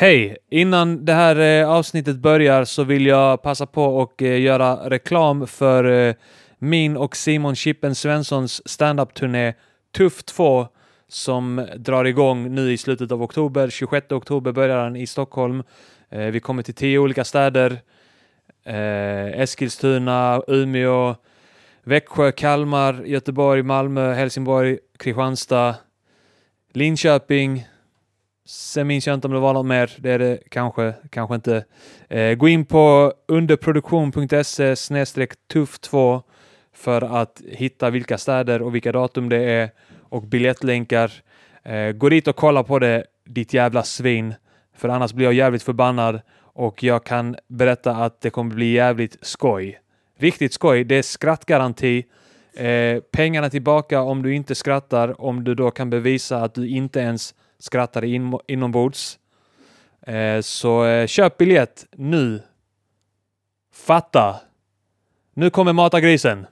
Hej! Innan det här eh, avsnittet börjar så vill jag passa på och eh, göra reklam för eh, min och Simon Chippen Svenssons standup-turné Tuff 2 som drar igång nu i slutet av oktober. 26 oktober börjar den i Stockholm. Eh, vi kommer till tio olika städer. Eh, Eskilstuna, Umeå, Växjö, Kalmar, Göteborg, Malmö, Helsingborg, Kristianstad, Linköping. Sen minns jag inte om det var något mer. Det är det kanske, kanske inte. Eh, gå in på underproduktion.se snedstreck tuff2 för att hitta vilka städer och vilka datum det är och biljettlänkar. Eh, gå dit och kolla på det, ditt jävla svin. För annars blir jag jävligt förbannad och jag kan berätta att det kommer bli jävligt skoj. Riktigt skoj. Det är skrattgaranti. Eh, pengarna tillbaka om du inte skrattar, om du då kan bevisa att du inte ens skrattar in, inombords. Eh, så eh, köp biljett nu. Fatta! Nu kommer Mata grisen.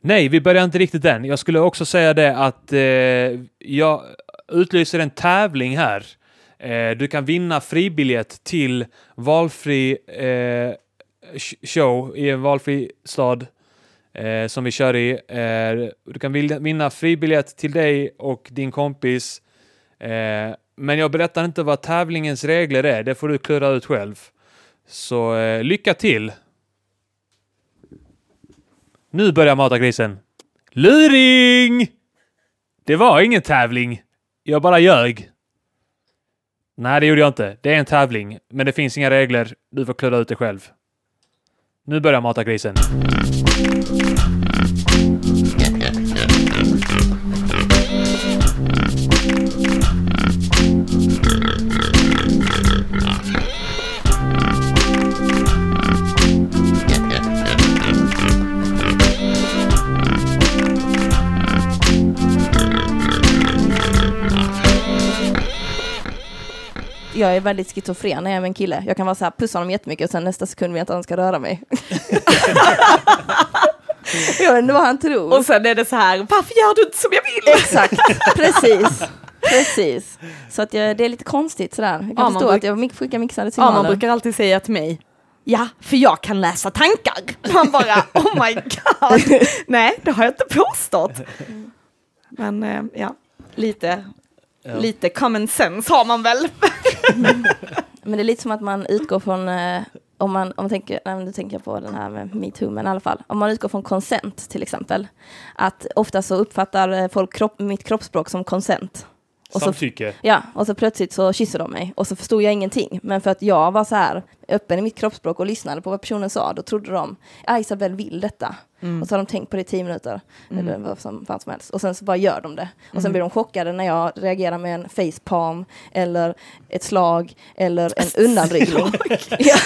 Nej, vi börjar inte riktigt än. Jag skulle också säga det att eh, jag utlyser en tävling här. Eh, du kan vinna fribiljett till valfri eh, show i en valfri stad eh, som vi kör i. Eh, du kan vinna fribiljett till dig och din kompis. Eh, men jag berättar inte vad tävlingens regler är. Det får du klura ut själv. Så eh, lycka till! Nu börjar mata grisen. Luring! Det var ingen tävling. Jag bara ljög. Nej, det gjorde jag inte. Det är en tävling, men det finns inga regler. Du får klura ut det själv. Nu börjar mata grisen. Jag är väldigt schizofren när jag är med en kille. Jag kan vara så här, pussa honom jättemycket och sen nästa sekund vill jag inte att han ska röra mig. jag vet inte vad han tror. Och sen är det så här, varför gör du inte som jag vill? Exakt, precis. Precis. Så att jag, det är lite konstigt sådär. Jag kan ja, förstå att jag skickar mixade signaler. Ja, man brukar alltid säga till mig, ja, för jag kan läsa tankar. Man bara, oh my god. Nej, det har jag inte påstått. Men eh, ja, lite Ja. Lite common sense har man väl. men det är lite som att man utgår från, eh, om man, om man tänker, nej, nu tänker jag på den här med metoo, men i alla fall, om man utgår från konsent till exempel, att ofta så uppfattar eh, folk kropp, mitt kroppsspråk som konsent. Och Samtycke. Så, ja, och så plötsligt så kysser de mig och så förstod jag ingenting. Men för att jag var så här öppen i mitt kroppsspråk och lyssnade på vad personen sa, då trodde de, ja Isabel vill detta. Mm. Och så har de tänkt på det i tio minuter, mm. eller vad som, fan som helst. Och sen så bara gör de det. Och sen mm. blir de chockade när jag reagerar med en facepalm, eller ett slag, eller en undanryggning. ja.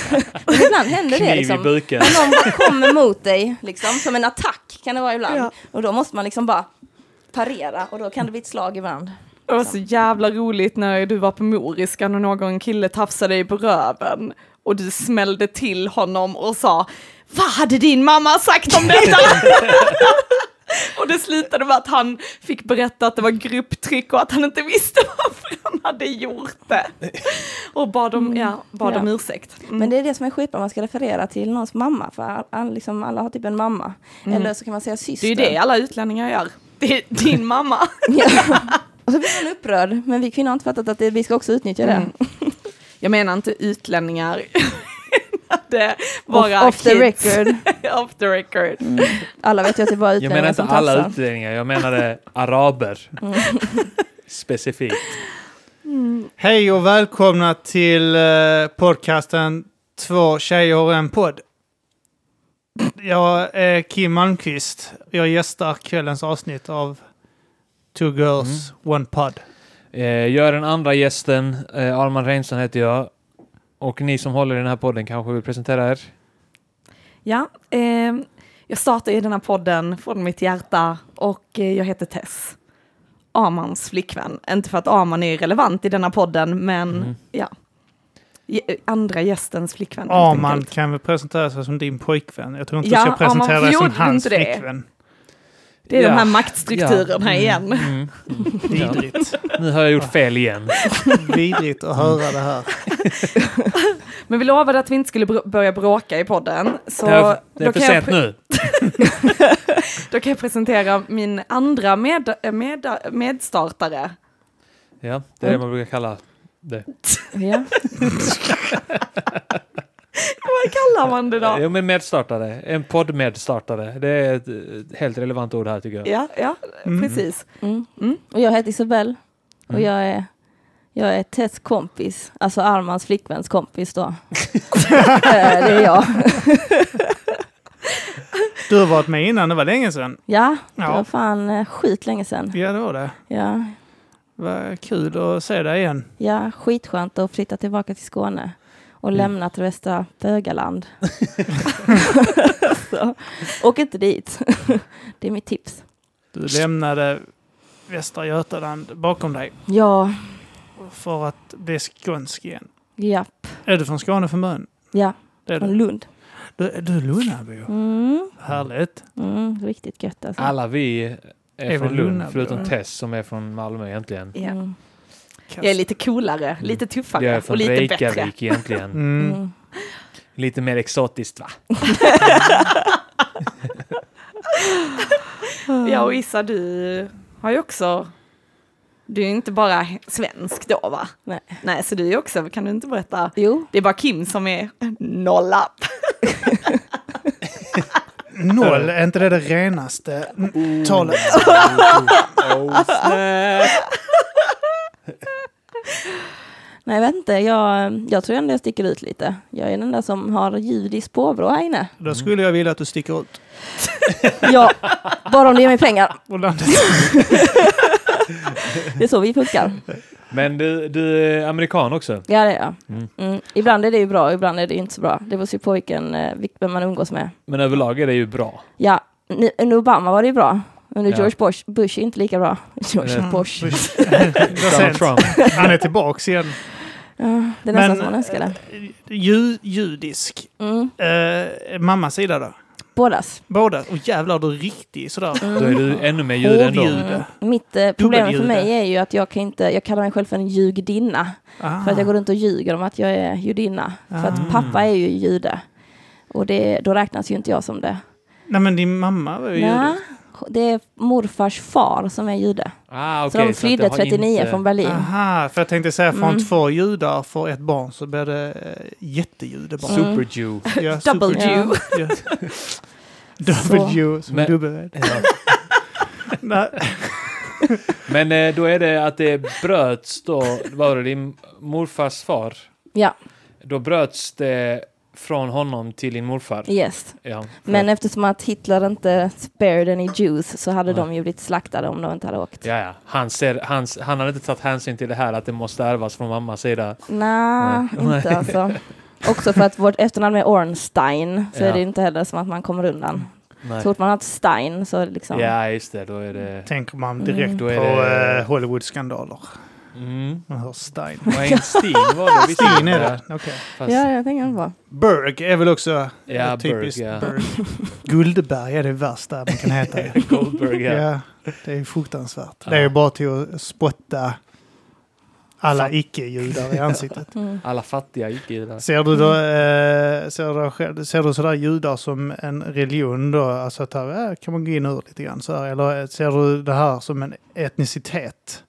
ibland händer det liksom. När någon kommer mot dig, liksom, som en attack kan det vara ibland. Ja. Och då måste man liksom bara parera, och då kan det bli ett slag ibland. Det var så jävla roligt när du var på Moriskan och någon kille tafsade dig på röven och du smällde till honom och sa Vad hade din mamma sagt om detta? och det slutade med att han fick berätta att det var grupptryck och att han inte visste varför han hade gjort det. Och bad om, ja, bad ja. om ursäkt. Mm. Men det är det som är skitbra, man ska referera till någons mamma, för all, liksom, alla har typ en mamma. Mm. Eller så kan man säga syster. Det är ju det alla utlänningar gör. Det är din mamma. Och så blir man upprörd, men vi kvinnor har inte fattat att det, vi ska också utnyttja det. Mm. Jag menar inte utlänningar. det bara off, off the record. off the record. Mm. Alla vet ju att det var utlänningar Jag menar inte alla utlänningar, jag menade araber. Mm. Specifikt. Mm. Hej och välkomna till uh, podcasten Två tjejer och en podd. Jag är Kim Malmqvist. Jag gästar kvällens avsnitt av Two Girls, mm. One Pod. Eh, jag är den andra gästen. Eh, Arman Reinsson heter jag. Och ni som håller i den här podden kanske vill presentera er? Ja, eh, jag startar i den här podden från mitt hjärta och eh, jag heter Tess. Amans flickvän. Inte för att Aman är relevant i denna podden, men mm. ja. Andra gästens flickvän. Aman kan väl presentera sig som din pojkvän? Jag tror inte ja, du ska presentera dig som hans flickvän. Det är Ja. de här maktstrukturerna Ja. igen. Mm. Ja. Vidrigt. Nu har jag gjort fel igen. Vidrigt att höra det här. Men vi lovade att vi inte skulle börja bråka i podden. Så Det är, det är då, för kan jag sent nu. då kan jag presentera min andra med, med, medstartare. Ja, det är det man brukar kalla det. Ja. Vad kallar man det då? Jo, men medstartare. En poddmedstartare. Det är ett helt relevant ord här tycker jag. Ja, ja Mm. precis. Mm. Mm. Och jag heter Isabelle och Mm. jag är jag är Tess kompis, alltså Armans flickväns kompis då. Eh, det är jag. Du har varit med innan, det var länge sedan. Ja, det Ja. var fan eh, skit länge sedan. Ja, det var det. Ja, Vad kul att se dig igen. ja, skitskönt att flytta tillbaka till Skåne och Mm. lämna till Västra Bögaland. Så, åk inte dit. det är mitt tips. Du lämnade Västra Götaland bakom dig Ja, för att bli skånsk igen. japp, Är du från Skåne från början? ja, Det är från du. Lund. Du, du är Lunnabo. Mm, Härligt. mm, riktigt gött alltså. Alla vi är, Är från Lund, Lunnabo, förutom ja. Tess som är från Malmö egentligen. Ja. Mm, Jag är lite coolare, lite tuffare Jag är och från lite bättre. Reykjavik egentligen. Mm. mm. Lite mer exotiskt va? Ja, och Issa, du har ju också... Du är ju inte bara svensk då, va? Nej. Nej, så du är också... Kan du inte berätta? Jo, Det är bara Kim som är nolla. Noll, är inte det det renaste mm, talet? Oh, snap. Nej, jag vet inte. Jag, jag tror ändå jag sticker ut lite. Jag är den enda som har judiskt påbrå här inne. Då skulle jag vilja att du sticker ut. Ja, bara om du ger mig pengar. Det är så vi funkar. Men du, du är amerikan också? Ja, det är jag. Mm. Mm. Ibland är det ju bra, ibland är det inte så bra. Det beror ju på vilken, eh, vem man umgås med. Men överlag är det ju bra. Ja, nu- under Obama var det ju bra. Under Ja. George Bush, Bush är inte lika bra. George Mm. Bush. Donald. Trump. Han är tillbaks igen. Ja, det är nästan Men, som man önskar det. Ju, judisk. Mm. Eh, mammas sida då? Bådas. Båda? Och jävlar, du är riktig sådär. Mm. Då är du ännu mer jude ändå. Hårdljud. Mm. Mitt eh, problem för mig är ju att jag kan inte, jag kallar mig själv för en ljugdinna. Ah. För att jag går runt och ljuger om att jag är judinna. För Ah. att pappa är ju jude. Och det, då räknas ju inte jag som det. Nej men din mamma var ju Nej, jude. Det är morfars far som är jude. Ah, så okej, de flydde har 39 inte- från Berlin. Aha, för jag tänkte säga från Mm. två judar för ett barn så blir det eh, jättejudebarn. Mm. Super Jew. Ja, Double super- Jew. Ja. Double Så. Jew som Men- dubbel. Ja. Men eh, då är det att det bröts då, var det din morfars far? Ja, Då bröts det från honom till din morfar? yes. Ja, Men eftersom att Hitler inte spared any Jews så hade Nej. de ju blivit slaktade om de inte hade åkt. Ja, ja. Han, ser, han, han hade inte tagit hänsyn till det här att det måste ärvas från mammas sida. Nej, Nej. inte alltså. Också för att vårt efternamn är Ornstein så Ja. är det inte heller som att man kommer undan. Nej. Så fort man har ett Stein så är det liksom... Ja, just det. Då är det... Tänker man direkt Mm. Då är på det- eh, Hollywood-skandaler. Mm. Man hör Stein. Weinstein var det. Stein är det? Okej. Fast, Ja, jag tänker på. Berg är väl också Ja, eh, typiskt Berg, ja. Berg. Guldberg är det värsta man kan heta. Goldberg, ja. ja, det är fruktansvärt. Det är ju bara till att spotta alla icke-judar i ansiktet. Mm. Alla fattiga gick i det där. Ser du då, eh, ser du, själv- ser du sådär judar som en religion då? Alltså att här, eh, kan man gå in ur lite grann så här, Eller ser du det här som en etnicitet?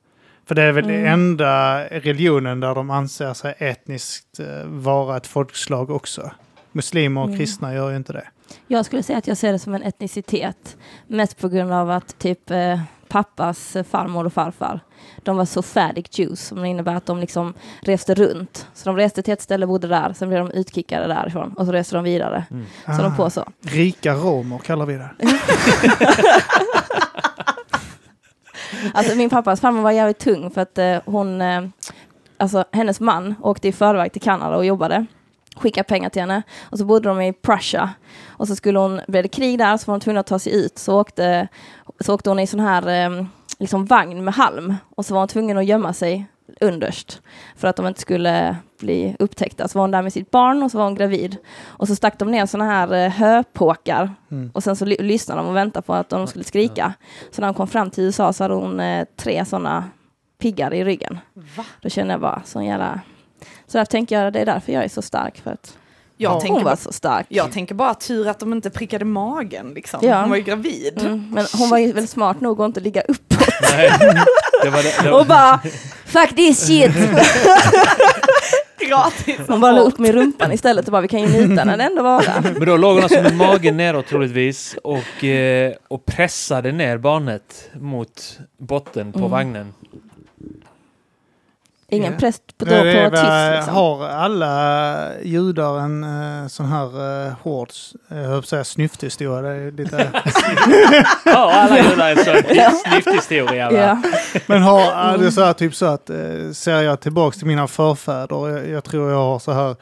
För det är väl Mm. den enda religionen där de anser sig etniskt eh, vara ett folkslag också. Muslimer och Mm. kristna gör ju inte det. Jag skulle säga att jag ser det som en etnicitet. Mest på grund av att typ eh, pappas farmor och farfar, de var så färdig Jews, som innebär att de liksom reste runt. Så de reste till ett ställe, bodde där, sen blev de utkickade därifrån och så reste de vidare. Mm. Så de på så. Rika romer kallar vi det. Alltså min pappas farmor var jävligt tung för att eh, hon, eh, alltså hennes man åkte i förväg till Kanada och jobbade. Skickade pengar till henne och så bodde de i Prussia. Och så skulle hon, blev det krig där så var hon tvungen att ta sig ut. Så åkte, så åkte hon i sån här eh, liksom vagn med halm och så var hon tvungen att gömma sig underst för att de inte skulle bli upptäckta. Så var hon där med sitt barn och så var hon gravid. Och så stack de ner sådana här eh, höpåkar Mm. och sen så ly- lyssnade de och väntade på att de skulle skrika. Så när hon kom fram till USA så hade hon eh, tre sådana piggar i ryggen. Va? Då kände jag bara, sån jävla... Så där tänker jag, det är därför jag är så stark, för att Jag, Ja. tänker hon var bara, så stark. jag tänker bara tur att de inte prickade magen liksom. Ja. Hon var ju gravid. Mm, men hon var ju väl smart nog att inte ligga uppåt Nej, det var det, det var, och bara Fuck this shit! Gratis. Hon bara la upp med rumpan istället och bara vi kan ju nita när det ändå var där. Men då låg hon alltså med magen neråt troligtvis och, eh, och pressade ner barnet mot botten på Mm. vagnen. Ingen Ja. press på, då är på tiss liksom. Har alla judar en uh, sån här uh, hård, uh, jag höll på att säga snyfthistoria? Det är lite... Ja, alla judar är en sån snyfthistoria. Ja. Men har, är det så här typ så att uh, ser jag tillbaks till mina förfäder, jag, jag tror jag har så här eh,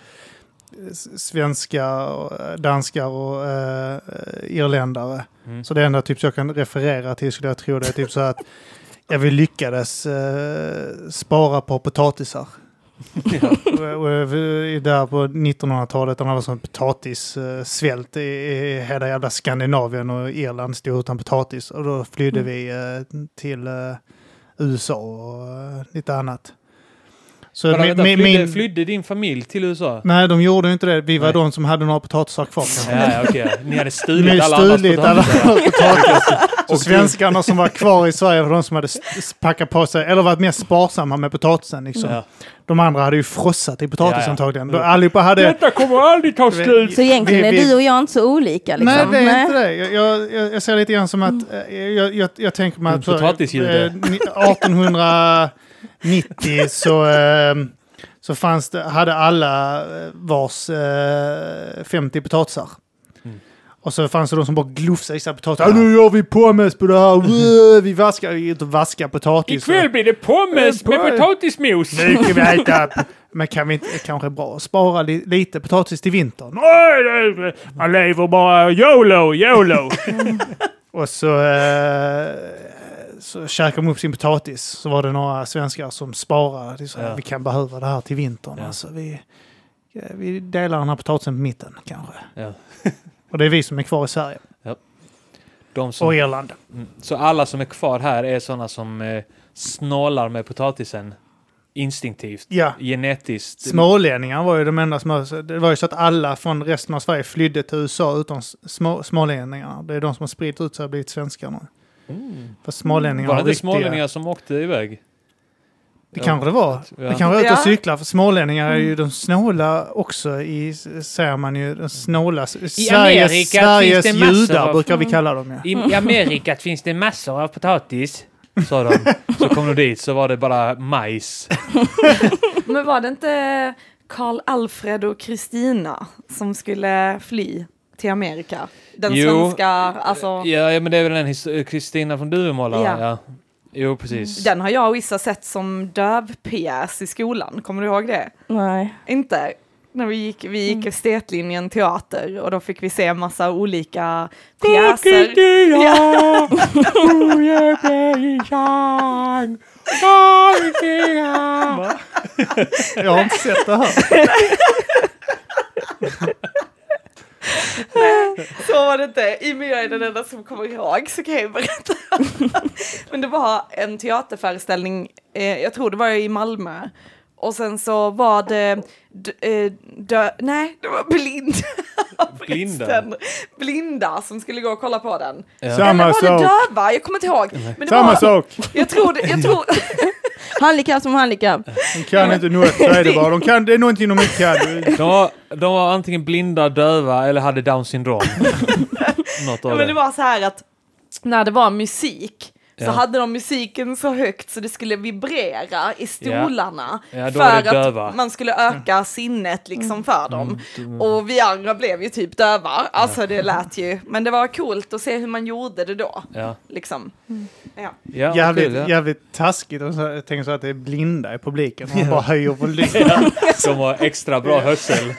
s- svenska, och, eh, danskar och eh, irländare. Mm. Så det enda typ så jag kan referera till skulle jag tro det är typ så att jag vill lyckades eh, spara på potatisar. där på 1900-talet när det var sån potatissvält i, i hela jävla Skandinavien och Irland stod utan potatis. Och då flydde Mm. vi eh, till eh, USA och eh, lite annat. Så Vänta, min, flydde, min... flydde din familj till USA? Nej, de gjorde inte det. Vi var Nej. de som hade några potatisar kvar. Ja, okay. Ni hade stulit alla stulit andras potatisar. och svenskarna som var kvar i Sverige var de som hade packat på sig, eller varit mest sparsamma med potatisen. Liksom. Ja. De andra hade ju frossat i potatis ja, ja. antagligen. De, allihopa hade... Detta kommer aldrig ta slut! Så egentligen är vi, vi... du och jag inte så olika? Liksom. Nej, det är Nej. inte det. Jag, jag, jag, ser lite grann som att... Eh, jag, jag, jag tänker mig mm, att... Eh, Potatisljud. 1800... Eh, 90 så, ehm, så fanns det, hade alla eh, vars eh, 50 potatisar. Mm. Och så fanns det de som bara glufsade i sina potatisar. Ja. Nu gör vi pommes på det här! Mm. Vi vaskar, vi inte vaskar potatis. Ikväll blir det pommes med potatismos! Nu kan vi äta men kan vi inte, Det kanske är bra att spara li, lite potatis till vintern? Nej, man lever bara YOLO, YOLO! och så eh, så käkade de upp sin potatis. Så var det några svenskar som sparade. De sa, Ja. Vi kan behöva det här till vintern. Ja. Alltså, vi, ja, vi delar den här potatisen på mitten kanske. Ja. Och det är vi som är kvar i Sverige De som, och Irland. Mm. Så alla som är kvar här är sådana som eh, snålar med potatisen instinktivt, Ja. genetiskt. Smålänningar var ju de enda som... Det var ju så att alla från resten av Sverige flydde till USA utom små, smålänningarna. Det är de som har spridit ut sig och blivit svenskar nu. Mm. För smålänningar Var det riktiga... smålänningar som åkte iväg? Det kanske det var. Ja. Det kanske var ute och Ja. cykla. För smålänningar är ju de snåla också i, säger man ju, de snåla. Sveriges, Amerika Sveriges finns det massor judar av- brukar vi kalla dem ja. I Amerika finns det massor av potatis, sa de. Så kom de dit så var det bara majs. Men var det inte Karl Alfred och Kristina som skulle fly till Amerika? Den Jo. svenska, alltså. Ja, ja, men det är väl den Kristina från Duvemåla? Ja. Ja. Jo, precis. Den har jag och Issa sett som dövpjäs i skolan. Kommer du ihåg det? Nej. Inte? När vi gick, vi gick estetlinjen teater och då fick vi se en massa olika pjäser. Ja. Jag har inte sett det här. Så var det inte. I och med jag är den enda som kommer ihåg så kan jag ju berätta. Men det var en teaterföreställning, eh, jag tror det var i Malmö. Och sen så var det, d- eh, dö, nej det var blind. Blinda? Blinda som skulle gå och kolla på den. Ja. Samma Eller var det sak. döva? Jag kommer inte ihåg. Men det Samma var, sak. Jag tror det, jag tror, Handikapp som handikapp. De kan inte något, så är det bara. De kan, det är någonting de inte kan. De var, de var antingen blinda, döva eller hade down syndrom. Något Ja, av men det det. var så här att när det var musik så Ja. hade de musiken så högt så det skulle vibrera i stolarna. Ja, för att man skulle öka sinnet liksom för dem. Mm. Och vi andra blev ju typ döva. Alltså det lät ju, men det var coolt att se hur man gjorde det då. Ja. Liksom. Ja. Ja, vad Jävligt, kul, ja. jävligt taskigt. Och så, jag tänker så att det är blinda i publiken. Man bara höjer volymen. De har extra bra hörsel.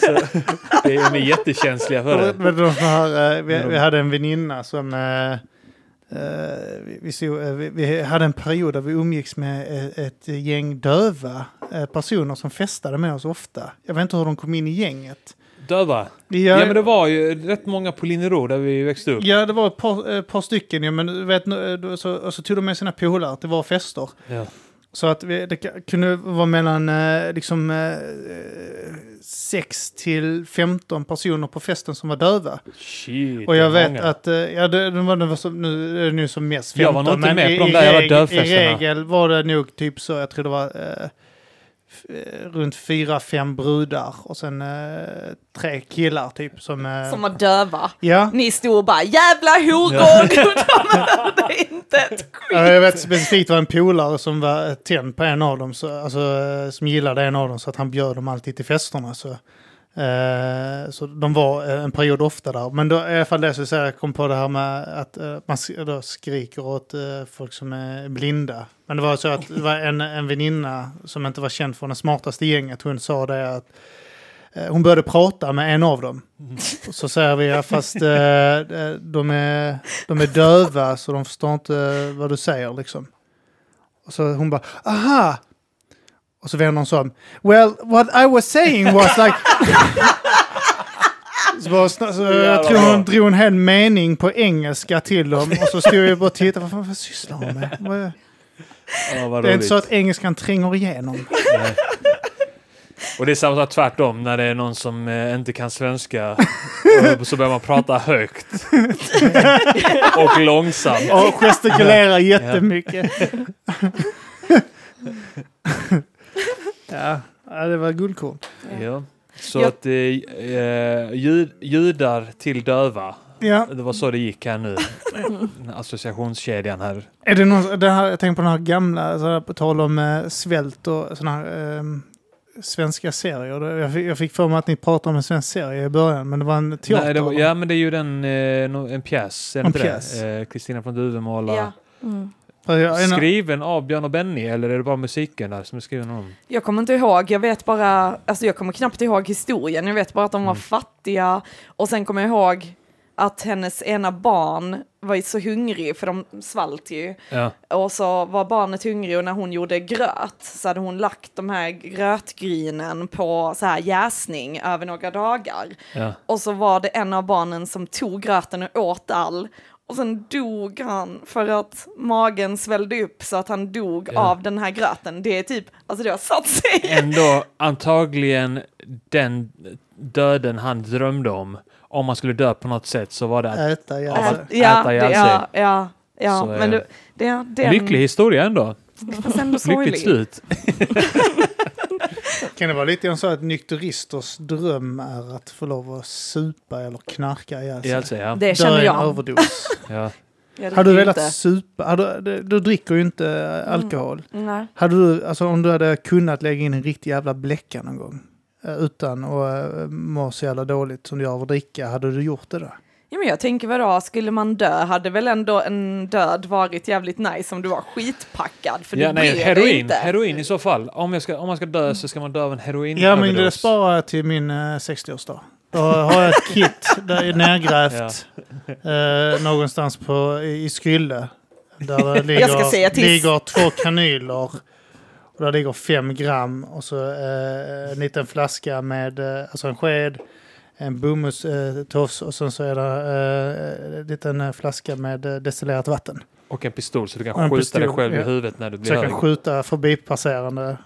Så, de är jättekänsliga för det. Men de här, eh, vi, vi hade en väninna som... eh, eh, vi, stod, eh, vi, hade en period där vi umgicks med ett, ett gäng döva eh, personer som festade med oss ofta. Jag vet inte hur de kom in i gänget. Döva? Ja, Ja, men det var ju rätt många på Linnero där vi växte upp. ja, det var ett par, ett par stycken, ja, men vet, så, och så tog de med sina polare, det var fester. Ja. Så att vi, det kunde vara mellan eh, liksom, eh, 6 till 15 personer på festen som var döva. Shit, Och jag vet många. att, eh, ja det, det var, det var som, nu är det nu som mest 15. Jag var nog inte med på de där jävla dövfesterna. I regel var det nog typ så, jag tror det var eh, eh, runt fyra, fem brudar och sen eh, tre killar typ som... Eh, Som var döva. ja. Ni stod och bara jävla horor! De hörde inte ett skit. Ja, jag vet specifikt var en polare som var eh, tänd på en av dem, så, alltså, eh, som gillade en av dem så att han bjöd dem alltid till festerna. Så, eh, Eh, så de var eh, en period ofta där. Men då, i alla fall det så säger jag kom på det här med att eh, man då skriker åt folk som är blinda. Men det var så att det var en, en väninna som inte var känd för den smartaste gänget. Hon sa det att hon började prata med en av dem. Så säger vi, ja, fast de, är, de är döva så de förstår inte vad du säger liksom. Och så hon bara, aha! Och så vänder hon sig om. Well, what I was saying was like... Så, bara, sna- så jag tror hon drog en hel mening på engelska till dem och så stod jag bara och tittade, vad, fan, vad sysslar hon med? Vad- Ja, Det är inte så att engelskan tränger igenom. Nej. Och det är samma sak tvärtom när det är någon som eh, inte kan svenska. och så börjar man prata högt. och långsamt. Och gestikulerar jättemycket. Ja, ja, det var guldkorn. Ja. Så Jag- att eh, eh, jud, judar till döva. Ja, Det var så det gick här nu. Associationskedjan här. är det någon, det här, jag tänker på den här gamla, så här, på tal om eh, svält och sådana här eh, svenska serier. Jag fick, jag fick för mig att ni pratade om en svensk serie i början, men det var en teater. Nej, det var, ja, men det är ju den, eh, en pjäs. Eh, Kristina från Duvemåla. Ja. Mm. Skriven av Björn och Benny, eller är det bara musiken där som är skriven av dem? Jag kommer inte ihåg, jag vet bara, alltså jag kommer knappt ihåg historien, jag vet bara att de var Mm. fattiga och sen kommer jag ihåg att hennes ena barn var så hungrig för de svalt ju. Ja. Och så var barnet hungrig och när hon gjorde gröt så hade hon lagt de här grötgrynen på så här jäsning över några dagar. ja. Och så var det en av barnen som tog gröten och åt all. Och sen dog han för att magen svällde upp så att han dog Ja. av den här gröten. Det är typ, alltså det har satt sig. Ändå antagligen den döden han drömde om. Om man skulle dö på något sätt så var det att äta. Av alltså. att- ja, äta ihjäl ja, ja, ja, Så men det. det, det, det är en lycklig historia ändå. fast ändå Lyckligt slut. Kan det vara lite grann så att nykteristers dröm är att få lov att supa eller knarka ihjäl sig? Alltså, ja. Det känner i en jag. överdos. ja. Jag Hade du velat inte. supa? Hade, du, du dricker ju inte eh, alkohol. Nej. Hade du, alltså om du hade kunnat lägga in en riktig jävla bläcka någon gång eh, utan att uh, må så jävla dåligt som du gör av att dricka, hade du gjort det då? Ja, men jag tänker vadå, skulle man dö hade väl ändå en död varit jävligt nice om du var skitpackad för ja du nej, heroin. inte. Heroin i så fall. Om, jag ska, om man ska dö så ska man dö av en heroin Ja, men det sparar jag till min eh, 60-årsdag. Då har jag ett kit där är nergrävt eh, någonstans på, i, i Skrylle. Där det ligger, Jag ska säga till. ligger två kanyler. Och där ligger fem gram och så eh, en liten flaska med, eh, alltså en sked, en bomullstofs och sen så är det eh, en liten eh, flaska med eh, destillerat vatten. Och en pistol så du kan skjuta dig pistol, själv i ja. huvudet när du blir Så jag kan hög. skjuta förbipasserande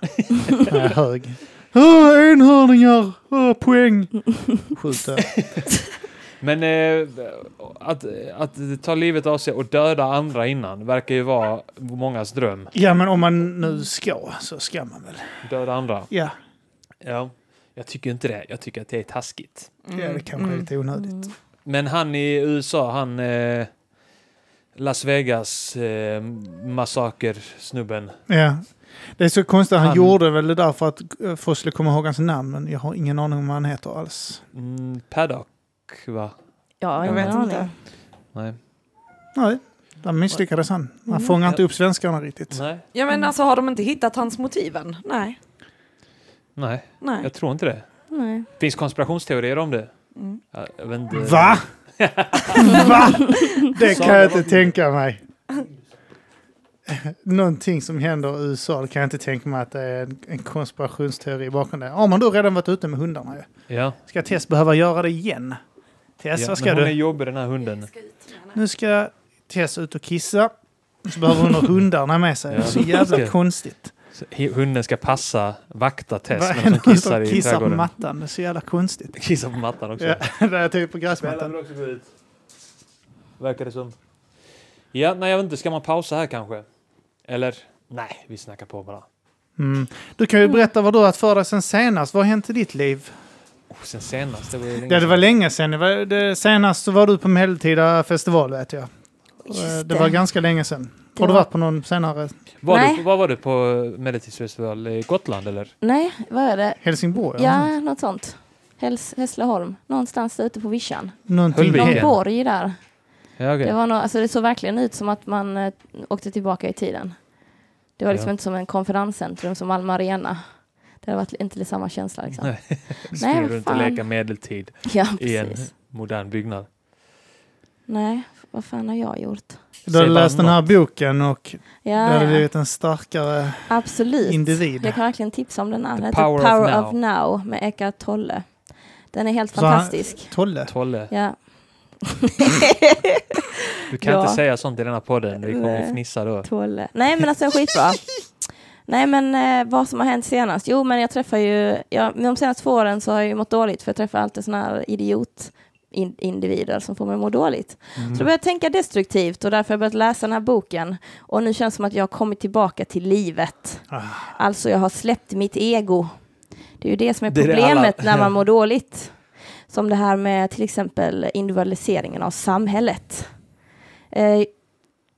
med hög. Åh, enhörningar! Åh, poäng! Skjuta. Men eh, att, att ta livet av sig och döda andra innan verkar ju vara mångas dröm. Ja, men om man nu ska så ska man väl. Döda andra. Ja, Ja. Jag tycker inte det. Jag tycker att det är taskigt. ja det kanske är lite onödigt. Mm. Men han i USA, han eh, Las Vegas eh, massaker-snubben. Ja. Det är så konstigt, han, Han- gjorde väl det där för att eh, folk skulle komma ihåg hans namn, men jag har ingen aning om vad han heter alls. Mm, Paddock, va? Ja, Jag vet vet inte. Nej. Nej, där misslyckades han. Han Mm. fångar inte upp svenskarna riktigt. Nej. Ja men alltså har de inte hittat hans motiven? Nej. Nej, Nej. jag tror inte det. Nej. Finns konspirationsteorier om det? Mm. Ja, Jag vet inte. Va? Va? Det kan jag inte tänka mig. Någonting som händer i USA, det kan jag inte tänka mig att det är en, konspirationsteori bakom det. Har man då redan varit ute med hundarna ju. Ja, Ska Tess behöva göra det igen? Tess, ja vad ska men hon du? är jobbig den här hunden. Nu ska Tess ut och kissa. Så behöver hon ha hundarna med sig. Ja. Det är så jävla Ska- konstigt. Så Hunden ska passa, vakta är hon det kissar i kissar på mattan? Det är så jävla konstigt. Kissar på mattan också. Ja, det är typ på gräsmattan. också gå ut. Verkar det som. Ja, nej jag vet inte, ska man pausa här kanske? Eller? Nej, vi snackar på bara. Mm. Du kan ju berätta vad du har haft för dig sen senast. Vad har hänt i ditt liv? Oh, sen senast, det var länge Ja, det var sedan. länge sedan. Det var, det, senast så var du på Medeltida festival vet jag. Just Eh, det det. var ganska länge sedan. Det Har du var- varit på någon senare? Var, Nej. du, var var du på Medeltidsfestival? I Gotland eller? Nej, vad är det? Helsingborg? Ja, något sånt. Häls Hässleholm, någonstans ute på vischan. Någonting. Någon borg där. Ja, okej. Det, var nog, alltså det såg verkligen ut som att man eh, åkte tillbaka i tiden. Det var liksom Ja. inte som en konferenscentrum som Malmö Arena. Det hade varit inte samma känsla liksom. Nej. Nej, vad runt och fan. leka medeltid Ja, i en modern byggnad. Nej, vad fan har jag gjort? Du hade Säg läst den här boken och Ja, du hade ja. blivit en starkare absolut. individ. Jag kan verkligen tipsa om den här. Den The heter Power of Power, Now. of, Now med Eckart Tolle. Den är helt Så han- fantastisk. Tolle. Tolle, Ja. du kan Ja. inte säga sånt i denna podden. Vi kommer att Nej. fnissa då. Tolle. Nej men alltså skitbra. Nej men eh, vad som har hänt senast? Jo men jag träffar ju, ja, de senaste två åren så har jag ju mått dåligt för jag träffar alltid sådana här idiot in- individer som får mig att må dåligt. Så då började jag tänka destruktivt och därför har jag börjat läsa den här boken. Och nu känns det som att jag har kommit tillbaka till livet. Ah. Alltså jag har släppt mitt ego. Det är ju det som är är problemet alla- när man mår dåligt. Som det här med till exempel individualiseringen av samhället. Eh,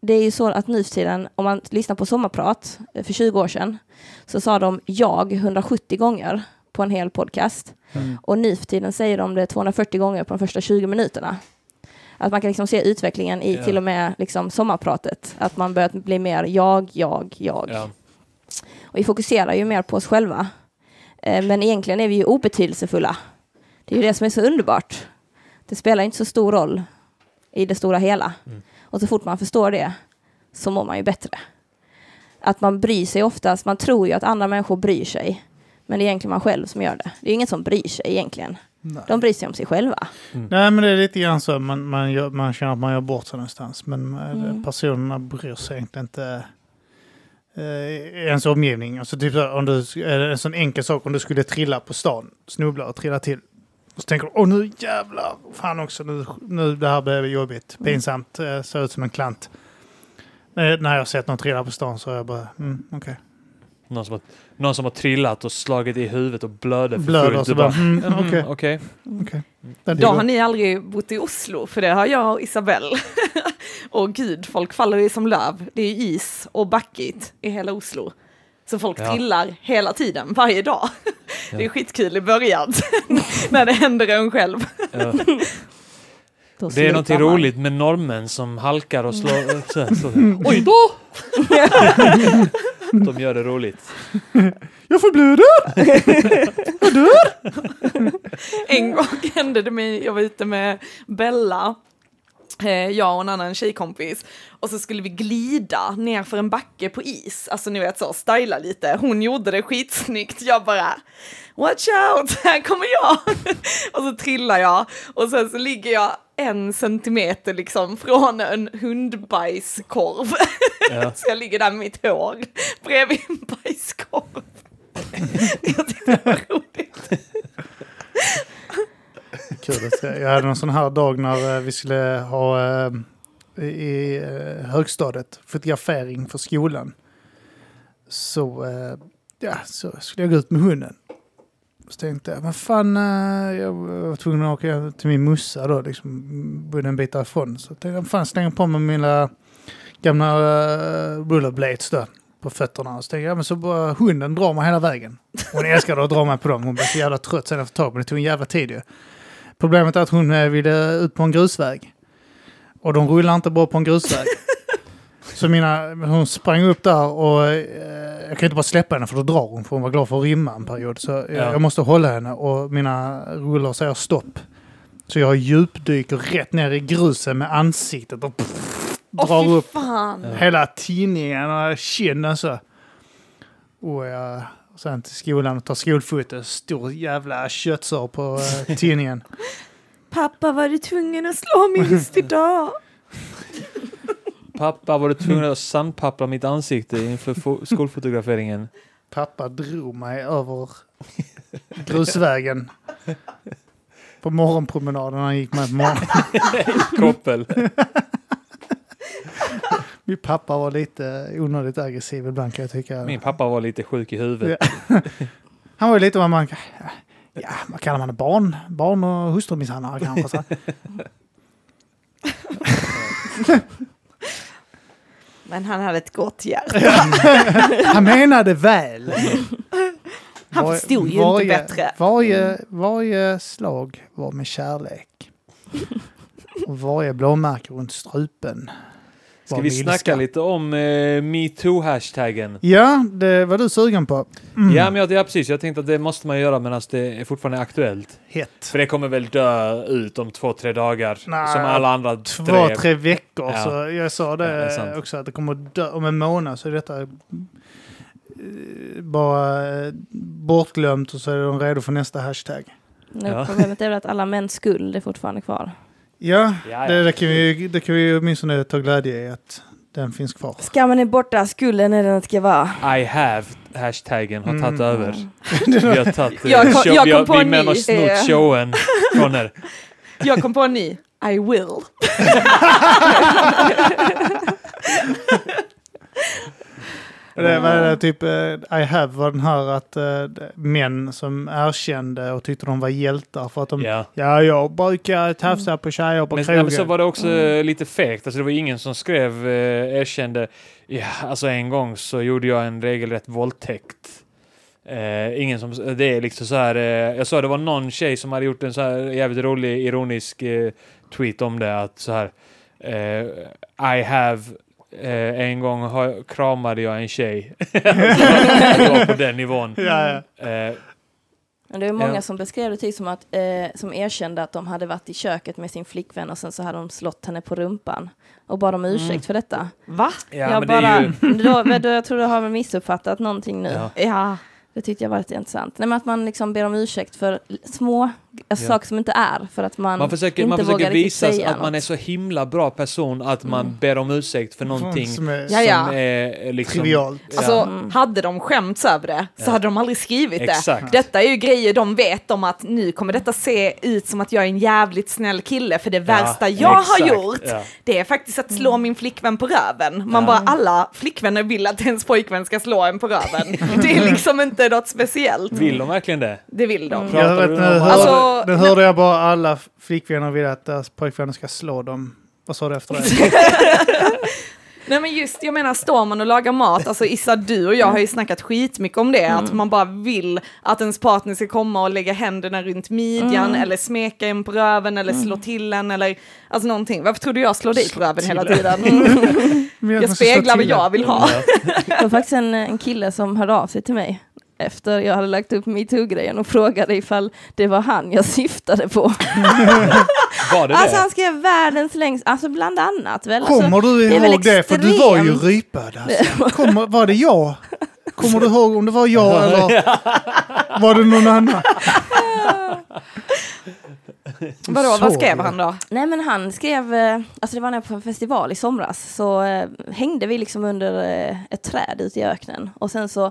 det är ju så att nu tiden, om man lyssnar på sommarprat eh, för 20 år sedan, så sa de jag 170 gånger på en hel podcast. Mm. Och nu för tiden säger de det 240 gånger på de första 20 minuterna. Att man kan liksom se utvecklingen i Ja. till och med liksom sommarpratet. Att man börjat bli mer jag, jag, jag. Ja. Och vi fokuserar ju mer på oss själva. Eh, men egentligen är vi ju obetydelsefulla. Det är ju det som är så underbart. Det spelar inte så stor roll i det stora hela. Mm. Och så fort man förstår det så mår man ju bättre. Att man bryr sig oftast, man tror ju att andra människor bryr sig. Men det är egentligen man själv som gör det. Det är ingen som bryr sig egentligen. Nej. De bryr sig om sig själva. Nej, men det är lite grann så. Man, man, gör, man känner att man gör bort sig någonstans. Men eh, Mm. personerna bryr sig egentligen inte eh, ens omgivning. Alltså typ om du, eh, en sån enkel sak om du skulle trilla på stan, snubbla och trilla till. Och så tänker du, åh nu jävlar, fan också, nu, nu det här blev jobbigt, Mm. pinsamt, eh, ser ut som en klant. Eh, när jag har sett någon trilla på stan så är jag bara, mm, okej. Någon, som har, någon som har trillat och slagit i huvudet och blöder för Blöder fullt. så Du bara, mm, mm, okej. okej. okej. Den Då har ni aldrig bott i Oslo, för det har jag och Isabelle. och gud, folk faller ju som löv. Det är is och backigt i hela Oslo. Så folk Ja. trillar hela tiden, varje dag. Det är Ja. skitkul i början, när det händer en själv. Ja. Det är man. roligt med norrmän som halkar och slår... Så, så. Oj då! De gör det roligt. Jag förblöder! En gång hände det mig, jag var ute med Bella, eh, jag och en annan tjejkompis, och så skulle vi glida ner för en backe på is, alltså ni vet så, styla lite. Hon gjorde det skitsnyggt, jag bara Watch out, här kommer jag! och så trillar jag och sen så ligger jag en centimeter liksom från en hundbajskorv. Ja. så jag ligger där med mitt hår bredvid en bajskorv. jag tyckte det var roligt. Kul att se. Jag hade någon sån här dag när eh, vi skulle ha eh, i eh, högstadiet fotografering för skolan. Så, ja, så skulle jag gå ut med hunden. Så tänkte jag, men fan, eh, jag var tvungen att åka till min mussa då, liksom bodde en bit därifrån. Så tänkte jag, fan slänga på mig mina gamla uh, rollerblades då på fötterna. Så tänkte jag, men så bara hunden drar mig hela vägen. Hon älskade att dra mig på dem. Hon blev så jävla trött sen efter ett tag på det. Det tog en jävla tid ju. Problemet är att hon eh, ville ut på en grusväg. Och de rullar inte bra på en grusväg. Så mina, hon sprang upp där och eh, jag kan inte bara släppa henne för då drar hon för hon var glad för att rymma en period. Så jag, Ja. jag måste hålla henne och mina rullor säger stopp. Så jag djupdyker rätt ner i grusen med ansiktet och pff, Åh drar upp fan. hela tinningen och kinden så. Och jag sen till skolan och tar skolfoto. Stor jävla köttsår på uh, tidningen. Pappa var du tvungen att slå min röst idag? Pappa, var du tvungen att sandpappra mitt ansikte inför fo- skolfotograferingen? Pappa drog mig över grusvägen. På morgonpromenaden han gick med på morgonen. Koppel. Min pappa var lite onödigt aggressiv ibland kan jag tycka. Min pappa var lite sjuk i huvudet. Han var ju lite vad man... Ja, vad kallar man det? Barn, barn och hustrumisshandlare kanske. Så. Men han hade ett gott hjärta. Han menade väl. Han Var- förstod ju varje, inte bättre. Varje, varje slag var med kärlek. Och varje blåmärke runt strupen Ska vi snacka ilska. lite om eh, metoo-hashtaggen? Ja, det var du sugen på. Mm. Ja, men jag, ja, precis. Jag tänkte att det måste man göra medan det är fortfarande aktuellt. Hett. För det kommer väl dö ut om två, tre dagar. Nej, som alla andra Två, drev. tre veckor. Ja. Så jag sa Ja, det, det är sant. också att det kommer att dö. Om en månad så är detta eh, bara eh, bortglömt och så är de redo för nästa hashtag. Ja. Problemet är väl att alla mäns skuld är fortfarande kvar. Ja. Det, det, kan vi, det kan vi åtminstone ta glädje i att den finns kvar. Skammen är borta, skulden är den ska vara. I have hashtaggen har tagit Mm. över. Vi har tagit... eh, Jag kom- show- jag vi kom har- på vi en män har ny, snott eh. showen från er. Jag kom på en ny. I will. Det var typ eh, I have var den här att eh, män som erkände och tyckte de var hjältar för att de Ja. Ja, jag brukar tafsa på tjejer på Men, krogen. men så var det också eh, lite fegt. Alltså det var ingen som skrev, eh, erkände, ja, alltså en gång så gjorde jag en regelrätt våldtäkt. Eh, ingen som, det är liksom så här, eh, jag sa det var någon tjej som hade gjort en så här jävligt rolig, ironisk eh, tweet om det, att så här, I have, eh, en gång har, kramade jag en tjej. det var på den nivån. Ja, ja. Eh, Men det är många Ja. som beskrev det typ som att, eh, som erkände att de hade varit i köket med sin flickvän och sen så hade de slått henne på rumpan och bad om ursäkt Mm. för detta. Va? ja, jag, men bara, ju... då, men då, jag tror du har missuppfattat någonting nu. Ja. Ja. Det tyckte jag var lite intressant. Nej, men att man liksom ber om ursäkt för små alltså, Ja. saker som inte är, för att man, Man försöker, inte man försöker vågar visa säga att man är något. så himla bra person att man Mm. ber om ursäkt för någonting Som är Ja, ja. som är liksom... trivialt. Alltså, Mm. hade de skämts över det så Ja. hade de aldrig skrivit det. Exakt. Detta är ju grejer de vet om att nu kommer detta se ut som att jag är en jävligt snäll kille, för det värsta jag exakt, har gjort, ja. det är faktiskt att slå min flickvän på röven. Man Ja. bara, alla flickvänner vill att ens pojkvän ska slå en på röven. det är liksom inte något speciellt. Vill de verkligen det? Det vill de. Mm. Pratar Jag vet, du om- hörde, Nu hörde jag bara alla flickvänner vill att deras pojkvänner ska slå dem. Vad sa du efter det? Nej men just, jag menar står man och lagar mat, alltså Issa du och jag har ju snackat skitmycket om det, att man bara vill att ens partner ska komma och lägga händerna runt midjan eller smeka en på röven eller slå till en eller alltså någonting. Varför tror du jag slår dig på röven hela tiden? Jag speglar vad jag vill ha. Det var faktiskt en, en kille som hörde av sig till mig efter jag hade lagt upp metoo-grejen och frågade ifall det var han jag syftade på. Var det Alltså det? han skrev världens längst, alltså bland annat väl. Alltså, Kommer du det är väl ihåg det? För du var ju extremt. rypad. Alltså. Kommer, var det jag? Kommer du ihåg om det var jag eller var det någon annan? Vadå, vad skrev han då? Nej men han skrev, eh, alltså det var när jag var på en festival i somras, så eh, hängde vi liksom under eh, ett träd ute i öknen. Och sen så,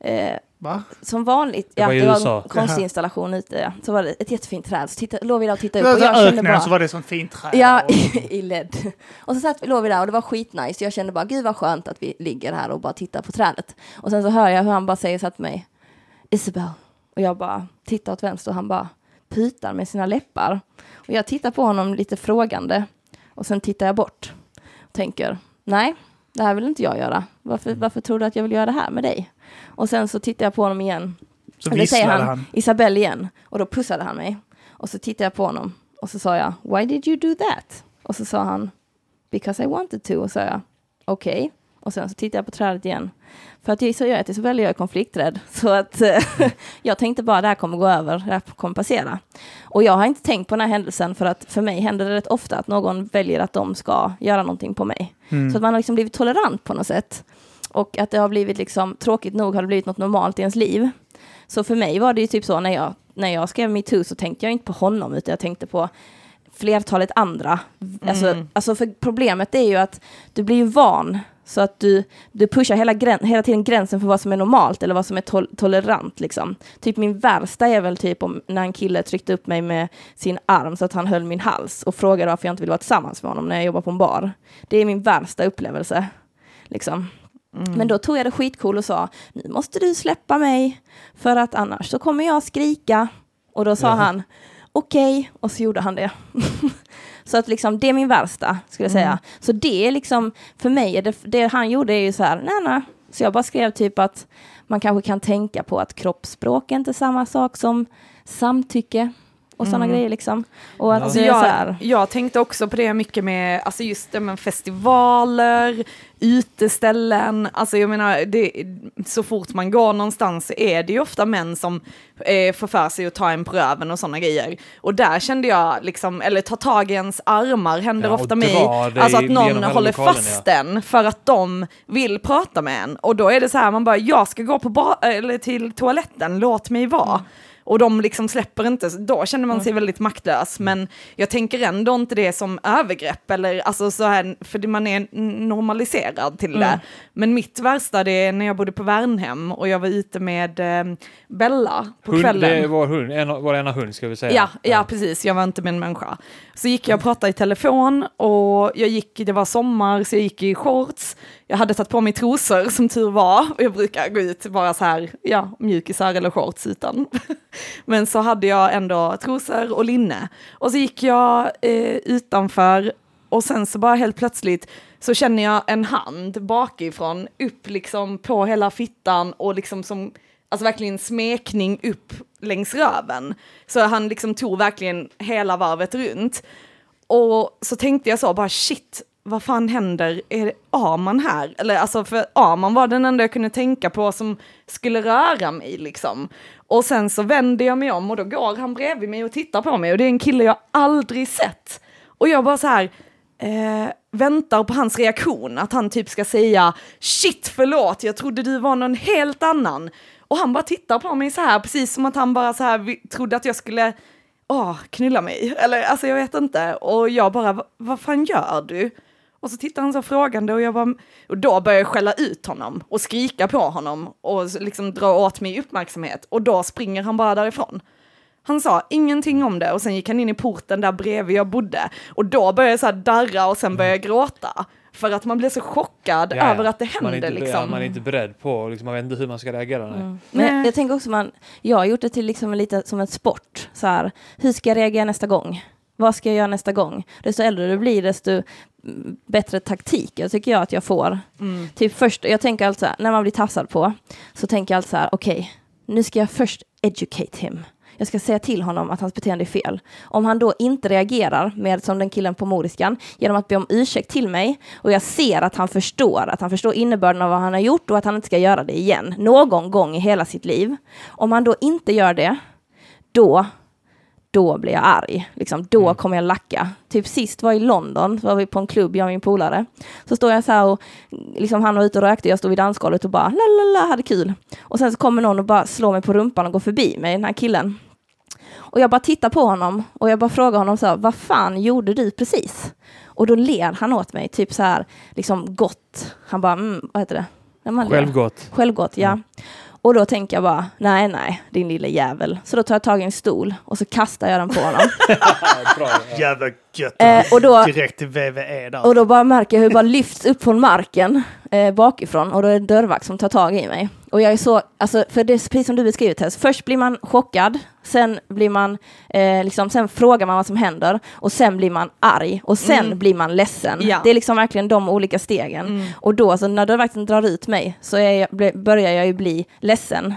eh, Va? som vanligt, Det var i det var en konstinstallation ute, så var det ett jättefint träd. Så titta, låg vi där och tittade upp och jag kände bara... så var det som fint träd. Ja, Och- i LED. Och så satt, låg vi där och det var skitnice. Jag kände bara, gud vad skönt att vi ligger här och bara tittar på trädet. Och sen så hör jag hur han bara säger så till mig, Isabel. Och jag bara tittar åt vänster och han bara putar med sina läppar. Och jag tittar på honom lite frågande. Och sen tittar jag bort. Och tänker, nej, det här vill inte jag göra. Varför, varför tror du att jag vill göra det här med dig? Och sen så tittar jag på honom igen. Så Eller säger han, han. Isabelle igen. Och då pussade han mig. Och så tittade jag på honom. Och så sa jag, why did you do that? Och så sa han, because I wanted to. Och så sa jag, okej. Och sen så tittade jag på trädet igen. För att jag är så, jag är så väldigt jag är konflikträdd. Så att eh, jag tänkte bara det här kommer gå över, det här kommer passera. Och jag har inte tänkt på den här händelsen för att för mig händer det rätt ofta att någon väljer att de ska göra någonting på mig. Så att man har liksom blivit tolerant på något sätt. Och att det har blivit liksom, tråkigt nog har det blivit något normalt i ens liv. Så för mig var det ju typ så när jag, när jag skrev metoo så tänkte jag inte på honom utan jag tänkte på flertalet andra. Alltså, alltså för problemet är ju att du blir ju van så att du, du pushar hela, grän, hela tiden gränsen för vad som är normalt eller vad som är tol tolerant. Liksom. Typ min värsta är väl typ om när en kille tryckte upp mig med sin arm så att han höll min hals och frågade varför jag inte ville vara tillsammans med honom när jag jobbar på en bar. Det är min värsta upplevelse. Liksom. Men då tog jag det skitcool och sa, nu måste du släppa mig, för att annars så kommer jag skrika. Och då sa Ja. han, okej, och så gjorde han det. så att liksom, det är min värsta, skulle jag säga. Så det är liksom, för mig, det, det han gjorde är ju så här, nej, nej. Så jag bara skrev typ att man kanske kan tänka på att kroppsspråk är inte samma sak som samtycke och sådana grejer liksom. Och att Ja. det är så jag, här, jag tänkte också på det mycket med, alltså just det med festivaler, uteställen, alltså jag menar, det, så fort man går någonstans är det ju ofta män som eh, får för sig att ta en på röven och sådana grejer. Och där kände jag liksom, eller ta tag i ens armar händer Ja, ofta mig, alltså att någon håller lokalen, fast den för att de vill prata med en. Och då är det så här, man bara, jag ska gå på ba- eller till toaletten, låt mig vara. Och de liksom släpper inte, då känner man sig väldigt maktlös. Men jag tänker ändå inte det som övergrepp, eller alltså så här, för man är normaliserad till det. Men mitt värsta det är när jag bodde på Värnhem och jag var ute med eh, Bella på Hund, kvällen. det vår hund, en, vår ena hund ska vi säga. Ja, ja, precis. Jag var inte med en människa. Så gick jag och pratade i telefon och jag gick, det var sommar så jag gick i shorts. Jag hade tagit på mig trosor som tur var och jag brukar gå ut bara så här, ja, mjukisar eller shorts utan. Men så hade jag ändå trosor och linne. Och så gick jag eh, utanför och sen så bara helt plötsligt så känner jag en hand bakifrån upp liksom på hela fittan och liksom som alltså verkligen smekning upp längs röven. Så han liksom tog verkligen hela varvet runt. Och så tänkte jag så, bara shit, vad fan händer? Är det Aman här? Eller alltså, för Aman var den enda jag kunde tänka på som skulle röra mig liksom. Och sen så vänder jag mig om och då går han bredvid mig och tittar på mig och det är en kille jag aldrig sett. Och jag bara så här, eh, väntar på hans reaktion, att han typ ska säga shit förlåt, jag trodde du var någon helt annan. Och han bara tittar på mig så här, precis som att han bara så här trodde att jag skulle åh, knulla mig. Eller alltså jag vet inte. Och jag bara, vad fan gör du? Och så tittar han så frågande och jag bara, och då börjar jag skälla ut honom och skrika på honom och liksom dra åt mig uppmärksamhet. Och då springer han bara därifrån. Han sa ingenting om det och sen gick han in i porten där bredvid jag bodde. Och då började jag så här darra och sen började jag gråta. För att man blir så chockad Ja, ja. över att det man är händer inte, liksom. ja, man är inte beredd på, liksom, man vet inte hur man ska reagera. Nej. Men jag tänker också man, jag har gjort det till liksom lite som en sport. Så här, hur ska jag reagera nästa gång? Vad ska jag göra nästa gång? Desto äldre du blir, desto bättre taktiker tycker jag att jag får. Mm. Typ först, jag tänker alltså när man blir tassad på, så tänker jag alltså så här, okej, nu ska jag först educate him. Jag ska säga till honom att hans beteende är fel. Om han då inte reagerar med, som den killen på moriskan, genom att be om ursäkt till mig, och jag ser att han förstår, att han förstår innebörden av vad han har gjort och att han inte ska göra det igen, någon gång i hela sitt liv. Om han då inte gör det, då då blir jag arg. Liksom, då Mm. kommer jag lacka. Typ sist var i London, så var vi på en klubb, jag och min polare. Så står jag så här och liksom, han var ute och rökte, jag stod vid dansgolvet och bara la la la, hade kul. Och sen så kommer någon och bara slår mig på rumpan och går förbi mig, den här killen. Och jag bara tittar på honom och jag bara frågar honom så här, vad fan gjorde du precis? Och då ler han åt mig, typ så här, liksom gott. Han bara, mm, vad heter det? Självgott. Självgott, ja. Och då tänker jag bara, nej, nej, din lilla jävel. Så då tar jag tag i en stol och så kastar jag den på honom. Bra. Jävla gött. eh, och, då, Direkt till VVE där. och då bara märker jag hur det bara lyfts upp från marken eh, bakifrån och då är det en dörrvakt som tar tag i mig. Och jag är så, alltså, för det är precis som du beskriver Tess, först blir man chockad, sen blir man, eh, liksom, sen frågar man vad som händer och sen blir man arg och sen Mm. blir man ledsen. Ja. Det är liksom verkligen de olika stegen. Och då, så när dörrvakten drar ut mig, så jag, börjar jag ju bli ledsen.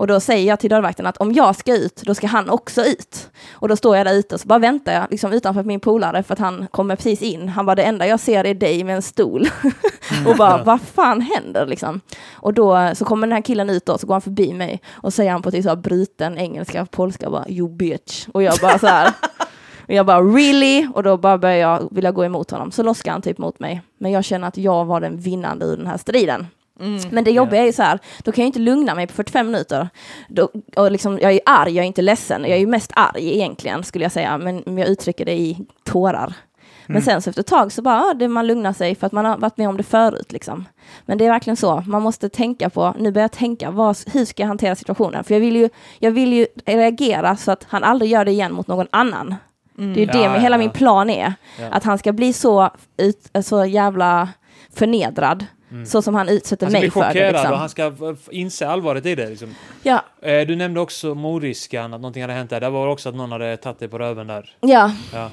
Och då säger jag till dörrvakten att om jag ska ut, då ska han också ut. Och då står jag där ute och så bara väntar jag liksom utanför min polare för att han kommer precis in. Han bara, det enda jag ser är dig med en stol. och bara, vad fan händer liksom? Och då så kommer den här killen ut då, så går han förbi mig och säger han på typ så här bruten engelska, polska, bara you bitch. Och jag bara så här. Och jag bara really? Och då bara börjar jag, vill jag gå emot honom. Så loskar han typ mot mig. Men jag känner att jag var den vinnande i den här striden. Men det jobbiga är ju så här, då kan jag inte lugna mig på 45 minuter. Då, och liksom, jag är arg, jag är inte ledsen. Jag är ju mest arg egentligen, skulle jag säga. Men jag uttrycker det i tårar. Men sen så efter ett tag så bara, det man lugnar sig för att man har varit med om det förut. Liksom. Men det är verkligen så, man måste tänka på, nu börjar jag tänka, vad, hur ska jag hantera situationen? För jag vill, ju, jag vill ju reagera så att han aldrig gör det igen mot någon annan. Det är ju det Ja, hela ja. min plan är. Ja. Att han ska bli så, ut, så jävla förnedrad. Så som han utsätter Han ska bli mig för det. chockerad Liksom. och han ska inse allvaret i det. Liksom. Ja, Eh, du nämnde också mordriskan, att någonting hade hänt där. Det var också att någon hade tagit dig på röven där. ja. Ja.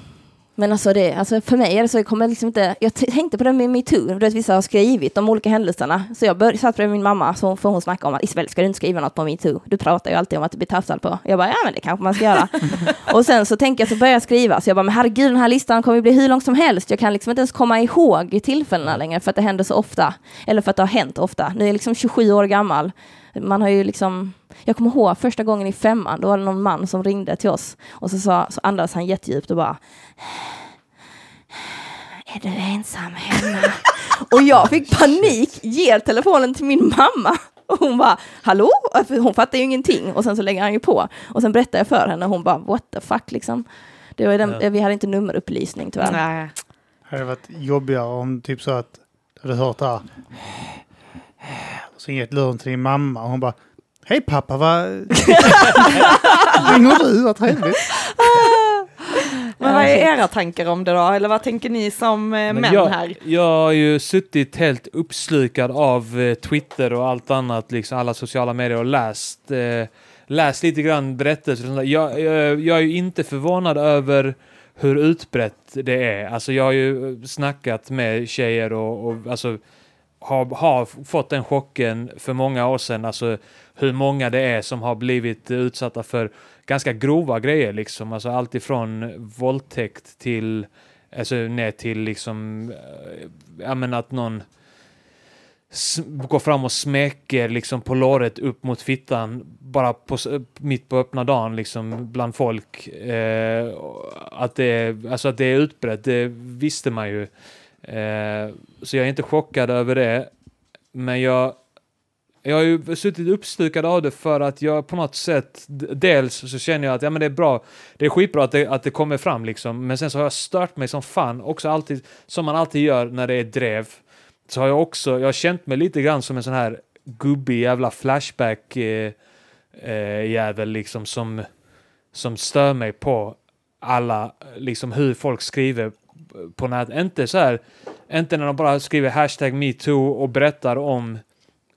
Men alltså, det, alltså för mig är det så, jag kommer liksom inte... Jag tänkte på det med metoo, du vet vissa har skrivit om olika händelserna. Så jag bör, satt bredvid min mamma, så får hon snacka om att Isabel, ska du inte skriva något på metoo? Du pratar ju alltid om att du blir tafsad på. Jag bara, ja men det kanske man ska göra. och sen så tänker jag, så börjar jag skriva, så jag bara, men herregud den här listan kommer ju bli hur lång som helst. Jag kan liksom inte ens komma ihåg tillfällena längre för att det händer så ofta. Eller för att det har hänt ofta. Nu är jag liksom 27 år gammal. Man har ju liksom... Jag kommer ihåg första gången i femman, då var det någon man som ringde till oss. Och så, sa, så andades han jättedjupt och bara är du ensam hemma? och jag fick panik, ger telefonen till min mamma. Och hon bara, hallå? För Hon fattar ju ingenting. Och sen så lägger han ju på. Och sen berättar jag för henne och hon bara, what the fuck liksom. Det var den, Ja. Vi hade inte nummerupplysning tyvärr. Nej. Det hade varit jobbigare om typ så att du hade hört det här. Så gett luren till din mamma och hon bara Hej pappa, vad ringer du? Vad trevligt. Men vad är era tankar om det då? Eller vad tänker ni som eh, män jag, här? jag har ju suttit helt uppslukad av eh, Twitter och allt annat, liksom alla sociala medier och läst, eh, läst lite grann berättelser. Jag, jag, jag är ju inte förvånad över hur utbrett det är. Alltså jag har ju snackat med tjejer och, och alltså, har, har fått den chocken för många år sedan. Alltså hur många det är som har blivit utsatta för ganska grova grejer liksom. Alltså allt ifrån våldtäkt till Alltså ner till liksom, eh, ja men att någon går fram och smäcker liksom på låret upp mot fittan bara på, mitt på öppna dagen liksom bland folk. Eh, att, det alltså att det är utbrett, det visste man ju. Eh, så jag är inte chockad över det. Men jag, jag har ju suttit uppslukad av det för att jag på något sätt, dels så känner jag att ja, men det är bra, det är skitbra att det, att det kommer fram liksom, men sen så har jag stört mig som fan, också alltid, som man alltid gör när det är drev, så har jag också, jag har känt mig lite grann som en sån här gubbig jävla flashback eh, eh, jävel liksom som, som stör mig på alla, liksom hur folk skriver på nätet. Inte så här, inte när de bara skriver hashtag metoo och berättar om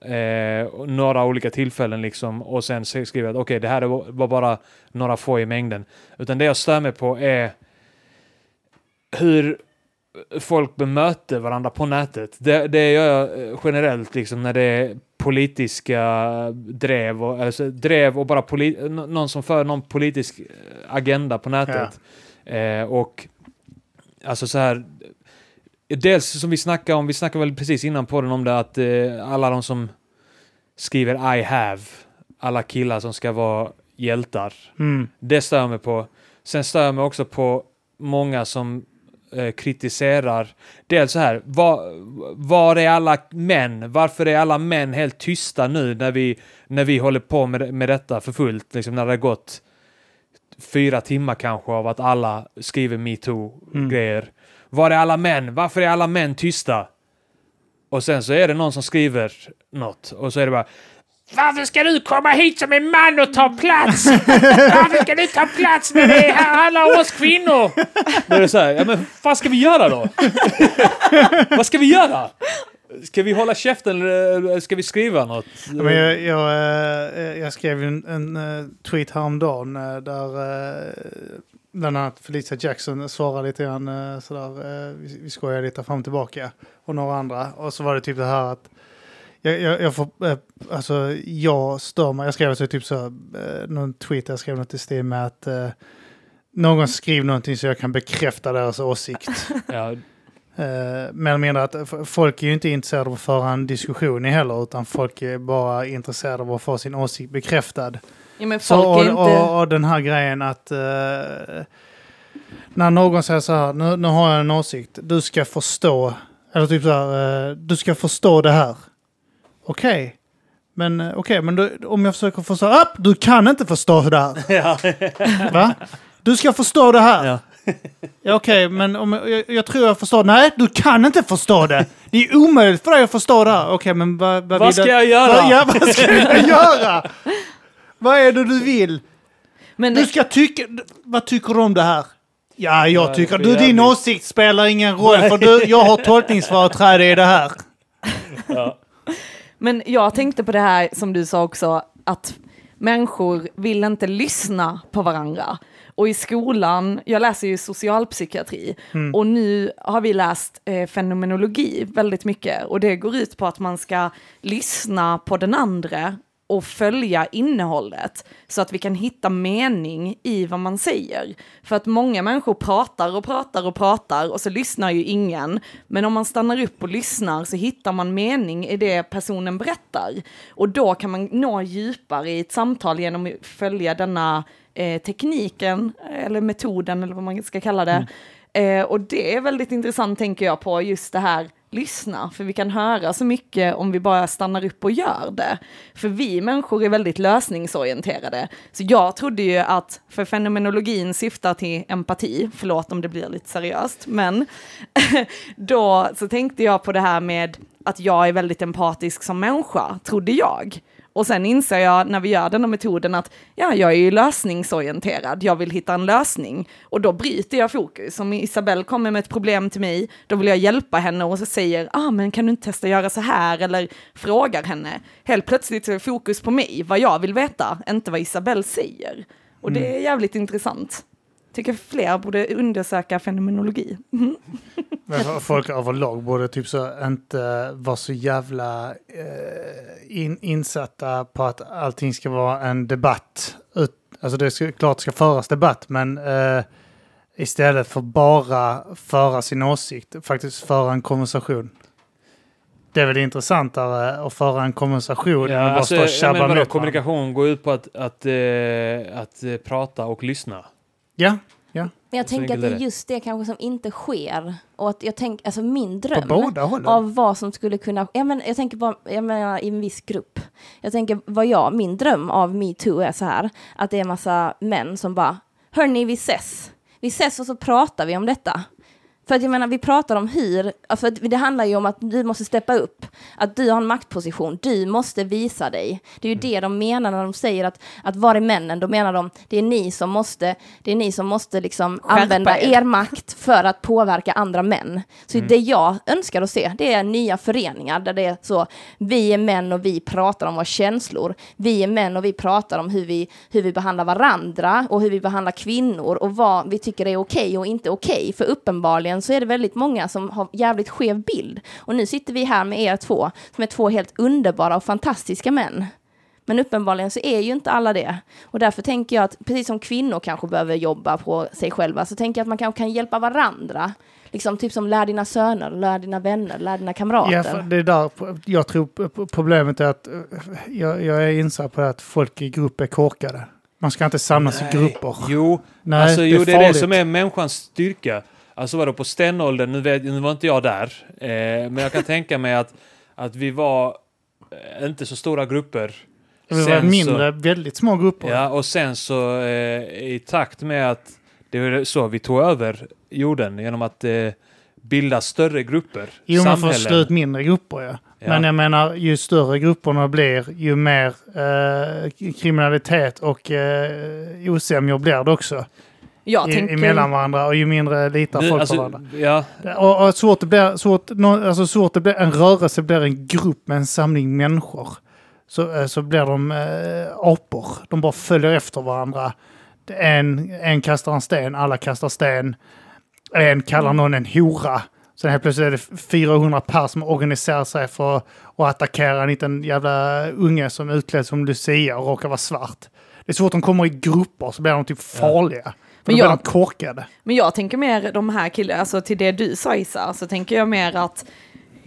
eh, några olika tillfällen liksom och sen skriver att okej, det här var bara några få i mängden. Utan det jag stör mig på är hur folk bemöter varandra på nätet. Det, det gör jag eh, generellt liksom när det är politiska drev och, alltså, drev och bara poli- nå- någon som för någon politisk eh, agenda på nätet. Eh, och alltså så här Dels som vi snackade om, vi snackade väl precis innan på den om det att eh, alla de som skriver I have, alla killar som ska vara hjältar. Mm. Det stör jag mig på. Sen stör jag mig också på många som eh, kritiserar. Dels så här, var, var är alla män? Varför är alla män helt tysta nu när vi, när vi håller på med, med detta för fullt? Liksom när det har gått fyra timmar kanske av att alla skriver metoo-grejer. Var är alla män? Varför är alla män tysta? Och sen så är det någon som skriver något och så är det bara varför ska du komma hit som en man och ta plats? Varför ska du ta plats när det här handlar om oss kvinnor? Då är det så här, ja men vad ska vi göra då? vad ska vi göra? Ska vi hålla käften eller ska vi skriva något? Ja, Men jag, jag, eh, jag skrev en, en eh, tweet häromdagen eh, där bland annat Felicia Jackson svarade lite grann sådär, vi, vi skojar lite fram och tillbaka och några andra. Och så var det typ det här att Jag, jag, jag får, alltså jag stör mig. Jag skrev så typ så, någon tweet, jag skrev något i stil med att någon skriver någonting så jag kan bekräfta deras åsikt. Ja, Eh, mer eller mindre att folk är ju inte intresserade av att föra en diskussion i heller, utan folk är bara intresserade av att få sin åsikt bekräftad. Ja, men Så, och, är inte... och, och den här grejen att eh, när någon säger så här, nu, nu har jag en åsikt, du ska förstå, eller typ så här, eh, du ska förstå det här. Okej, men eh, okej, men du, om jag försöker förstå, ah, du kan inte förstå det här. ja. Va? Du ska förstå det här. ja. Ja, Okej, men om jag, jag, tror jag förstår. Nej, du kan inte förstå det. Det är omöjligt för dig att förstå det här. Okej, men vad, vad, Vad ska jag göra? Vad, ja, vad ska jag göra? vad är det du vill? Men Du ska tycka... Vad tycker du om det här? Ja, jag Ja, tycker... Du, din jävligt. åsikt spelar ingen roll, för du, jag har tolkningsföreträde i det här. Ja. Men jag tänkte på det här som du sa också, att människor vill inte lyssna på varandra. Och i skolan, jag läser ju socialpsykiatri, och nu har vi läst eh, fenomenologi väldigt mycket. Och det går ut på att man ska lyssna på den andra och följa innehållet så att vi kan hitta mening i vad man säger. För att många människor pratar och pratar och pratar och så lyssnar ju ingen. Men om man stannar upp och lyssnar så hittar man mening i det personen berättar. Och då kan man nå djupare i ett samtal genom att följa denna eh, tekniken eller metoden eller vad man ska kalla det. Eh, och det är väldigt intressant tänker jag på just det här lyssna, för vi kan höra så mycket om vi bara stannar upp och gör det. För vi människor är väldigt lösningsorienterade. Så jag trodde ju att, för fenomenologin syftar till empati, förlåt om det blir lite seriöst, men då så tänkte jag på det här med att jag är väldigt empatisk som människa, trodde jag. Och sen inser jag när vi gör den här metoden att ja, jag är ju lösningsorienterad, jag vill hitta en lösning. Och då bryter jag fokus. Om Isabelle kommer med ett problem till mig, då vill jag hjälpa henne och så säger, ah men kan du inte testa göra så här? Eller frågar henne. Helt plötsligt så är fokus på mig, vad jag vill veta, inte vad Isabelle säger. Och det är jävligt intressant. Tycker fler borde undersöka fenomenologi. Men folk överlag borde typ så inte vara så jävla eh, in, insatta på att allting ska vara en debatt. Ut, alltså det är klart det ska föras debatt, men eh, istället för bara föra sin åsikt, faktiskt föra en konversation. Det är väl intressantare att föra en konversation än Ja, att bara alltså, stå och ja, tjabba men vadå, mot varandra. kommunikation går ut på att, att, eh, att eh, prata och lyssna. Ja, ja. Men jag tänker att det är just det kanske som inte sker. Och att jag tänker, alltså min På dröm av vad som skulle kunna, jag, men, jag tänker bara, jag menar i en viss grupp. Jag tänker vad jag, min dröm av metoo är så här, att det är massa män som bara, hörni vi ses. Vi ses och så pratar vi om detta. För att jag menar, vi pratar om hur, för det handlar ju om att du måste steppa upp, att du har en maktposition, du måste visa dig. Det är ju det de menar när de säger att, att var är männen? Då menar de, det är ni som måste, det är ni som måste liksom Skärpa använda er. er makt för att påverka andra män. Så det jag önskar att se, det är nya föreningar där det är så, vi är män och vi pratar om våra känslor. Vi är män och vi pratar om hur vi, hur vi behandlar varandra och hur vi behandlar kvinnor och vad vi tycker är okej och inte okej. För uppenbarligen så är det väldigt många som har jävligt skev bild. Och nu sitter vi här med er två, som är två helt underbara och fantastiska män. Men uppenbarligen så är ju inte alla det. Och därför tänker jag att precis som kvinnor kanske behöver jobba på sig själva så tänker jag att man kanske kan hjälpa varandra. Liksom typ som lär dina söner, lär dina vänner, lär dina kamrater. Ja, det är där jag tror problemet är att eh, jag, jag är insatt på det att folk i grupp är korkade. Man ska inte samlas i grupper. Jo, Nej, alltså, det är jo, det är det som är människans styrka. Alltså vadå, på stenåldern, nu, vet, nu var inte jag där, eh, men jag kan tänka mig att, att vi var eh, inte så stora grupper. Det var mindre, väldigt små grupper. Ja, och sen så eh, i takt med att det var så vi tog över jorden genom att eh, bilda större grupper, Jo, man får slå ut mindre grupper, ja. Ja. Men jag menar, ju större grupperna blir, ju mer eh, kriminalitet och eh, osämjor blir det också. Jag I, tänker... Emellan varandra och ju mindre litar Nu, folk på alltså, varandra. ja, Och, och svårt det blir, svårt, alltså svårt det blir, en rörelse blir en grupp med en samling människor. Så, eh, så blir de eh, apor. De bara följer efter varandra. En, en kastar en sten, alla kastar sten. En kallar någon en hora. Sen helt plötsligt är det 400 pers som organiserar sig för att attackera en liten jävla unge som är utklädd som Lucia och råkar vara svart. Det är så fort de kommer i grupper så blir de typ farliga. För Men jag- de korkade. Men jag tänker mer de här killarna, alltså till det du sa Issa, så tänker jag mer att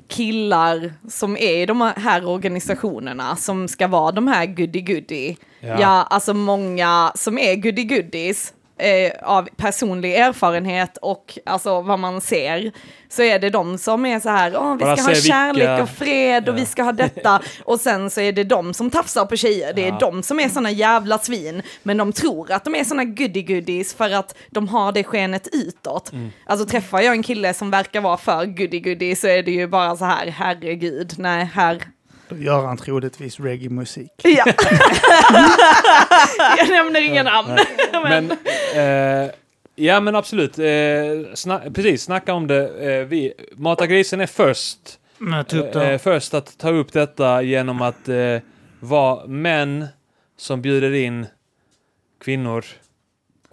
killar som är i de här organisationerna som ska vara de här goody-goody. Ja. Ja. alltså många som är goody-goodies eh, av personlig erfarenhet och alltså vad man ser så är det de som är så här, Åh, vi ska ha se vilka- kärlek och fred och Ja. vi ska ha detta och sen så är det de som tafsar på tjejer, det är Ja. de som är såna jävla svin men de tror att de är såna goody-goodies för att de har det skenet utåt. Mm. Alltså träffar jag en kille som verkar vara för goody-goody så är det ju bara så här, herregud, nej, här. Då gör han troligtvis reggae-musik. Ja. jag nämner inga namn. Men, eh, ja men absolut. Eh, sna precis, snacka om det. Eh, vi, Mata grisen är först. Men typ. Eh, först att ta upp detta genom att eh, vara män som bjuder in kvinnor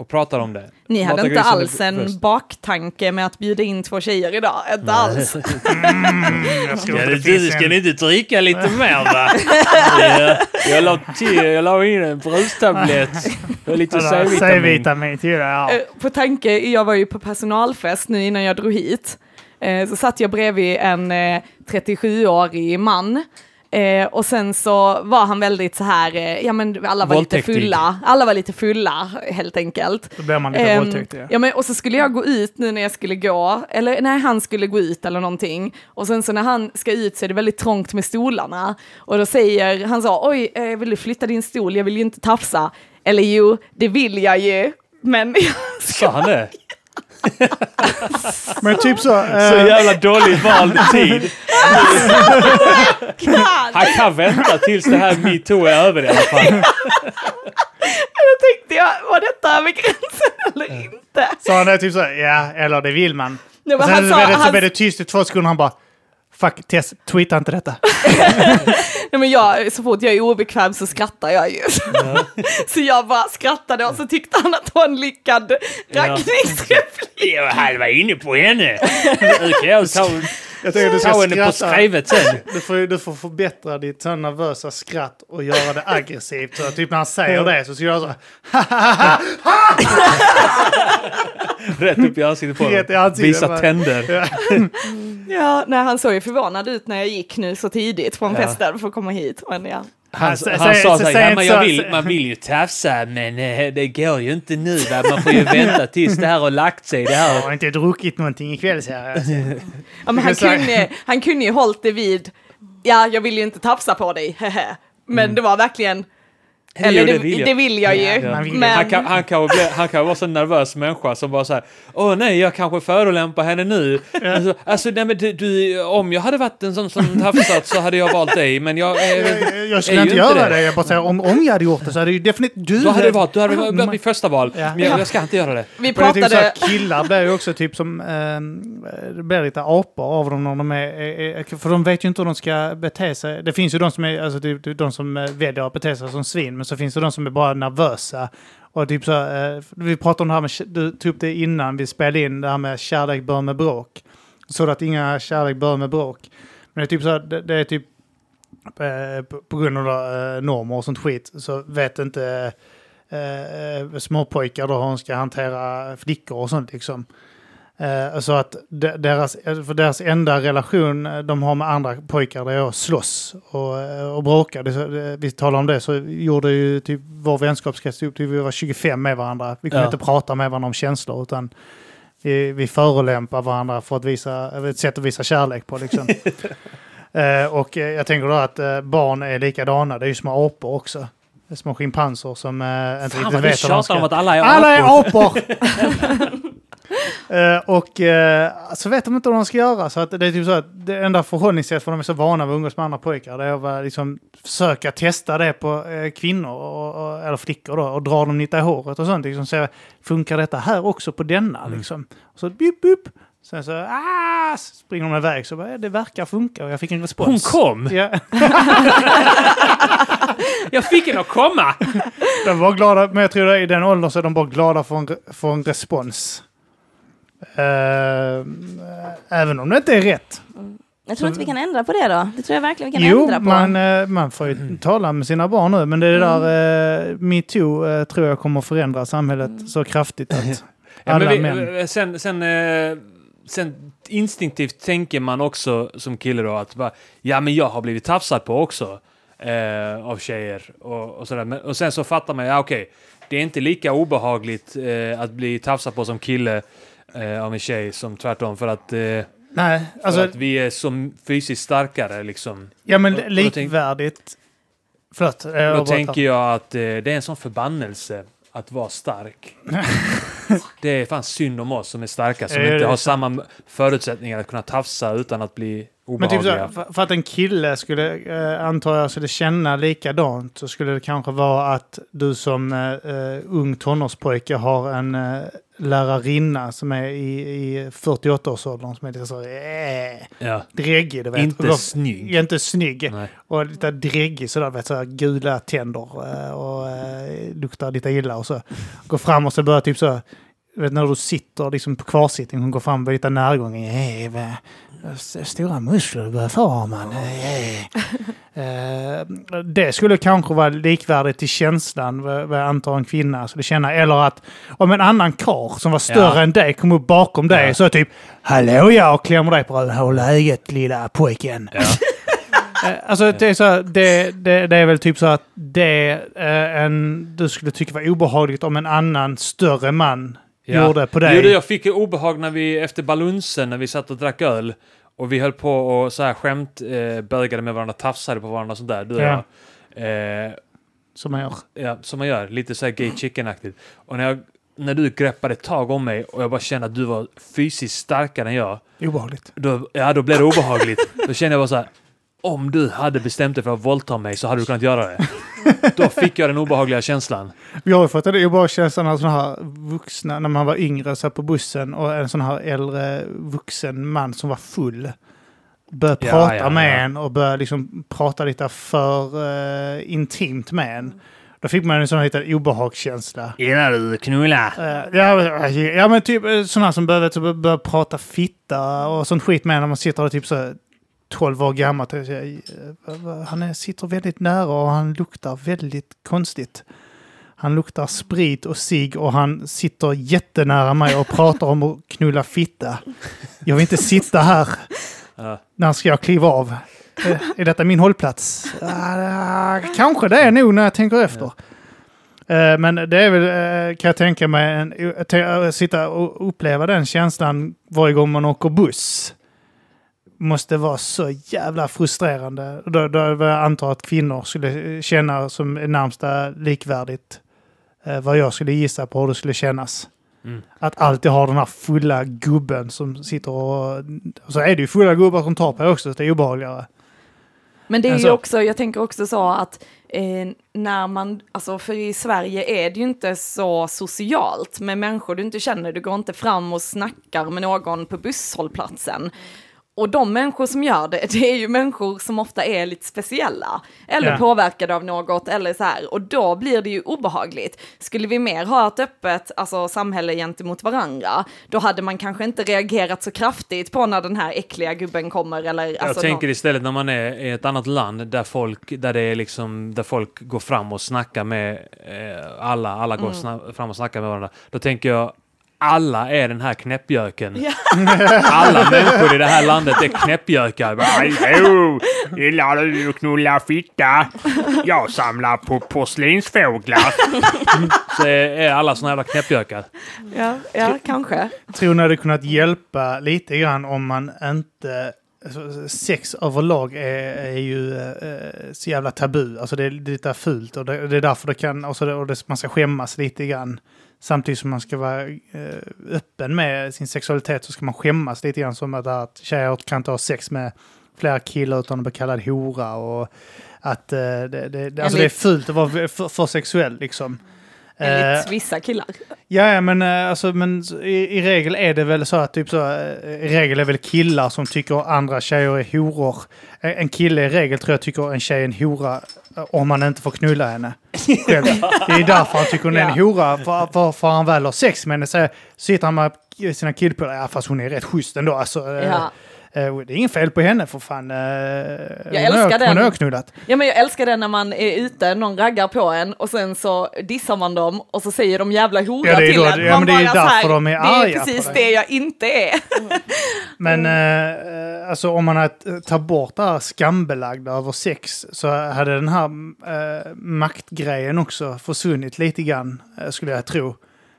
och pratar om det. Ni hade inte alls en först. baktanke med att bjuda in två tjejer idag, inte alls. Jag tror inte det finns en- inte dricka lite mer va? jag la till, jag la in en brustablett och lite C-vitamin till det. Ja. Eh, På tanke, jag var ju på personalfest nu innan jag drog hit. Eh, Så satt jag bredvid en eh, 37-årig man. Eh, och sen så var han väldigt så här, eh, ja men alla var lite Våldtäktig. fulla. Alla var lite fulla helt enkelt. Då blir man lite Ehm, våldtäkt. Ja. ja, men, och så skulle jag gå ut nu när jag skulle gå, eller när han skulle gå ut eller någonting. Och sen så när han ska ut så är det väldigt trångt med stolarna. Och då säger han så, oj, eh, vill du flytta din stol? Jag vill ju inte tafsa. Eller jo, det vill jag ju. Men Sa han det? Men typ så. Så eh, jävla dåligt vald tid. Han kan vänta tills det här metoo är över i alla fall. då tänkte jag, var detta över gränsen eller inte? sa han det typ så. Ja, eller det vill man. Nej, Och men sen han så sa- blev det, så han- blev det tyst i två sekunder. Han bara. Fuck, Tess, tweeta inte detta. Nej, men jag, så fort jag är obekväm så skrattar jag ju. så jag bara skrattade och så tyckte han att det var en lyckad raggningsreplik. Jag halva inne på henne. Nu kan jag ta, Jag tycker du ska ta henne på skratta. skrivet sen. Du får, du får förbättra ditt så nervösa skratt och göra det aggressivt. Så att typ när han säger det så ska jag så. Rätt upp i ansiktet på Rätt i honom. ansiktet, Visa bara. tänder. Ja, nej, han såg ju förvånad ut när jag gick nu så tidigt från Ja. festen för att komma hit. Men ja. Han, Alltså, han säg- sa så- såhär, säg ja, inte men jag så- vill, man vill ju tafsa men eh, det går ju inte nu va? Man får ju vänta tills det här har lagt sig. Det Jag här. har inte druckit någonting ikväll så här. Ja, men han, Jag kunde, han kunde ju hållit det vid, ja, jag vill ju inte tafsa på dig. Men det var verkligen, eller Jo, det, det det, vill vill jag. jag, ju. Ja. Vill- Men, Han kan, han, kan bli, han kan vara så nervös människa som bara såhär Åh nej, jag kanske förolämpar henne nu. Alltså, alltså nej men du, du, om jag hade varit en sån som tafsat så hade jag valt dig, men jag... Eh, Jag, jag är skulle inte göra det. det. Jag bara säger om, om jag hade gjort det så hade ju definitivt du... då hade det varit, då hade varit mitt första val. Ja. Men jag, jag ska inte göra det. vi Och det är typ så pratade, killar blir ju också typ som... Eh, det blir lite apor av dem när de är, är, är... För de vet ju inte hur de ska bete sig. Det finns ju de som är... Alltså typ, de som eh, väljer att bete sig som svin. Men så finns det de som är bara nervösa. Och typ så... Eh, vi pratade om det här med... Du tog upp det innan vi spelade in. Det här med kärlek bör med bråk. Så att inga kärlek bör med bråk. Men det är typ så det, det är typ... Eh, på, på grund av eh, normer och sånt skit så vet inte eh, eh småpojkar då hur de ska hantera flickor och sånt liksom. Eh, så att de, deras, för deras enda relation eh, de har med andra pojkar det är att slåss och, eh, och bråka. Det, vi talade om det så gjorde ju typ vår vänskapskrets upp till vi var 25 med varandra. Vi kunde Ja. inte prata med varandra om känslor utan vi, vi förolämpar varandra för att visa, ett sätt att visa kärlek på liksom. Eh, och eh, jag tänker då att eh, barn är likadana, det är ju små apor också. Det är små schimpanser som eh, inte Fan riktigt vad du vet vad de tjatar om ska... att alla är Alla är apor. Eh, och eh, så vet de inte vad de ska göra. Så att det är typ så att det enda förhållningssätt för de är så vana vid att umgås med andra pojkar. Det är att liksom försöka testa det på eh, kvinnor, och, och, eller flickor då, och dra dem lite i håret och sånt. Liksom, så, funkar detta här också på denna? Liksom. Och så bip, bip. Sen så ah, springer de iväg så bara, "Ja, det verkar funka och jag fick en Hon respons. kom! Ja, Jag fick henne att komma! de var glada, men jag tror att i den åldern så är de bara glada för en, för en respons. Eh, även om det inte är rätt. Jag tror inte vi kan ändra på det då. Det tror jag verkligen vi kan Jo, ändra på. man, eh, man får ju tala med sina barn nu, men det Mm. där uh, metoo eh, tror jag kommer förändra samhället Mm. så kraftigt att Ja, alla men män... vi, sen, sen, eh, sen instinktivt tänker man också som kille då att bara, ja men jag har blivit tafsad på också eh, av tjejer och, och sådär. Men, och sen så fattar man, ja okej, det är inte lika obehagligt eh, att bli tafsad på som kille eh, av en tjej som tvärtom för att, eh, Nej, för alltså, att vi är så fysiskt starkare liksom. ja men och tänk- likvärdigt... Förlåt. jag Då tänker jag att eh, det är en sån förbannelse att vara stark. det är fan synd om oss som är starka, som Ja, inte har sant. samma här att kunna tafsa utan att bli Men typ så, obehagliga. för, att en kille skulle, eh, antar jag, skulle känna likadant så skulle det kanske vara att du som eh, eh, ung tonårspojke har en eh, lärarinna som är i, i 48-årsåldern som är lite så eh, ja. dräggig, du vet. Inte Och snygg. Inte snygg. Nej. Och lite dräggig sådär, vet, så gula tänder eh, och eh, luktar lite illa och så. Går fram och så börjar typ så, vet, när du sitter liksom på kvarsittning, hon går fram med lite närgång. Eh, st- Stora muskler du börjar få har man. Eh, eh, det skulle kanske vara likvärdigt till känslan vad jag antar en kvinna skulle känna. Eller att om en annan karl som var större Ja. än dig kom upp bakom dig Ja. så typ Hallå jag och klämmer dig på röven. Hur läget lilla pojken? Ja. Eh, Alltså det är, så här, det, det, det är väl typ så att det eh, en, du skulle tycka var obehagligt om en annan större man Ja. gjorde på Jo, dig. det jag fick obehag när vi, efter balunsen, när vi satt och drack öl och vi höll på och så här skämt eh, bögade med varandra, tafsade på varandra sånt där, du och Ja. jag. Eh, Som man gör. Ja, som man gör. Lite så här gay chicken-aktigt. Och när, jag, när du greppade tag om mig och jag bara kände att du var fysiskt starkare än jag, Obehagligt. då, ja, då blev det obehagligt. då kände jag bara så här, om du hade bestämt dig för att våldta mig så hade du kunnat göra det. Då fick jag den obehagliga känslan. Vi har ju fått en obehaglig känsla när sådana här vuxna, när man var yngre, så på bussen och en sån här äldre vuxen man som var full började Ja, prata ja, med ja. en och började liksom prata lite för eh, intimt med en. Då fick man en sån här liten obehagskänsla. Gillar du knulla? Eh, ja, ja, men typ eh, sådana som börjar, så börjar prata fitta och sånt skit med när man sitter och typ så 12 år gammal. eh, Han är, sitter väldigt nära och han luktar väldigt konstigt. Han luktar sprit och sig och han sitter jättenära mig och pratar om att knulla fitta. Jag vill inte sitta här. När ska jag kliva av? Är detta min hållplats? Kanske det är nog när jag tänker efter. Eh, Men det är väl, eh, kan jag tänka mig, att sitta och uppleva den känslan varje gång man åker buss. Måste vara så jävla frustrerande. Då, då jag antar att kvinnor skulle känna som är närmsta likvärdigt eh, vad jag skulle gissa på hur det skulle kännas. Mm. Att alltid ha den här fulla gubben som sitter och... och så är det ju fulla gubbar som tar på också, så det är obehagligare. Men det är ju Alltså- också, jag tänker också så att eh, när man, alltså för i Sverige är det ju inte så socialt med människor du inte känner, du går inte fram och snackar med någon på busshållplatsen. Och de människor som gör det, det är ju människor som ofta är lite speciella. Eller Ja. påverkade av något, eller så här. Och då blir det ju obehagligt. Skulle vi mer ha ett öppet alltså, samhälle gentemot varandra, då hade man kanske inte reagerat så kraftigt på när den här äckliga gubben kommer. Eller, Jag alltså, tänker nå- istället när man är i ett annat land där folk, där det är liksom, där folk går fram och snackar med eh, alla, alla går sna- fram och snackar med varandra. Då tänker jag, alla är den här knäppjöken. Alla människor i det här landet är knäppjökar. Hallå! Gillar du att knulla fitta? Jag samlar på porslinsfåglar. Så är alla såna jävla knäppjökar. Ja, ja kanske. tror ni det hade kunnat hjälpa lite grann om man inte... Alltså, sex överlag är, är ju eh, så jävla tabu. Alltså det är lite fult och det, det är därför det kan... Och, så det, och det, man ska skämmas lite grann. Samtidigt som man ska vara eh, öppen med sin sexualitet så ska man skämmas lite grann som att, att tjejer kan inte ha sex med flera killar utan att bli kallad hora och att eh, det, det, alltså det är fult att vara för, för sexuell liksom. Enligt Eh, vissa killar. Ja, men, eh, alltså, men i, i regel är det väl så att typ så, eh, i regel är väl killar som tycker andra tjejer är horor. En kille i regel tror jag tycker en tjej är en hora eh, om man inte får knulla henne. Själv. Det är därför han tycker hon är en hora. För, för, för han väl har sex med henne så sitter han med sina killpolare. Ja, fast hon är rätt schysst ändå. Alltså, Ja. Eh, det är inget fel på henne för fan. eh, hon älskar den. Hon har jag knullat. Ja men jag älskar det när man är ute, någon raggar på en och sen så dissar man dem och så säger de jävla hora Ja, det är till en. ja, men det är därför här, de är Det arga är på precis det jag inte är. Men eh, alltså om man tar bort det här skambelagda över sex så hade den här eh, maktgrejen också försvunnit lite grann, skulle jag tro.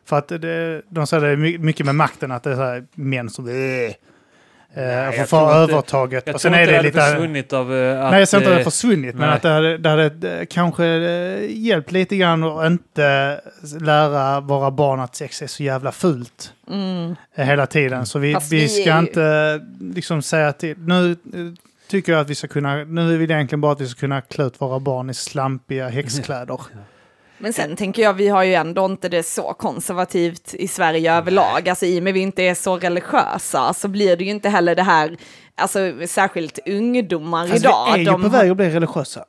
För att det, de säger det är my- mycket med makten att det är så här män som eh, eh, jag får tror få övertaget. Jag och tror sen är inte det det hade lite... försvunnit av eh, att... Nej, jag säger inte att det eh, har försvunnit, men nej. att det hade, det hade eh, kanske eh, hjälpt lite grann att inte lära våra barn att sex är så jävla fult Mm. eh, hela tiden. Så vi, Fast vi vi ska är ju- inte eh, liksom säga till... Nu eh, tycker jag att vi ska kunna... Nu vill jag egentligen bara att vi ska kunna klä ut våra barn i slampiga häxkläder. Men sen tänker jag, vi har ju ändå inte det så konservativt i Sverige överlag. Alltså i och med vi inte är så religiösa så blir det ju inte heller det här, alltså särskilt ungdomar Fast idag. vi är ju de på väg att bli religiösa.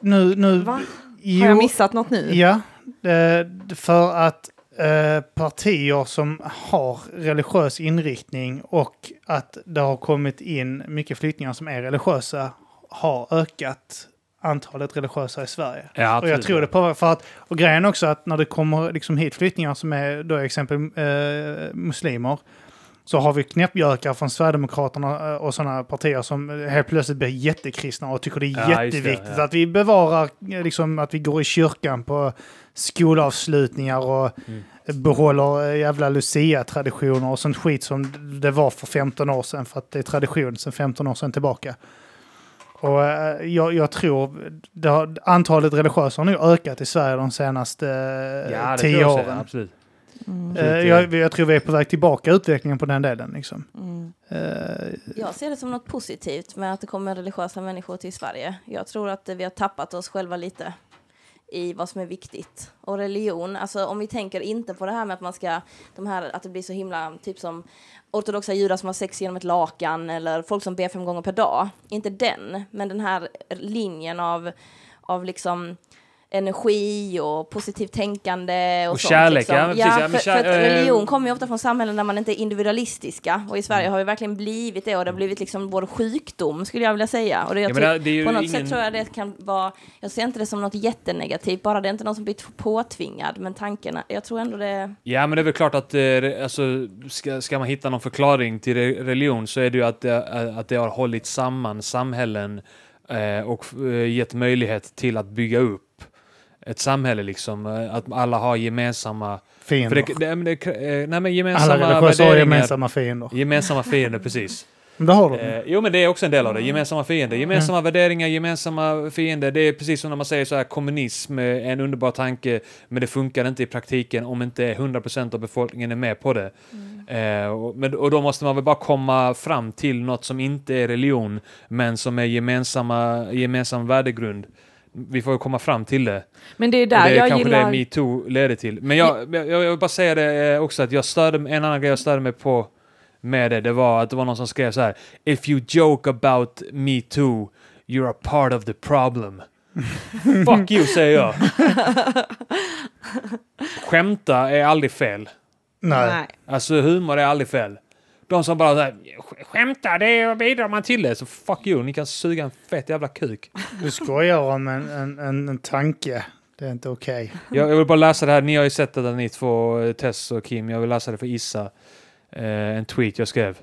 Nu... nu Va? Jo, Har jag missat något nu? Ja, eh, för att eh, partier som har religiös inriktning och att det har kommit in mycket flyktingar som är religiösa har ökat antalet religiösa i Sverige. Ja, Och jag tror det på för att, och grejen också att när det kommer liksom hit flyktingar som är då exempel eh, muslimer så har vi knäppgökar från Sverigedemokraterna eh, och sådana partier som helt plötsligt blir jättekristna och tycker det är Ja, just det, jätteviktigt ja. att vi bevarar, eh, liksom, att vi går i kyrkan på skolavslutningar och Mm. behåller eh, jävla Lucia-traditioner och sånt skit som det var för 15 år sedan för att det är tradition sedan 15 år sedan tillbaka. Och eh, jag, jag tror det har, antalet religiösa har nu ökat i Sverige de senaste eh, Ja, det tio tror jag åren. absolut. Eh, jag, jag tror vi är på väg tillbaka utvecklingen på den delen. Liksom. Mm. Eh, Jag ser det som något positivt med att det kommer religiösa människor till Sverige. Jag tror att vi har tappat oss själva lite i vad som är viktigt. Och religion, alltså om vi tänker inte på det här med att man ska, de här, att det blir så himla, typ som ortodoxa judar som har sex genom ett lakan eller folk som ber fem gånger per dag. Inte den, men den här linjen av, av liksom energi och positivt tänkande och, Och sånt, kärlek, liksom. ja, precis, ja, för, kär- för att eh, religion kommer ju ofta från samhällen där man inte är individualistiska och i Sverige Mm. har vi verkligen blivit det och det har blivit liksom vår sjukdom skulle jag vilja säga. Och det, jag Ja, tyck- det- på något ingen- sätt tror jag det kan vara, jag ser inte det som något jättenegativt, bara det är inte någon som blir påtvingad, men tanken, jag tror ändå det, Ja, men det är väl klart att eh, alltså, ska, ska man hitta någon förklaring till re- religion så är det ju att det, eh, att det har hållit samman samhällen och gett möjlighet till att bygga upp ett samhälle liksom. eh, Att alla har gemensamma... För fiender. det, det, det, eh, nej, men gemensamma Alla religiösa har gemensamma fiender. Gemensamma fiender, precis. Men det har de. Eh, jo, men det är också en del av det. Gemensamma fiender. Gemensamma värderingar, gemensamma fiender. Det är precis som när man säger så här, kommunism är en underbar tanke, men det funkar inte i praktiken om inte 100% av befolkningen är med på det. Eh, och, men, och då måste man väl bara komma fram till något som inte är religion, men som är gemensamma, gemensam värdegrund. Vi får ju komma fram till det. Men det är där det är jag kanske gillar... det metoo leder till. Men jag, jag, jag vill bara säga det eh, också att jag störde, en annan grej jag störde mig på med det, det var att det var någon som skrev så här If you joke about me too, you're a part of the problem. Fuck you, säger jag. Skämta är aldrig fel. Nej. Nej. Alltså humor är aldrig fel. De som bara såhär, skämta, det bidrar man till det. Så fuck you, ni kan suga en fett jävla kuk. Du skojar om en, en, en, en tanke. Det är inte okej. Jag, jag vill bara läsa det här, ni har ju sett det där ni två, eh, Tess och Kim. Jag vill läsa det för Issa. Eh, en tweet jag skrev.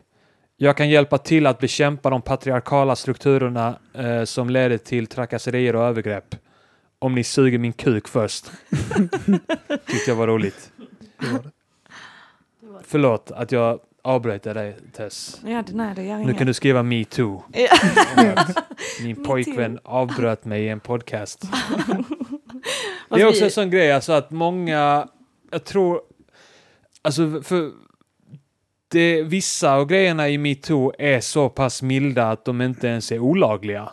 Jag kan hjälpa till att bekämpa de patriarkala strukturerna eh, som leder till trakasserier och övergrepp. Om ni suger min kuk först. Tyckte jag var roligt. Förlåt att jag avbröt dig Tess. Ja, det, nej, det gör Nu inget. kan du skriva me too. Ja. Min Me pojkvän avbröt mig i en podcast. Det är också en sån grej, alltså att många, jag tror, alltså för det, vissa av grejerna i metoo är så pass milda att de inte ens är olagliga.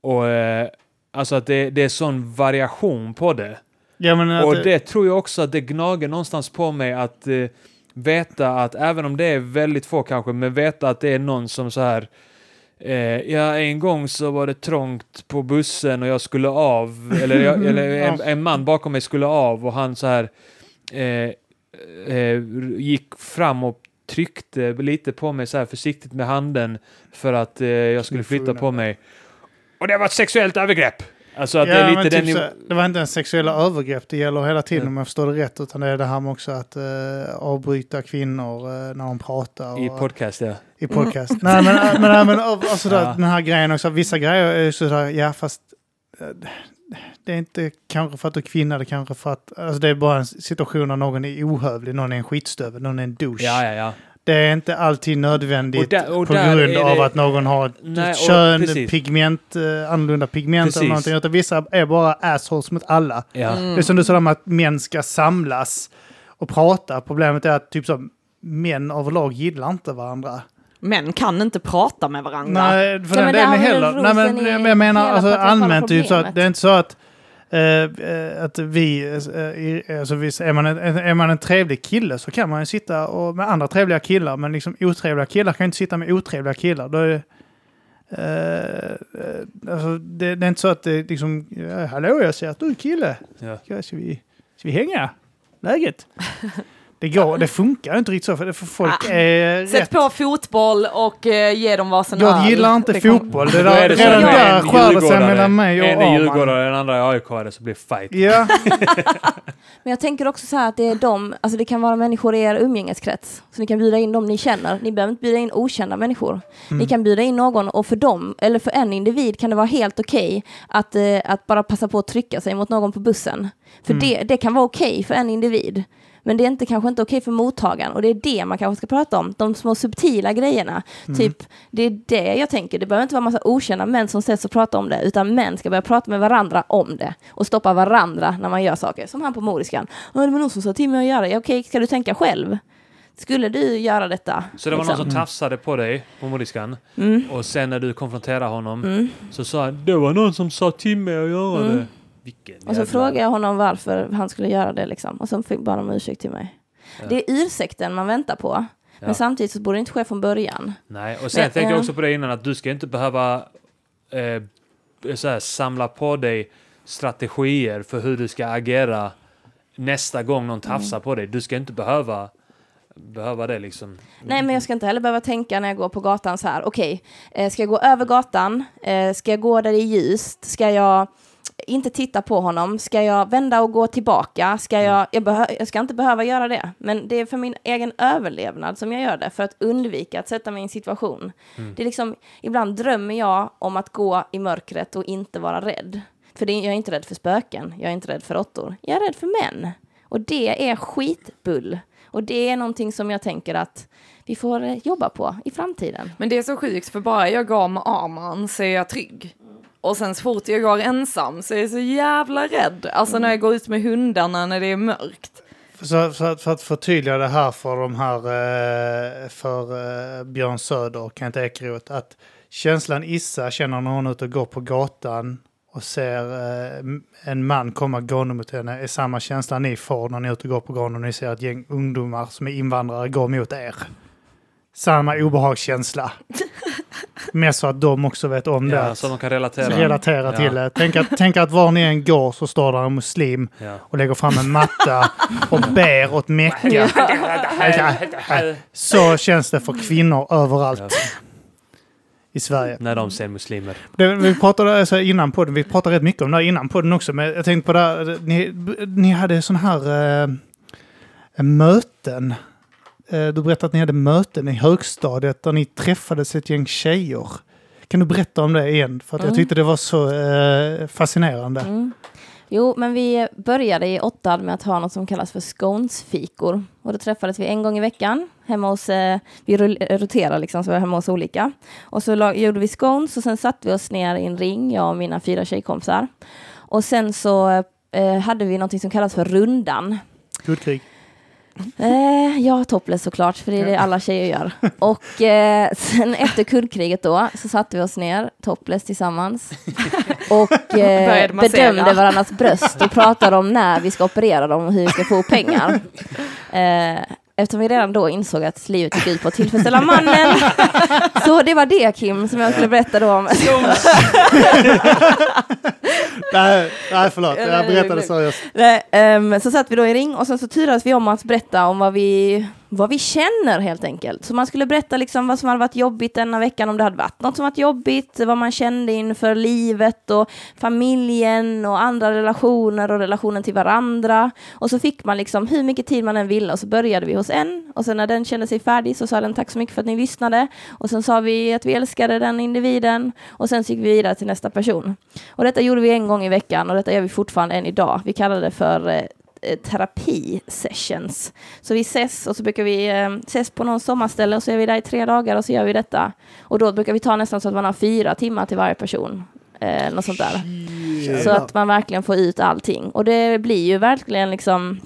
Och eh, alltså att det, det är sån variation på det. Ja, men att, Och det tror jag också att det gnager någonstans på mig att eh, veta att även om det är väldigt få kanske, men veta att det är någon som så här eh, ja, en gång så var det trångt på bussen och jag skulle av, eller, jag, eller en, en man bakom mig skulle av och han så här eh, eh, gick fram och tryckte lite på mig så här försiktigt med handen för att eh, jag skulle flytta på mig. Och det var ett sexuellt övergrepp! Alltså att det är lite den typ så, det var inte en sexuella övergrepp det gäller hela tiden Ja. om jag förstår det rätt. Utan det är det här med också att eh, avbryta kvinnor eh, när de pratar. i och- podcast ja. I podcast. nej, men, men, nej, men alltså där, Ja. den här grejen också. Vissa grejer är sådär, ja fast eh, det är inte kanske för att du är kvinna, det är kanske för att alltså det är bara en situation när någon är ohövlig, någon är en skitstövel, någon är en douche. Ja, ja, ja. Det är inte alltid nödvändigt Och där- och på grund är av det- att någon har ett Nej, och kön, precis. pigment, eh, annorlunda pigment Precis. eller någonting. Utan vissa är bara assholes mot alla. ja. Mm. Det är som du sa med att män ska samlas och prata. Problemet är att typ så, män överlag gillar inte varandra. Män kan inte prata med varandra. Nej, för Nej, den delen heller. Nej, men, jag menar alltså, allmänt, typ så att det är inte så att eh, eh, att vi, eh, alltså visst, är, man en, är man en trevlig kille så kan man ju sitta och, med andra trevliga killar, men liksom otrevliga killar kan ju inte sitta med otrevliga killar. Då är, eh, eh, alltså, det, det är inte så att det liksom, hallå jag ser att du är kille, Ja. ska, ska, vi, ska vi hänga? Läget? Det, går, det funkar inte riktigt så, för, folk Ah, är Sätt rätt på fotboll och eh, ge dem varsin jag gillar inte Det fotboll. Det där, är det så redan där en skär det sig mellan mig och En är djurgårdare och den andra är AIK-are så blir fight. Ja, Men jag tänker också så här att det är de, alltså det kan vara människor i er umgängeskrets. Så ni kan bjuda in dem ni känner. Ni behöver inte bjuda in okända människor. Mm. Ni kan bjuda in någon och för dem, eller för en individ kan det vara helt okej att, eh, att bara passa på att trycka sig mot någon på bussen. För Mm. det, det kan vara okej för en individ. Men det är inte, kanske inte okej för mottagaren och det är det man kanske ska prata om. De små subtila grejerna. Mm. Typ, det är det jag tänker. Det behöver inte vara massa okända män som sätts och pratar om det, utan män ska börja prata med varandra om det och stoppa varandra när man gör saker. Som han på Moriskan. "Ja, Det var någon som sa till mig att göra det. Okej, ska du tänka själv? Skulle du göra detta? Så det var Liksom. någon som tafsade på dig på moriskan Mm. och sen när du konfronterade honom Mm. så sa han det var någon som sa till mig att göra Mm. det. Vilken Och så jävla- frågade jag honom varför han skulle göra det liksom. Och så fick bara om ursäkt till mig. Ja. Det är ursäkten man väntar på. Ja. Men samtidigt så borde det inte ske från början. Nej, och sen Men, tänker jag också på det innan att du ska inte behöva eh, så här, samla på dig strategier för hur du ska agera nästa gång någon tafsar på dig. Du ska inte behöva behöva det liksom. Nej, men jag ska inte heller behöva tänka när jag går på gatan så här. Okej, eh, ska jag gå över gatan? Eh, ska jag gå där det är ljust? Ska jag inte titta på honom? Ska jag vända och gå tillbaka? Ska jag, jag, behö- jag ska inte behöva göra det. Men det är för min egen överlevnad som jag gör det. För att undvika att sätta mig i en situation. Det är liksom, ibland drömmer jag om att gå i mörkret och inte vara rädd. För det, jag är inte rädd för spöken. Jag är inte rädd för råttor. Jag är rädd för män. Och det är skitbull. Och det är någonting som jag tänker att vi får jobba på i framtiden. Men det är så sjukt för bara jag går med Arman så är jag trygg. Och sen så fort jag går ensam så är jag så jävla rädd. Alltså när jag går ut med hundarna när det är mörkt. Så, för, att- för att förtydliga det här för de här, eh, för eh, Björn Söder och Kent Ekeroth, att känslan Issa känner när hon är ute och går på gatan och ser eh, en man komma gående mot henne är samma känsla ni får när ni är ute och går på gatan och ni ser ett gäng ungdomar som är invandrare gå mot er. Samma obehagskänsla. Mest så att de också vet om Ja, det. så de kan relatera. Relatera Ja. till det. Tänk att, tänk att var ni än går så står där en muslim Ja. och lägger fram en matta och ber åt Mecka. Så känns det för kvinnor överallt Ja. i Sverige. När de ser muslimer. Det, vi pratade alltså innan podden, vi pratade rätt mycket om det här innan podden också, men jag tänkte på det här, ni, ni hade sån här eh, möten. Eh, du berättade att ni hade möten i högstadiet där ni träffades ett gäng tjejer. Kan du berätta om det igen? För att jag Mm. tyckte det var så eh, fascinerande. Mm. Jo, men vi började i åttan med att ha något som kallas för sconesfikor. Och då träffades vi en gång i veckan hemma hos, eh, vi roterar liksom, så vi var hemma hos olika. Och så lag- gjorde vi scones och sen satte vi oss ner i en ring, jag och mina fyra tjejkompisar. Och sen så eh, hade vi något som kallas för rundan. Kuddkrig. Eh, ja, topless såklart, för det är det alla tjejer gör. Och eh, sen efter kuddkriget då, så satte vi oss ner, topless tillsammans. Och eh, bedömde varandras bröst och pratade om när vi ska operera dem och hur vi ska få pengar. Eh, eftersom vi redan då insåg att livet gick ut på att tillfredsställa mannen. Så det var det Kim, som jag skulle berätta då om. Nej, nej, förlåt. Jag berättade seriöst. Nej, ehm, så satt vi då i ring och sen så turades vi om att berätta om vad vi, vad vi känner helt enkelt. Så man skulle berätta liksom vad som hade varit jobbigt denna veckan, om det hade varit något som varit jobbigt, vad man kände inför livet och familjen och andra relationer och relationen till varandra. Och så fick man liksom hur mycket tid man än ville och så började vi hos en och sen när den kände sig färdig så sa den tack så mycket för att ni lyssnade och sen sa vi att vi älskade den individen och sen så gick vi vidare till nästa person. Och detta gjorde vi en gång i veckan och detta gör vi fortfarande än idag. Vi kallar det för eh, terapi-sessions. Så vi ses och så brukar vi eh, ses på någon sommarställe och så är vi där i tre dagar och så gör vi detta. Och då brukar vi ta nästan så att man har fyra timmar till varje person. Eh, något sånt där. Så att man verkligen får ut allting. Och det blir ju verkligen liksom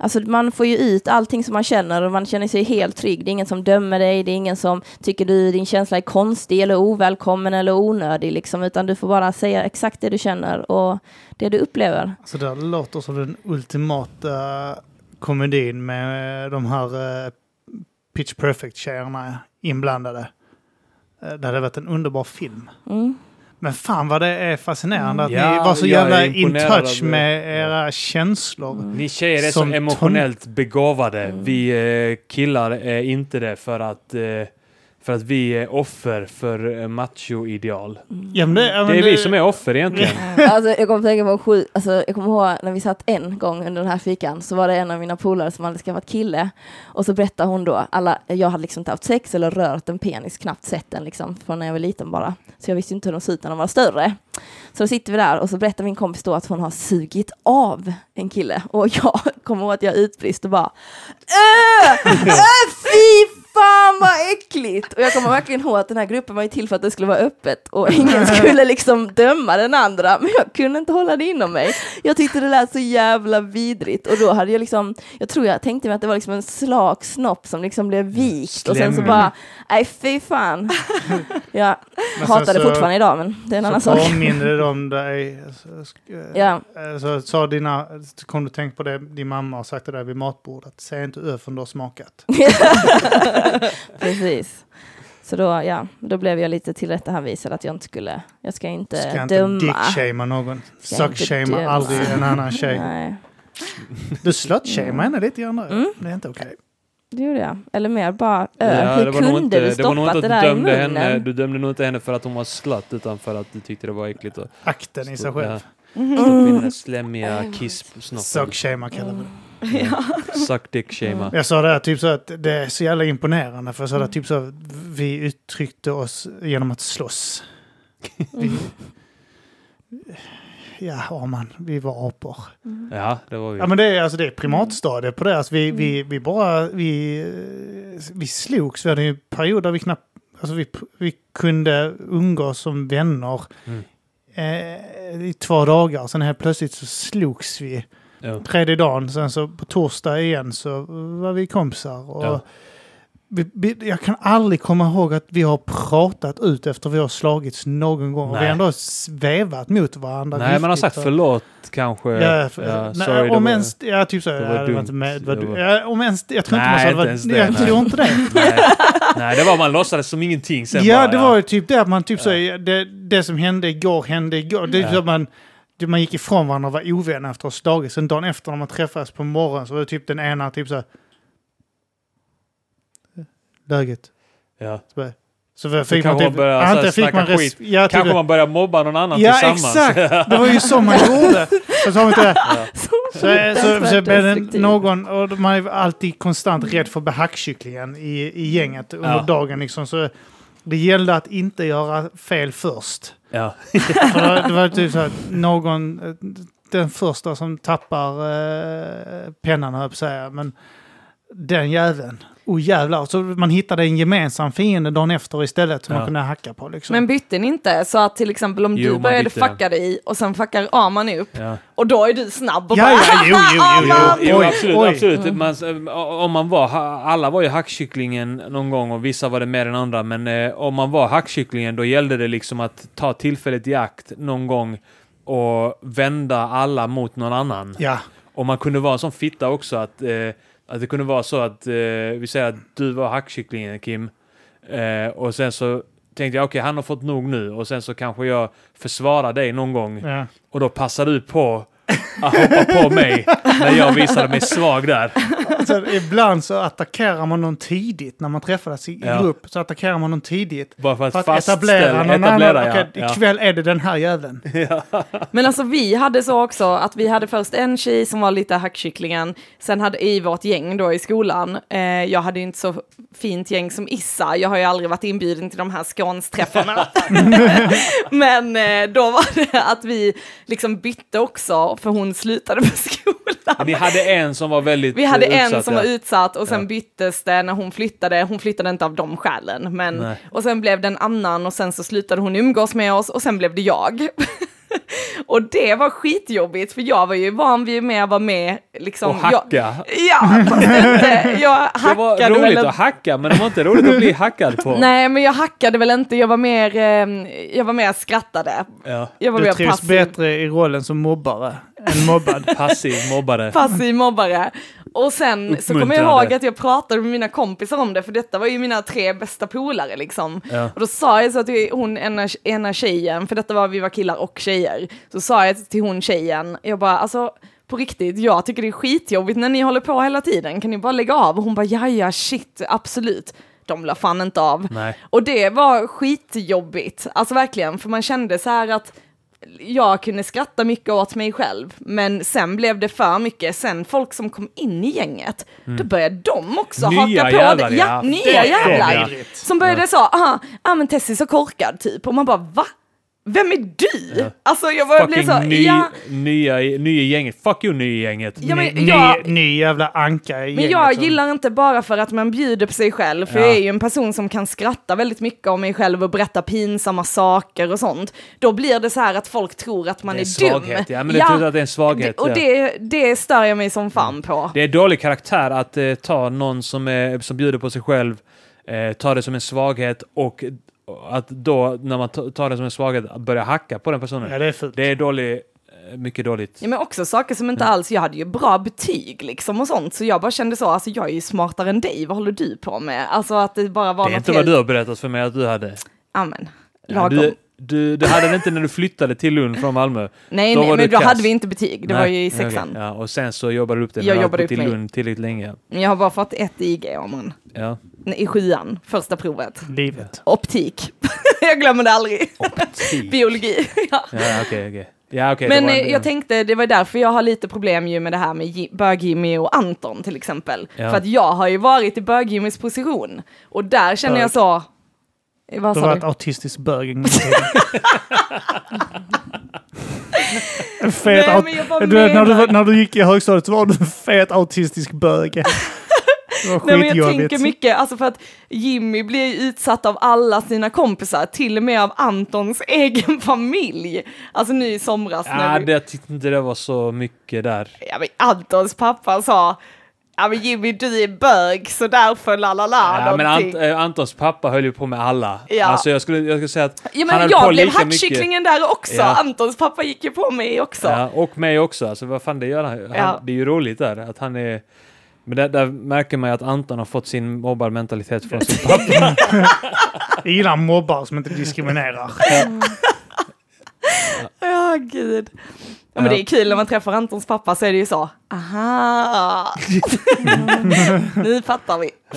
Alltså man får ju ut allting som man känner och man känner sig helt trygg. Det är ingen som dömer dig, det är ingen som tycker du din känsla är konstig eller ovälkommen eller onödig liksom, utan du får bara säga exakt det du känner och det du upplever. Så det låter som den ultimata komedin med de här eh, Pitch Perfect-tjejerna inblandade. Eh, Det hade varit en underbar film. Mm. Men fan vad det är fascinerande att Ja, ni var så jävla in touch med era känslor. Ni tjejer är så Som emotionellt begåvade. Vi eh, killar är inte det för att, eh, för att vi är offer för eh, macho-ideal. Ja, men det, ja, men Det är vi som är offer egentligen. Alltså, jag kommer tänka på sju, alltså, jag kommer ihåg när vi satt en gång under den här fikan så var det en av mina polare som hade skaffat kille och så berättade hon då, alla, jag hade liksom inte haft sex eller rört en penis, knappt sett den liksom från när jag var liten bara. Så jag visste inte hur de såg ut när de var större. Så då sitter vi där och så berättar min kompis då att hon har sugit av en kille och jag kommer ihåg att jag utbrist och bara Öh! Öh, fy fan vad äckligt! Och jag kommer verkligen ihåg att den här gruppen var ju till för att det skulle vara öppet och ingen skulle liksom döma den andra, men jag kunde inte hålla det inom mig. Jag tyckte det lät så jävla vidrigt och då hade jag liksom, jag tror jag tänkte mig att det var liksom en slak snopp som liksom blev vikt och sen så bara, nej fy fan. Jag hatar det så- fortfarande idag men det är en annan Så sak. påminner det om dig. Så, Ja. så sa dina, kom du tänka på det din mamma har sagt till dig vid matbordet. Säg inte ö förrän du har smakat. Precis. Så då, ja, då blev jag lite tillrättavisad att jag inte skulle, jag ska inte Ska inte döma. dick-shamea någon. Ska inte Suck-shamea döma. aldrig en annan tjej. Nej, Du slut-shamea henne lite grann. Mm. Det är inte okej. det gjorde jag. Eller mer bara, ö, Ja, hur det kunde inte, du det var stoppat det du där i dömde munnen? henne. Du dömde nog inte henne för att hon var slatt utan för att du tyckte det var äckligt att Akten i sig själv. Ja, stoppa in den där slemmiga kisp-snoppen. Suck-shamea kallar vi det. Suck dick shama. Jag sa det här, typ så att det är så jävla imponerande. För jag sa det typ så att vi uttryckte oss genom att slåss. Vi, ja, Arman, vi var apor. Ja, det var vi. Ja men det är, alltså, det är primatstadiet på det. Alltså, vi, vi, vi bara, vi, vi slogs. Vi hade ju perioder där vi knappt, alltså vi, vi kunde umgås som vänner Mm. eh, i två dagar. Sen helt plötsligt så slogs vi. Ja. Tredje dagen, sen så på torsdag igen så var vi kompisar. Och Ja. vi, vi, jag kan aldrig komma ihåg att vi har pratat ut efter vi har slagits någon gång. Och vi Nej. har ändå svävat mot varandra. Nej, man har sagt förlåt kanske. Ja, för, Ja, nej, sorry, om var- ens, ja, typ så. det ja, var det var dumt. med, det var, Det var- ja, om ens, jag tror inte Nej, man inte sa ens det. var, Jag nej. tror inte det. Nej. Nej, det var man låtsades som ingenting sen ja, bara, det var ju typ det att man typ så, det, det som hände igår hände igår. Det är Ja. att man, man gick ifrån varandra och var ovänner efter ha slagits. Sen dagen efter när man träffades på morgonen så var det typ den ena typ så här. Läget. Ja. Så, bara- så fick Så man kanske typ, man börjar så fick man skit. ja, typ, Kanske man börjar mobba någon annan ja tillsammans. exakt, det var ju så man gjorde. Så sa man inte det. Så, så, så det destruktiv. någon, och man är alltid konstant rädd för att bli hackkycklingen i, i gänget under Ja. dagen. Liksom. Så det gällde att inte göra fel först. Ja. För det, det var typ så att någon, den första som tappar eh, pennan höll jag på att säga, men den jäveln. Oh jävlar. Så man hittade en gemensam fiende dagen efter istället som Ja. man kunde hacka på. Liksom. Men bytte ni inte? Så att till exempel om Jo, du började bytte. fucka dig och sen fuckar Arman upp Ja. och då är du snabb och ja, bara ja, jo, jo, jo, jo. Jo, absolut. oj. absolut. Man, om man var, alla var ju hackkycklingen någon gång och vissa var det mer än andra. Men eh, om man var hackkycklingen då gällde det liksom att ta tillfället i akt någon gång och vända alla mot någon annan. Ja, Och man kunde vara en sån fitta också att, eh, att det kunde vara så att eh, vi säger att du var hackkycklingen Kim. Eh, och sen så tänkte jag okej han har fått nog nu och sen så kanske jag försvarar dig någon gång. ja. Och då passar du på att hoppa på mig när jag visade mig svag där. Alltså, ibland så attackerar man någon tidigt när man träffas i Ja. grupp. Så attackerar man någon tidigt. Bara för att, För att etablera någon etablera, annan. ja. Okej, ja. ikväll är det den här jäveln. Men alltså vi hade så också att vi hade först en tjej som var lite hackkycklingen, sen hade i vårt gäng då i skolan, eh, jag hade ju inte så fint gäng som Issa, jag har ju aldrig varit inbjuden till de här skånsträffarna. Men eh, då var det att vi liksom bytte också, för hon slutade på skolan. Ni hade en som var väldigt Vi hade eh, en utsatt, som ja. var utsatt och sen Ja. byttes det när hon flyttade. Hon flyttade inte av de skälen, men Nej. och sen blev det en annan och sen så slutade hon umgås med oss och sen blev det jag. och det var skitjobbigt för jag var ju van vid med att vara med liksom. Och hacka. Jag, ja, inte. Jag Det var hackade roligt väl att hacka, men det var inte roligt att bli hackad på. Nej, men jag hackade väl inte. Jag var mer, eh, jag var mer skrattade. Ja. Jag var Du mer trivs passiv. bättre i rollen som mobbare än mobbad. Passiv mobbare. passiv mobbare. Och sen så kommer jag ihåg att jag pratade med mina kompisar om det, för detta var ju mina tre bästa polare liksom. Ja. Och då sa jag så till hon, ena, ena tjejen, för detta var vi var killar och tjejer, så sa jag till hon tjejen, jag bara alltså på riktigt, jag tycker det är skitjobbigt när ni håller på hela tiden, kan ni bara lägga av? Och hon bara ja ja shit, absolut. De la fan inte av. Nej. Och det var skitjobbigt, alltså verkligen, för man kände så här att jag kunde skratta mycket åt mig själv, men sen blev det för mycket. Sen folk som kom in i gänget, då började de också Mm. Nya haka på jävlar, det. ja. Ja, nya Det- jävlar. ja. Som började så, aha, ja men Tessie är så korkad typ. Och man bara, va? Vem är du? Alltså jag bli Fucking så, ny, ja, nya, nya gänget. Fuck you, nya gänget. ja men ny, jag, ny, ny jävla anka i men gänget jag gillar inte bara för att man bjuder på sig själv, för Ja. jag är ju en person som kan skratta väldigt mycket om mig själv och berätta pinsamma saker och sånt. Då blir det så här att folk tror att man Det är är, dum. svaghet, ja, men det tror att det är en svaghet, Det, och ja. det, det stör jag mig som fan på. Det är dålig karaktär att eh, ta någon som, är, som bjuder på sig själv, eh, ta det som en svaghet och att då, när man ta- tar det som en svaghet, börja hacka på den personen. Ja, det är fult. Det är dålig, eh, mycket dåligt. Ja, men också saker som inte alls, jag hade ju bra betyg liksom och sånt, så jag bara kände så, alltså jag är ju smartare än dig, vad håller du på med? Alltså att det bara var Det är inte helt... vad du har berättat för mig att du hade. Amen, Ja, lagom. du, du, du hade det inte när du flyttade till Lund från Malmö. nej, då nej, var men du då kass. hade vi inte betyg, det var Nej, ju i okej. sexan. Ja, och sen så jobbade du upp det Jag jobbade upp mig. Lund tillräckligt länge. Men jag har bara fått ett IG om man. Ja. I sjuan, första provet. Livet. Optik. jag glömmer det aldrig. Optik. Biologi. ja. Ja, okej, okej. Ja, okej. Men det var eh, en- jag tänkte, det var därför jag har lite problem ju med det här med Bög-Jimmy och Anton till exempel. Ja. För att jag har ju varit i Bög-Jimmys position. Och där känner jag Bög. så... Eh, Vad Du var ett autistisk bög en gång. En fet Nej, aut- men jag bara du vet, när, du, när gick i högstadiet så var du en fet autistisk bög. Nej, men jag tänker mycket, alltså för att Jimmy blir ju utsatt av alla sina kompisar, till och med av Antons egen familj. Alltså nu i somras Ja, när vi... det, jag tyckte inte det var så mycket där. ja, men Antons pappa sa Ja men Jimmy du är bög så därför la la la Ja, men någonting." Ant, eh, Antons pappa höll ju på med alla. Ja. Alltså jag skulle, jag skulle säga att Ja han men höll på jag blev lika mycket. hackkycklingen där också, Ja. Antons pappa gick ju på mig också. Ja, och mig också. Alltså vad fan det gör han. han Ja. Det är ju roligt där att han är... Men där, där märker man ju att Anton har fått sin mobbarmentalitet från sin pappa. Jag gillar mobbar som inte diskriminerar. Ja, gud. Ja, men Ja. det är kul när man träffar Antons pappa så är det ju så, aha, nu fattar vi.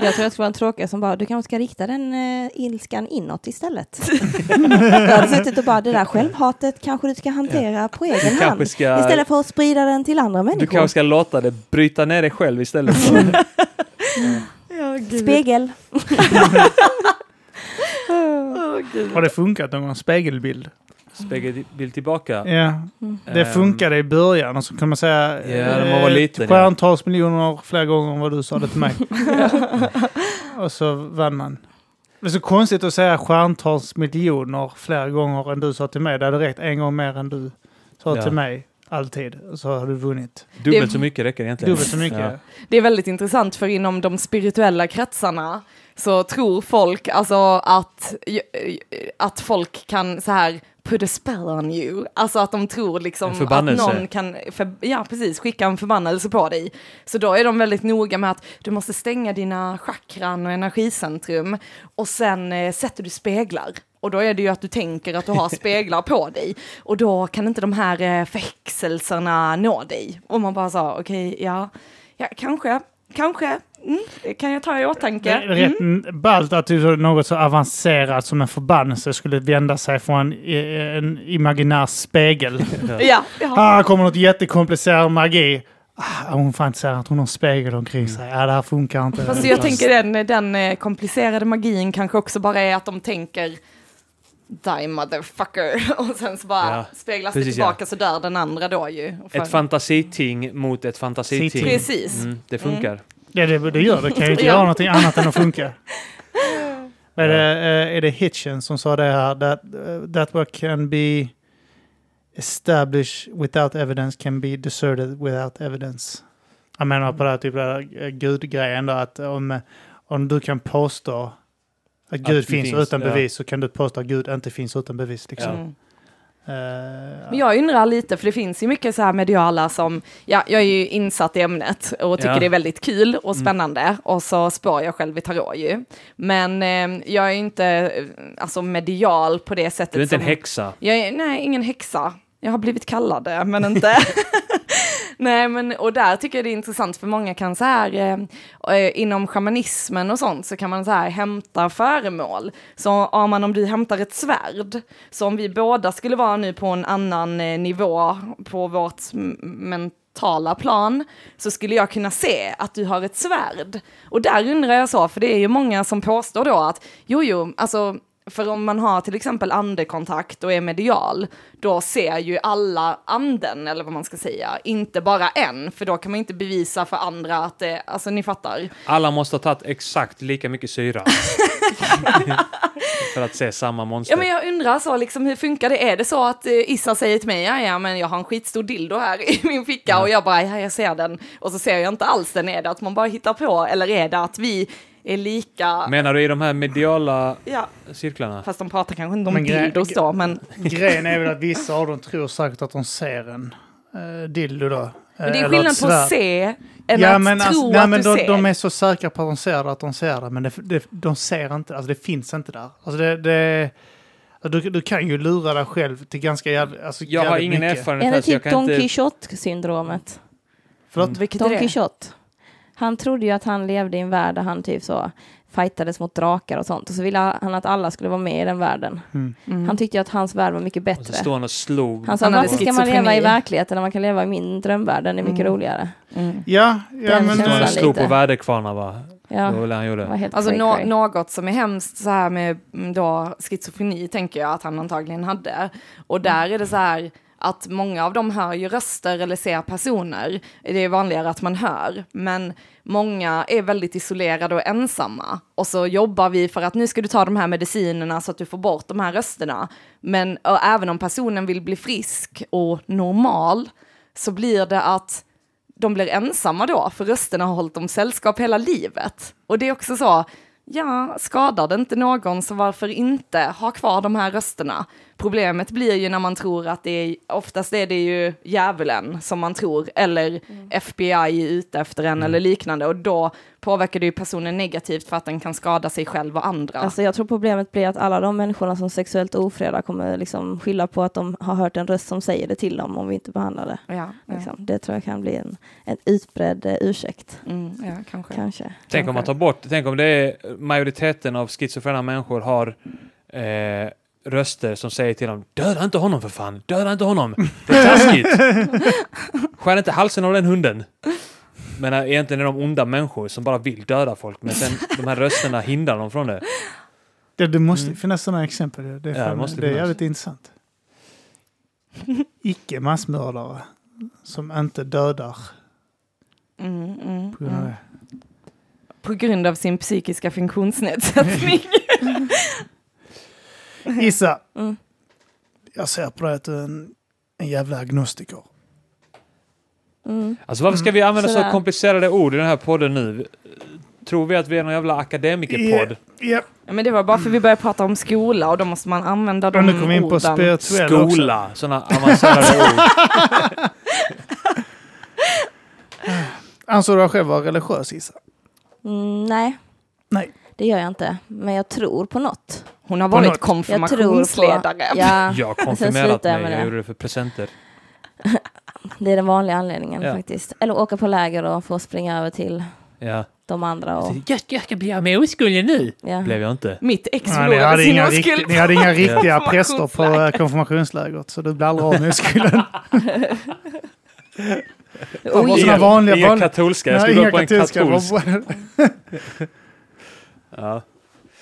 Jag tror jag skulle vara en tråkig som bara, du kanske ska rikta den uh, ilskan inåt istället. jag hade suttit och bara, det där självhatet kanske du ska hantera på egen kanske hand. ska- Istället för att sprida den till andra Du människor. kanske ska låta det bryta ner dig själv istället. För, Ja. Spegel. Gud. Har det funkat någon gång? Spegelbild? Spegelbild tillbaka. Ja, det Ehm, funkade i början och så kan man säga Ja, när man var eh, liten, ja. stjärntals miljoner fler gånger än vad du sa det till mig. och så vann man. Det är så konstigt att säga stjärntals miljoner fler gånger än du sa till mig. Det hade räckt en gång mer än du sa Ja. till mig. Alltid. Och så har du vunnit. Dubbelt så mycket räcker egentligen. Dubbelt så mycket. Ja. Det är väldigt intressant för inom de spirituella kretsarna så tror folk alltså att, att folk kan så här put a spell on you. Alltså att de tror liksom att någon kan, för, ja precis, skicka en förbannelse på dig. Så då är de väldigt noga med att du måste stänga dina chakran och energicentrum och sen eh, sätter du speglar. Och då är det ju att du tänker att du har speglar på dig. Och då kan inte de här eh, förhäxelserna nå dig. Och man bara sa, okej, ja, ja, kanske, kanske, mm, det kan jag ta i Det åtanke. är rätt Mm. ballt att du något så avancerat som en förbannelse skulle vända sig från en, en imaginär spegel. Ja, ja. Ah, här kommer något jättekomplicerad magi. Ah, hon fantiserar att hon har en spegel omkring sig. Ja, det här funkar inte. Fast jag tänker den, den eh, komplicerade magin kanske också bara är att de tänker Die motherfucker och sen så bara Ja, speglas det precis, tillbaka så dör den andra då ju. Ett fantasiting mot ett fantasiting. Siting. Precis. Mm, det funkar. Ja, det, det gör det. kan ju inte Ja. göra någonting annat än att funka. Är det, eh, är det Hitchen som sa det här? That, uh, that what can be established without evidence can be deserted without evidence. Jag menar på det här typ av gudgrejen då att om, om du kan påstå att Gud det finns, finns, utan ja. bevis så kan du påstå att Gud inte finns utan bevis. Liksom. Mm. Eh, Men jag undrar lite, för det finns ju mycket så här mediala som, ja, jag är ju insatt i ämnet och tycker Ja. Mm. det är väldigt kul och spännande och så spår jag själv i tarot ju. Men eh, jag är ju inte eh, alltså medial på det sättet Du är inte en som... häxa. Jag är, nej, ingen häxa. Jag har blivit kallad det, men inte... nej, men och där tycker jag det är intressant för många kan så här, eh, eh, inom shamanismen och sånt så kan man så här hämta föremål. Så om man om du hämtar ett svärd, så om vi båda skulle vara nu på en annan eh, nivå på vårt mentala plan så skulle jag kunna se att du har ett svärd. Och där undrar jag så, för det är ju många som påstår då att jo, jo, alltså för om man har till exempel andekontakt och är medial, då ser ju alla anden, eller vad man ska säga, inte bara en, för då kan man inte bevisa för andra att det, alltså ni fattar. Alla måste ha tagit exakt lika mycket syra. för att se samma monster. Ja men jag undrar så liksom, hur funkar det? Är det så att eh, Issa säger till mig, ja, ja men jag har en skitstor dildo här i min ficka och jag bara, ja jag ser den, och så ser jag inte alls den, är det att man bara hittar på, eller är det att vi är lika, Menar du i de här mediala ja, cirklarna? fast de pratar kanske inte om Men dildos då, men Grejen är väl att vissa av dem tror säkert att de ser en uh, dildo då. Men det är Eller skillnad på att se än ja, att men tro alltså, att nej, men du de, ser. de är så säkra på att de ser det, att de ser det, men det, det, de ser inte, alltså det finns inte där. Alltså det, det, du, du kan ju lura dig själv till ganska jävla, alltså Jag har jävligt ingen mycket. erfarenhet Är det typ Don inte... Quixote-syndromet? Förlåt? Vilket är Don det? Quixote. Han trodde ju att han levde i en värld där han typ så fightades mot drakar och sånt. Och så ville han att alla skulle vara med i den världen. Mm. Mm. Han tyckte ju att hans värld var mycket Och så bättre. står han och slog. Han sa, Han varför ska man leva i verkligheten när man kan leva i min drömvärld? Den är mycket Mm. roligare. Mm. Ja, ja Den men... Står han och slog lite. på väderkvarnar va? Ja, Det var han gjorde. Alltså cray. något som är hemskt så här med mm, då schizofreni tänker jag att han antagligen hade. Och där är det så här att många av dem hör ju röster eller ser personer. Det är vanligare att man hör, men många är väldigt isolerade och ensamma. Och så jobbar vi för att nu ska du ta de här medicinerna så att du får bort de här rösterna. Men även om personen vill bli frisk och normal så blir det att de blir ensamma då, för rösterna har hållit dem sällskap hela livet. Och det är också så, ja, skadar det inte någon så varför inte ha kvar de här rösterna? Problemet blir ju när man tror att det är, oftast är det ju djävulen som man tror, eller FBI är ute efter en eller liknande, och då påverkar det ju personen negativt för att den kan skada sig själv och andra. Alltså jag tror problemet blir att alla de människorna som sexuellt ofredar kommer liksom skylla på att de har hört en röst som säger det till dem om vi inte behandlar det. ja, ja. Liksom. Det tror jag kan bli en, en utbredd eh, ursäkt. Mm, ja, kanske. Kanske. Tänk om man tar bort, tänk om det är majoriteten av schizofrena människor har eh, röster som säger till dem Döda inte honom för fan, döda inte honom. Det är taskigt. Skär inte halsen av den hunden. Men egentligen är de onda människor som bara vill döda folk. Men sen de här rösterna hindrar dem från det. Det, det måste Mm. finnas sådana exempel. Det är, Ja, det det är jävligt intressant. icke massmördare som inte dödar Mm, mm, på grund av mm. det. På grund av sin psykiska funktionsnedsättning. Issa, Mm. jag ser på dig att du är en, en jävla agnostiker. Mm. Alltså varför ska vi använda så Sådär. komplicerade ord i den här podden nu? Tror vi att vi är någon jävla akademikerpodd? Ja, Ja, men det var bara för vi började prata om skola och då måste man använda de och nu vi in på orden. spirituell också. Skola, sådana avancerade ord. Ansåg du dig själv vara religiös, Issa? Mm, nej, Nej. Det gör jag inte. Men jag tror på något. Hon har På varit. Jag konfirmationsledare. på... Ja, Jag har konfirmerat jag mig, med jag det. gjorde det för presenter. det är den vanliga anledningen Ja. faktiskt. Eller åka på läger och få springa över till Ja. de andra. Och, Jag, jag ska bli av med oskulden nu! ja. Blev jag inte. Mitt ex förlorade sin inga oskuld. ni hade inga riktiga präster på eh, konfirmationslägret, så du blev aldrig av med oskulden. Inga- vanliga... inga vanliga katolska, jag skulle gå på en katolsk. Ja.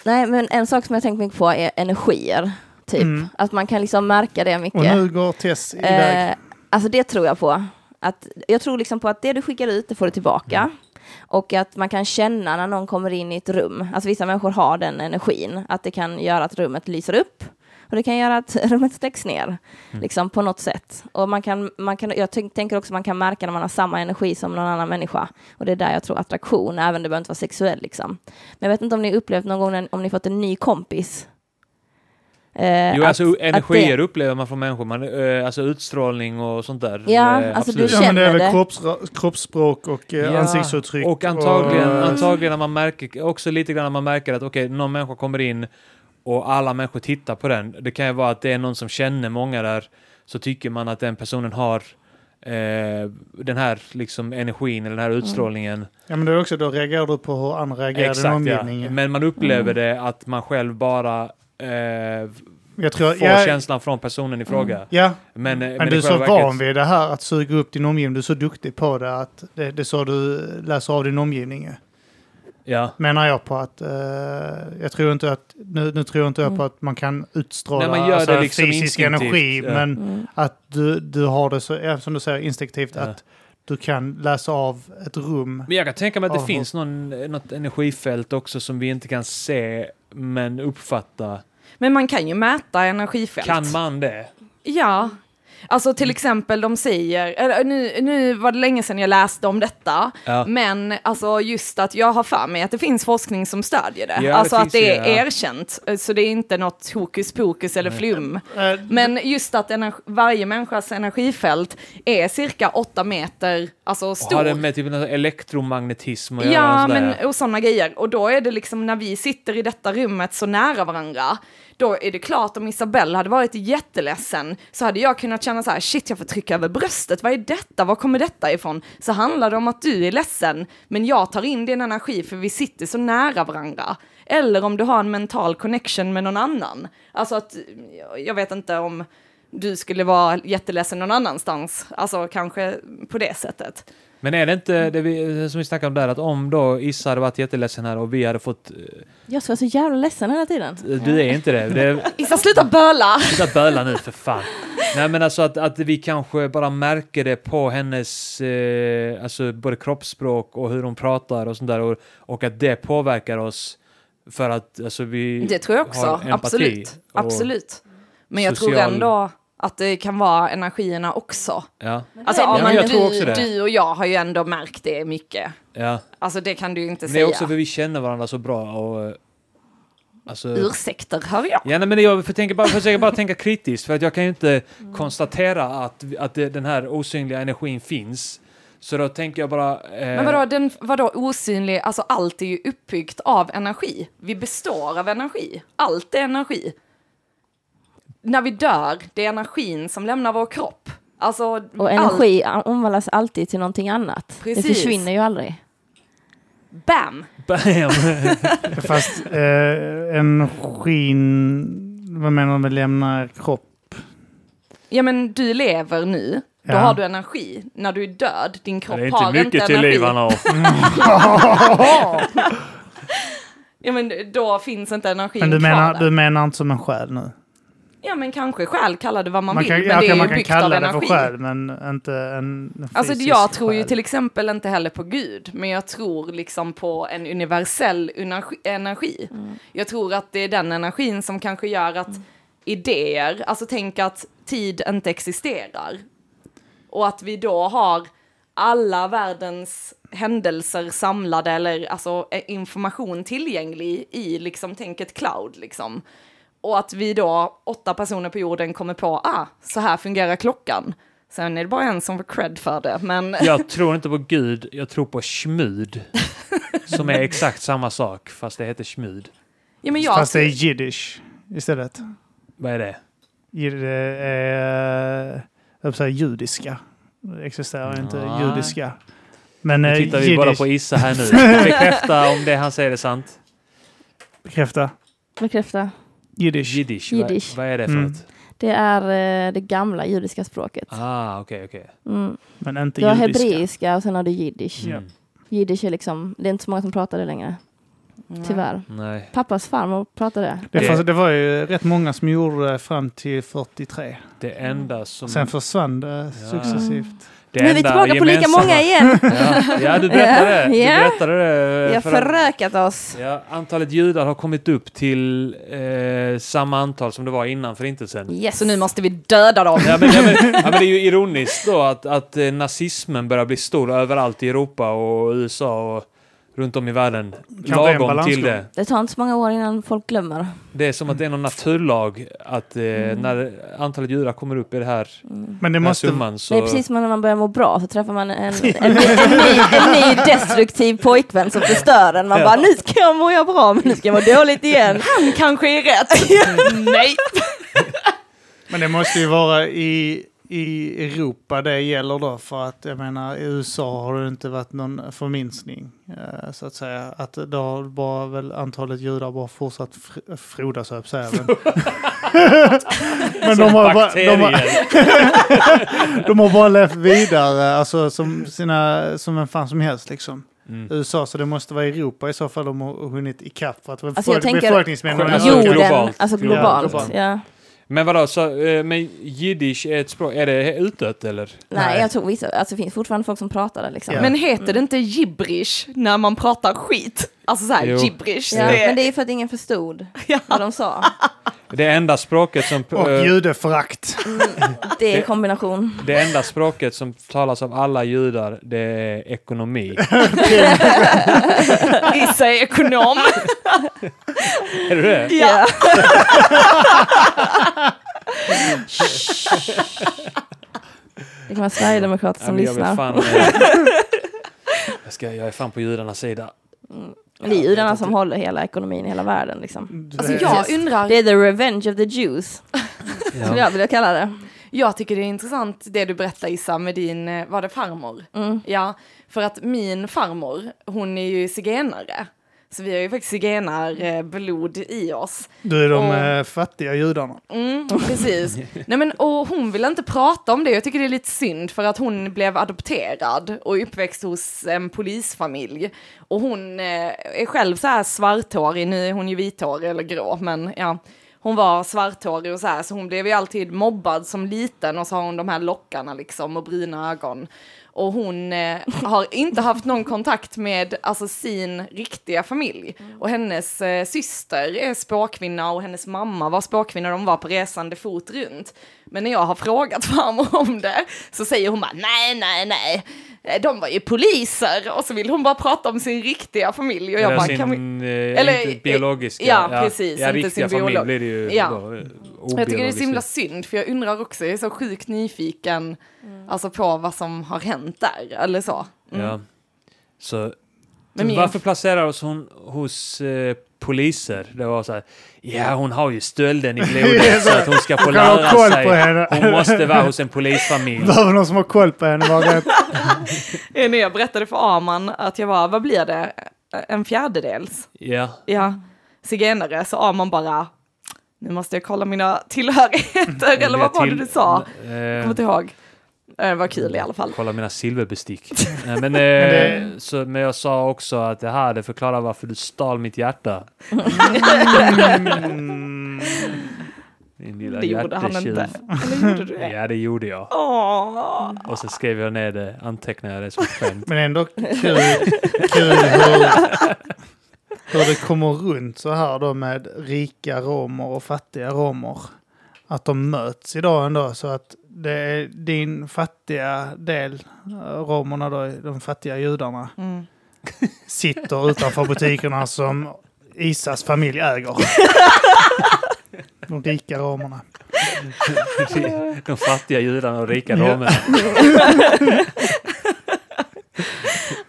Nej, men en sak som jag tänkt mycket på är energier. Typ. Mm. Att man kan liksom märka det mycket. Och nu går Tess iväg. Eh, alltså det tror jag på. Att, jag tror liksom på att det du skickar ut, det får du tillbaka. Mm. Och att man kan känna när någon kommer in i ett rum. Alltså vissa människor har den energin. Att det kan göra att rummet lyser upp. Och det kan göra att rummet stängs ner. Mm. Liksom på något sätt. Och man kan, man kan, jag tänk, tänker också att man kan märka när man har samma energi som någon annan människa. Och det är där jag tror attraktion, även det behöver inte vara sexuell liksom. Men jag vet inte om ni upplevt någon gång när, om ni fått en ny kompis. Eh, Jo, att- alltså att energier det- upplever man från människor. Man, eh, alltså utstrålning och sånt där. Ja, Eh, alltså absolut. du Ja, men det är känner väl det. kroppsra- kroppsspråk och eh, Ja, ansiktsuttryck. Och antagligen, och, antagligen när man märker, också lite grann när man märker att okej, någon människa kommer in och alla människor tittar på den. Det kan ju vara att det är någon som känner många där, så tycker man att den personen har eh, den här liksom energin eller den här Mm. utstrålningen. Ja, men det är också då reagerar du på hur andra reagerar i din omgivning. ja. Men man upplever Mm. det att man själv bara eh, Jag tror, får ja, känslan från personen i fråga. ja, Men, eh, men i du är så själva van verket- vid det här att suga upp din omgivning. Du är så duktig på det att det, det är så du läser av din omgivning. Ja. Menar jag på att, eh, jag tror inte att, nu, nu tror jag inte jag Mm. på att man kan utstråla Nej, man gör alltså, det liksom fysisk energi, ja. men Mm. att du, du har det så, som du säger, instinktivt Ja. att du kan läsa av ett rum. Men jag kan tänka mig att det Av- finns någon, något energifält också som vi inte kan se men uppfatta. Men man kan ju mäta energifält. Kan man det? Ja. Alltså till exempel de säger, eller, nu, nu var det länge sedan jag läste om detta, Ja. men alltså just att jag har för mig att det finns forskning som stödjer det. Ja, det alltså att finns det det, är ja. erkänt, så det är inte något hokus pokus eller flum. Eh, Men just att energi, varje människas energifält är cirka åtta meter alltså Och stor. har det med typ elektromagnetism? Ja, och sådär? men och sådana grejer. Och då är det liksom när vi sitter i detta rummet så nära varandra, då är det klart om Isabelle hade varit jätteledsen så hade jag kunnat känna så här, shit jag får trycka över bröstet, vad är detta, var kommer detta ifrån? Så handlar det om att du är ledsen, men jag tar in din energi för vi sitter så nära varandra. Eller om du har en mental connection med någon annan. Alltså att, jag vet inte om du skulle vara jätteledsen någon annanstans, alltså kanske på det sättet. Men är det inte det vi, som vi snackade om där, att om då Issa hade varit jätteledsen här och vi hade fått... eh, Jag ska vara så jävla ledsen hela tiden. Du är inte det. det är, Issa, sluta böla! sluta böla nu för fan. Nej men alltså att, att vi kanske bara märker det på hennes, eh, alltså både kroppsspråk och hur hon pratar och sånt där och, och att det påverkar oss för att alltså vi Det tror jag också, absolut. och- Absolut. Men jag tror social- ändå att det kan vara energierna också. Ja, Alltså, Ja, men jag tror du, också det. du och jag har ju ändå märkt det mycket. ja. Alltså det kan du ju inte Men det är säga. också för vi känner varandra så bra och... eh, Alltså, Ursäkter, hör jag. Ja, nej, men jag försöker bara, försöker bara tänka kritiskt för att jag kan ju inte konstatera att, att det, den här osynliga energin finns. Så då tänker jag bara... Eh, Men vadå, den, vadå osynlig, alltså allt är ju uppbyggt av energi. Vi består av energi. Allt är energi. När vi dör, det är energin som lämnar vår kropp. Alltså, Och energi omvandlas alltid till någonting annat. Det Precis. försvinner ju aldrig. Allt, bam! Bam! Fast eh, energin, vad menar du med lämna kropp? Ja men du lever nu, då Ja. har du energi. När du är död, din kropp det är har inte mycket inte till energi. liv han har. Ja men då finns inte energin Men du kvar menar, där. du menar inte som en själ nu? Ja men kanske själ, kalla det vad man, Man vill. kan, men ja, det är ju man kan byggt av kalla det för energi. själ, men inte en Alltså fysisk jag tror ju själ. till exempel inte heller på Gud, men jag tror liksom på en universell energi. energi. Jag tror att det är den energin som kanske gör att idéer, alltså tänk att tid inte existerar. Och att vi då har alla världens händelser samlade eller alltså eh, information tillgänglig i liksom, tänk ett cloud liksom. Och att vi då, åtta personer på jorden, kommer på, ah, så här fungerar klockan. Sen är det bara en som får cred för det, men Jag tror inte på Gud, jag tror på schmud. Som är exakt samma sak, fast det heter schmud. ja, men jag, Fast det är jiddisch istället. Vad är det? Det är, eh, jag säga judiska. Det existerar inte Nej. judiska. Men Nu eh, tittar vi bara jiddisch, på Issa här nu. Bekräfta om det han säger är sant. bekräfta. Bekräfta. Jiddisch. Jiddisch. Jiddisch. Vad, vad är det för Mm. något? Det är eh, det gamla judiska språket. Ah, okej, okej. Mm. Men inte Du har judiska. hebreiska och sen har du jiddisch. Mm. Jiddisch är liksom, det är inte så många som pratar det längre. Tyvärr. Nej. Pappas farmor pratar det. Det, Det- fanns, det var ju rätt många som gjorde det fram till 43. Det enda som... Sen försvann det Ja. successivt. Det nu är vi tillbaka på lika många igen. Ja, ja du berättade det. Du berättade det. Vi har för att- förökat oss. Ja, antalet judar har kommit upp till eh, samma antal som det var innan förintelsen. Yes. Så nu måste vi döda dem. Ja men, ja, men, ja, men det är ju ironiskt då att, att eh, nazismen börjar bli stor överallt i Europa och USA och runt om i världen. Kan en Lagom till balansgång. det. Det tar inte så många år innan folk glömmer. Det är som att det är någon naturlag att eh, Mm. när antalet judar kommer upp i det här, Men det måste... summan så... Det är precis som när man börjar må bra så träffar man en, en, en, ny, en ny destruktiv pojkvän som förstör en. Man Ja. bara, nu ska jag må jag bra men nu ska jag må dåligt igen. Han kanske är rätt. Nej. Men det måste ju vara i, i Europa det gäller då. För att jag menar i USA har det inte varit någon förminskning. eh, Så att säga. Att då har bara väl antalet judar bara fortsatt fr- frodas att säga. Men, men de, har bara, de, har, de har bara levt vidare alltså, som, sina, som en fan som helst liksom. Mm. USA, så det måste vara Europa i så fall de har hunnit ikapp. För att Alltså, jag tänker- Alltså. Jorden, globalt. alltså Ja, globalt. globalt. Ja. Men vadå, så, eh, men jiddisch är ett språk, är det utdött eller? Nej, Nej. jag tror vissa, alltså det finns fortfarande folk som pratar det liksom. Ja. Men heter det inte gibberish när man pratar skit? Alltså så här, Jo. gibberish. Ja, det, men det är för att ingen förstod Ja. vad de sa. Det enda språket som... Och eh, judeförakt. Det är kombination. Det enda språket som talas av alla judar, det är ekonomi. Issa är ekonom. är du det? Ja. Det kan vara sverigedemokrater Ja, som men jag, lyssnar. fan, eh, jag, ska, jag är fan på judarnas sida. Det är judarna som håller hela ekonomin i hela världen. Liksom. Alltså Det- jag undrar, Det är the revenge of the Jews, som jag vill kalla det. jag tycker det är intressant det du berättar Issa med din, eh, var det farmor? Mm. Ja, för att min farmor, hon är ju zigenare. Så vi har ju faktiskt zigenarblod i oss. Du är de Och- eh, fattiga judarna. Mm, precis. Nej, men, och hon vill inte prata om det. Jag tycker det är lite synd för att hon blev adopterad och uppväxt hos en polisfamilj. Och hon eh, är själv så här svarthårig, nu är hon ju vithårig eller grå, men ja. Hon var svarthårig och så här, så hon blev ju alltid mobbad som liten och så har hon de här lockarna liksom och bruna ögon. Och hon eh, har inte haft någon kontakt med alltså, sin riktiga familj. Och hennes eh, syster är spåkvinna och hennes mamma var spåkvinna. De var på resande fot runt. Men när jag har frågat farmor om det så säger hon bara nej, nej, nej. Eh, De var ju poliser och så vill hon bara prata om sin riktiga familj. Och jag Eller bara, sin, kan vi... eh, eller- inte biologiska. ja, precis, Ja, inte sin familj blir det ju Ja. då, eh, Jag tycker det är så himla synd, för jag undrar också, jag är så sjukt nyfiken alltså på vad som har hänt där, eller så. Mm. Ja. Så, varför placerar oss hon hos eh, poliser? Det var så här, ja hon har ju stölden i blodet så att hon ska få lära koll sig. på henne. Hon måste vara hos en polisfamilj. Behöver någon som har koll på henne. Var rätt. Eh, När jag berättade för Arman att jag var, vad blir det, en fjärdedels? Ja. Ja, zigenare, så Arman bara, nu måste jag kolla mina tillhörigheter, eller vad var det du sa? Eh, Jag kommer inte ihåg. Eh, Det var kul i alla fall. Kolla mina silverbestick. Nej, men, eh, det- så, men jag sa också att det här det förklarar varför du stal mitt hjärta. Mm. Din lilla Det gjorde han inte. Eller gjorde du det? Ja, det gjorde jag. Åh. Och så skrev jag ner det, antecknade jag det som skämt. Men ändå kul, kul hur, hur det kommer runt så här då med rika romer och fattiga romer. Att de möts idag ändå så att det är din fattiga del, romerna då, de fattiga judarna, Mm. sitter utanför butikerna som Isas familj äger. De rika romerna. De fattiga judarna och rika romerna.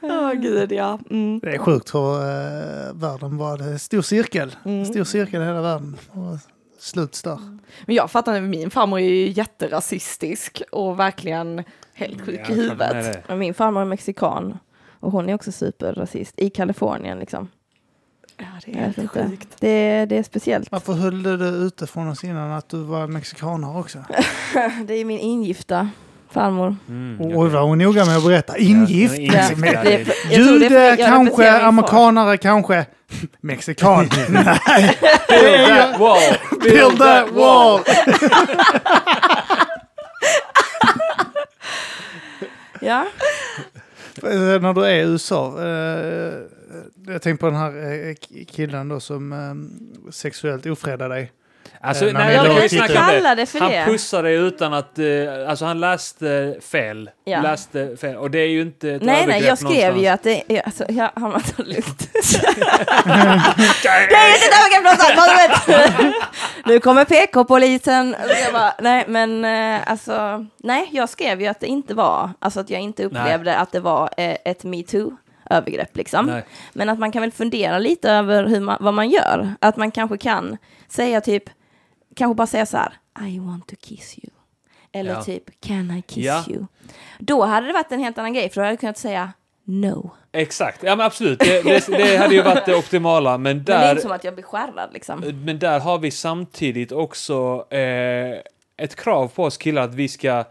Åh gud ja. Mm. Det är sjukt hur uh, världen var. Det är stor cirkel. Mm. Stor cirkel i hela världen. Och sluts där. Men jag fattar inte, min farmor är ju jätterasistisk och verkligen helt sjuk Ja, i huvudet. det. Men Min farmor är mexikan och hon är också superrasist i Kalifornien liksom. Ja, det är helt inte. sjukt. Det, det är speciellt. Varför höll du det ute från oss innan att du var mexikanare också? Det är min ingifta farmor. Mm, Oj, okej. var hon noga med att berätta. Ingift! Ja, ingift, Jude kanske, amerikanare kanske. Mexikan. Nej, Build that wall! build that wall! Ja, Eh, När du är i USA. Eh, jag tänker på den här eh, killen då som eh, sexuellt ofredade dig. Alltså, Eh, när nej, jag kan inte kalla det för Han det. pussade utan att, eh, alltså han läste fel. Ja. Läste fel. Och det är ju inte ett Nej, nej, övergrepp jag skrev någonstans. ju att det ja, alltså, ja, han var så lugnt. det är inte övergrepp vad vet. Nu kommer PK-polisen. Jag bara, nej, men eh, alltså, nej, jag skrev ju att det inte var, alltså att jag inte upplevde att det var eh, ett metoo-övergrepp liksom. Nej. Men att man kan väl fundera lite över hur man, vad man gör. Att man kanske kan säga typ, kanske bara säga så här, I want to kiss you. Eller Ja. typ, can I kiss Ja. you? Då hade det varit en helt annan grej, för då hade jag kunnat säga no. Exakt, ja men absolut. Det, det, det hade ju varit det optimala. Men Men det är där, inte som att jag blir skärrad liksom. men där har vi samtidigt också eh, ett krav på oss killar att vi ska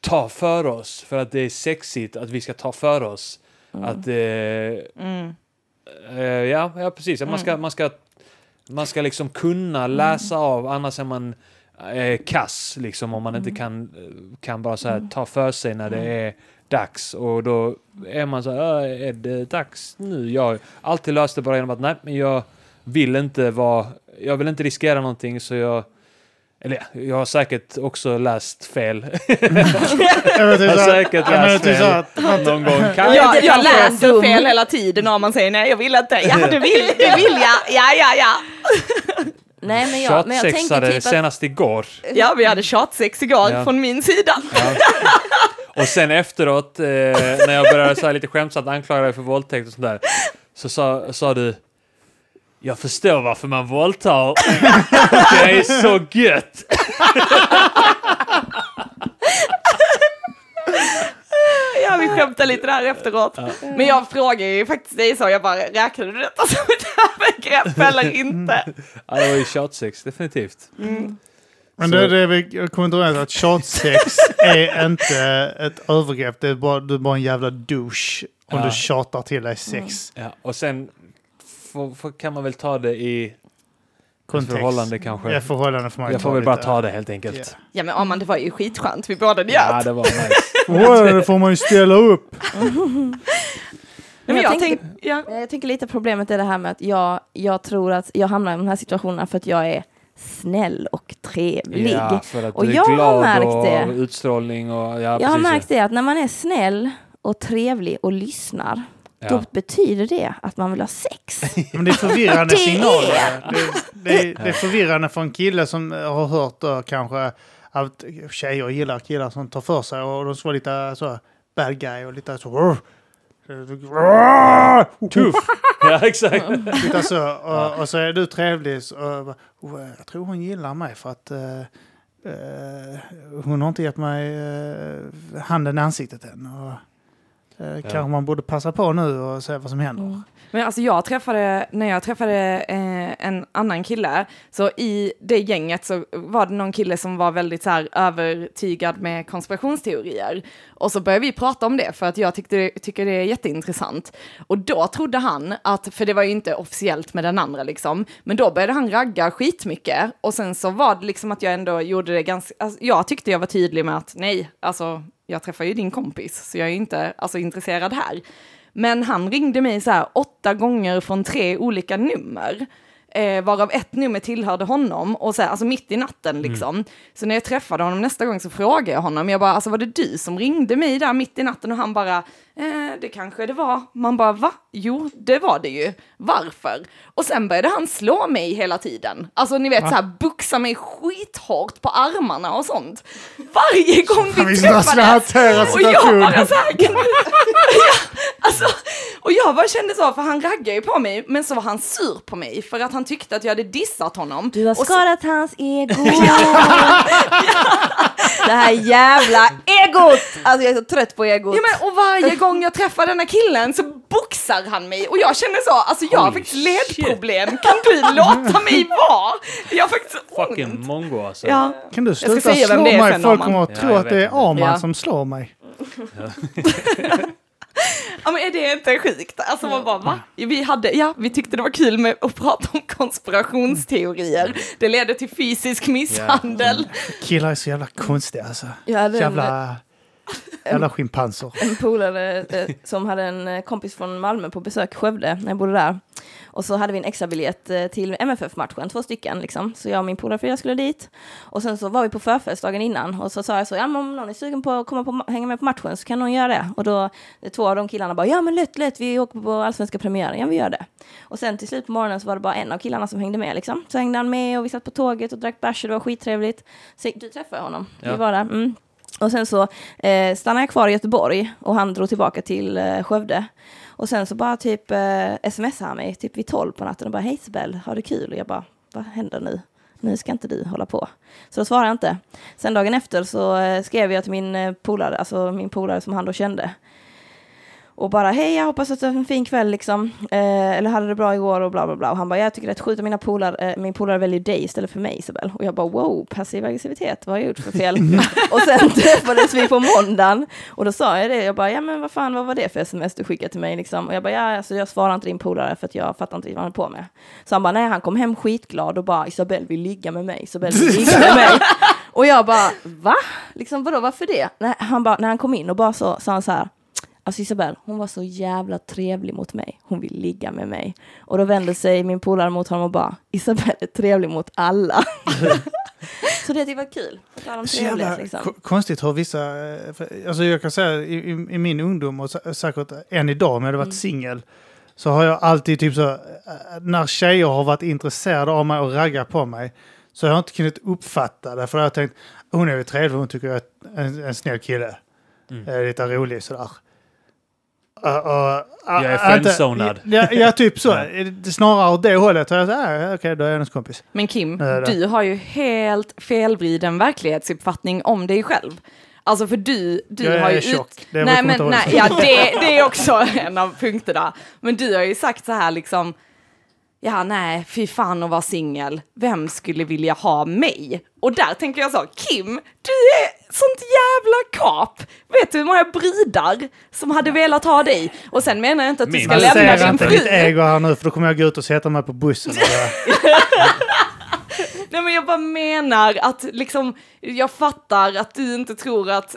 ta för oss. För att det är sexigt att vi ska ta för oss. Att, eh, Mm. eh, ja, ja, precis. Man, ska, man, ska, man ska liksom kunna läsa av, annars är man eh, kass, liksom, om man inte kan, eh, kan bara så här, ta för sig när det är dags. Och då är man så här, "Äh, är det dags nu? Jag har alltid löst det bara genom att, nej, men jag vill inte vara, jag vill inte riskera någonting, så jag eller ja, jag har säkert också läst fel. Jag vet Jag har säkert ja, läst typ fel någon gång. Kan Jag, jag jag läser fel hela tiden och man säger nej jag vill inte. Ja du vill, du vill ja, ja ja ja. Nej, men jag, men jag tänker typ att... senast igår. Ja vi hade tjatsex igår Ja. från min sida. Och sen efteråt, eh, när jag började så här lite skämtsamt anklaga dig för våldtäkt och sånt där, så sa, sa du jag förstår varför man våldtar. Det är så gött! Ja vi skämtade lite där efteråt. Men jag frågade ju faktiskt dig så, jag bara räknade du detta som ett övergrepp eller inte? Ja, det var ju tjatsex, definitivt. Men Så- det, det är vi jag kommer inte att tjatsex är inte ett övergrepp. Det är bara, du är bara en jävla douche om Ja. du tjatar till dig sex. Ja, och sen får, får, kan man väl ta det i Kontext. förhållande kanske. Ja, förhållande får man jag får väl bara lite. ta det helt enkelt. Ja. Ja men Arman det var ju skitskönt, vi båda njöt. Ja, det var nice. Åh, det får man ju ställa upp. men jag jag tänker- ja. Jag tänker lite problemet är det här med att jag, jag tror att jag hamnar i de här situationerna för att jag är snäll och trevlig. Ja, för att Och du är jag har märkt och det. utstrålning och ja, jag har märkt det att när man är snäll och trevlig och lyssnar, ja. då betyder det att man vill ha sex. Men det är förvirrande Det är- signaler. Det, det, är, det är förvirrande för en kille som har hört då, kanske att tjejer gillar killar som tar för sig och de ska vara lite så bad guy och lite så... Tuff! ja, exakt. Lite så. Och, och så är du trevlig. Så, och, "Oh, jag tror hon gillar mig för att eh, hon har inte gett mig eh, handen i ansiktet än. Och, eh, Kanske man borde passa på nu och se vad som händer. Mm. Men alltså jag träffade, när jag träffade eh, en annan kille. Så i det gänget så var det någon kille som var väldigt så här övertygad med konspirationsteorier. Och så började vi prata om det för att jag tyckte, tycker det är jätteintressant. Och då trodde han att, för det var ju inte officiellt med den andra liksom, men då började han ragga skitmycket. Och sen så var det liksom att jag ändå gjorde det ganska, alltså, jag tyckte jag var tydlig med att nej, alltså jag träffar ju din kompis, så jag är inte alltså, intresserad här. Men han ringde mig så här åtta gånger från tre olika nummer. Eh, varav ett nummer tillhörde honom, och så här, alltså mitt i natten liksom. Så när jag träffade honom nästa gång så frågade jag honom, jag bara, alltså var det du som ringde mig där mitt i natten? Och han bara, eh, det kanske det var. Man bara, va? Jo, det var det ju. Varför? Och sen började han slå mig hela tiden. Alltså ni vet Va? så här, buxa mig skithårt på armarna och sånt. Varje gång vi träffades. Och jag bara så här, ja, alltså, och jag bara kände så, för han raggade ju på mig, men så var han sur på mig för att han tyckte att jag hade dissat honom. Du har Och så- skadat hans ego. det här jävla egot! Alltså jag är så trött på egot. Ja, men, och varje gång jag träffar denna killen så boxar han mig och jag känner så, alltså jag har faktiskt ledproblem, kan du låta mig vara? Jag har faktiskt ont. Fucking mongo alltså. Ja. Kan du sluta slå det är mig? Folk kommer att Ja, tro att det är. Arman Ja. som slår mig. ja, men är det inte sjukt? Alltså man bara, va? Vi, hade, ja, vi tyckte det var kul med att prata om konspirationsteorier. Det leder till fysisk misshandel. Killar är så jävla konstiga alltså. En, Jävla, jävla schimpanser. en polare eh, som hade en eh, kompis från Malmö på besök i Skövde när jag bodde där. Och så hade vi en extra biljett eh, till MFF-matchen, två stycken liksom. Så jag och min polare Frida skulle dit. Och sen så var vi på förfest dagen innan och så sa jag så, ja men om någon är sugen på att komma på, hänga med på matchen så kan någon göra det. Och då, två av de killarna bara, ja men lätt, lätt, vi åker på allsvenska premiären, ja vi gör det. Och sen till slut på morgonen så var det bara en av killarna som hängde med liksom. Så hängde han med och vi satt på tåget och drack bärs och det var skittrevligt. Så du träffade honom, Ja. vi var där. Mm. Och sen så eh, stannade jag kvar i Göteborg och han drog tillbaka till eh, Skövde. Och sen så bara typ eh, smsade han mig typ vid tolv på natten och bara hej Isabel, har du kul? Och jag bara, vad händer nu? Nu ska inte du hålla på. Så då svarade jag inte. Sen dagen efter så eh, skrev jag till min eh, polare, alltså min polare som han då kände. Och bara hej, jag hoppas att du har en fin kväll liksom. Eh, eller hade det bra igår och bla bla bla. Och han bara, jag tycker det är sjukt att mina polare, eh, min polare väljer dig istället för mig Isabel. Och jag bara, wow, passiv aggressivitet, vad har jag gjort för fel? och sen träffades vi på måndagen. Och då sa jag det, jag bara, ja men vad fan, vad var det för sms du skickade till mig liksom? Och jag bara, ja alltså jag svarar inte din polare för att jag fattar inte vad han håller på med. Så han bara, nej han kom hem skitglad och bara, Isabel vill ligga med mig, Isabel vill ligga med mig. Och jag bara, va? Liksom vadå, varför det? Nej, han bara, när han kom in och bara så, sa han så här, Alltså Isabel, hon var så jävla trevlig mot mig. Hon vill ligga med mig. Och då vände sig min polare mot honom och bara, Isabel är trevlig mot alla. så det jag var kul. Om Så jävla liksom. ko- konstigt hur vissa... eh, Alltså jag kan säga i, i, i min ungdom och sä- säkert än idag om jag hade varit Mm. singel. Så har jag alltid typ så... eh, När tjejer har varit intresserade av mig och raggat på mig. Så har jag inte kunnat uppfatta det. För jag har tänkt, hon är väl trevlig, hon tycker jag är en, en snäll kille. Mm. Är lite rolig sådär. Uh, uh, Jag är friendzonad. Ja, ja, typ så. Snarare åt det hållet. Jag ah, okej, då är jag hennes kompis. Men Kim, du har ju helt felvriden verklighetsuppfattning om dig själv. Alltså för du, du Jag har ju är tjock. Det nej, men, nej, ja, det, det är också en av punkterna. Men du har ju sagt så här liksom, ja nej, fy fan att vara singel. Vem skulle vilja ha mig? Och där tänker jag så, Kim, du är sånt jävla kap. Vet du hur många brudar som hade velat ha dig? Och sen menar jag inte att du ska lämna din inte fru. mitt ego här nu för då kommer jag gå ut och sätta mig på bussen. Nej men jag bara menar att liksom, jag fattar att du inte tror att,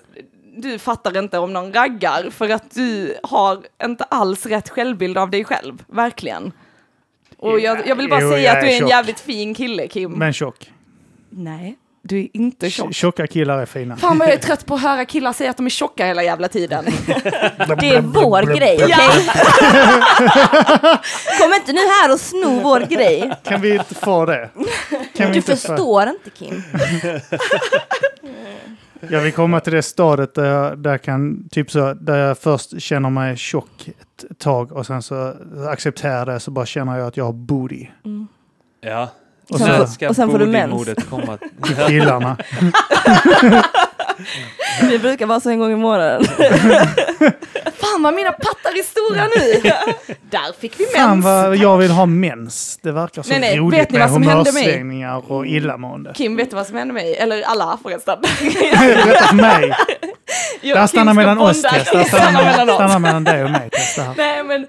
du fattar inte om någon raggar för att du har inte alls rätt självbild av dig själv, verkligen. Och jag, jag vill bara Jo, säga jag att du är är en tjock. jävligt fin kille Kim. men tjock. Nej, du är inte tjock. Tjocka killar är fina. Fan vad jag är trött på att höra killar säga att de är tjocka hela jävla tiden. Det är vår grej, okej? Kom inte nu här och sno vår grej. Kan vi inte få det? Kan vi Du inte få- förstår inte Kim. Jag vill komma till det stadiet där jag, där jag kan, typ så, där jag först känner mig tjock ett tag och sen så accepterar jag det så bara känner jag att jag har booty. Ja. Och sen ska och sen får du mens. Killarna. Det brukar vara så en gång i månaden. Fan vad mina pattar är stora nu! Där fick vi Fan mens. vad jag vill ha mens. Det verkar så Nej, nej, roligt vet ni med vad som hände mig? humörsvängningar och illamående. Kim, vet du vad som hände mig? Eller alla förresten. Berätta för mig. Jag- Där stannar mellan oss. Tess. Stannar stannar mellan oss. stannar mellan dig och mig Tess. Nej men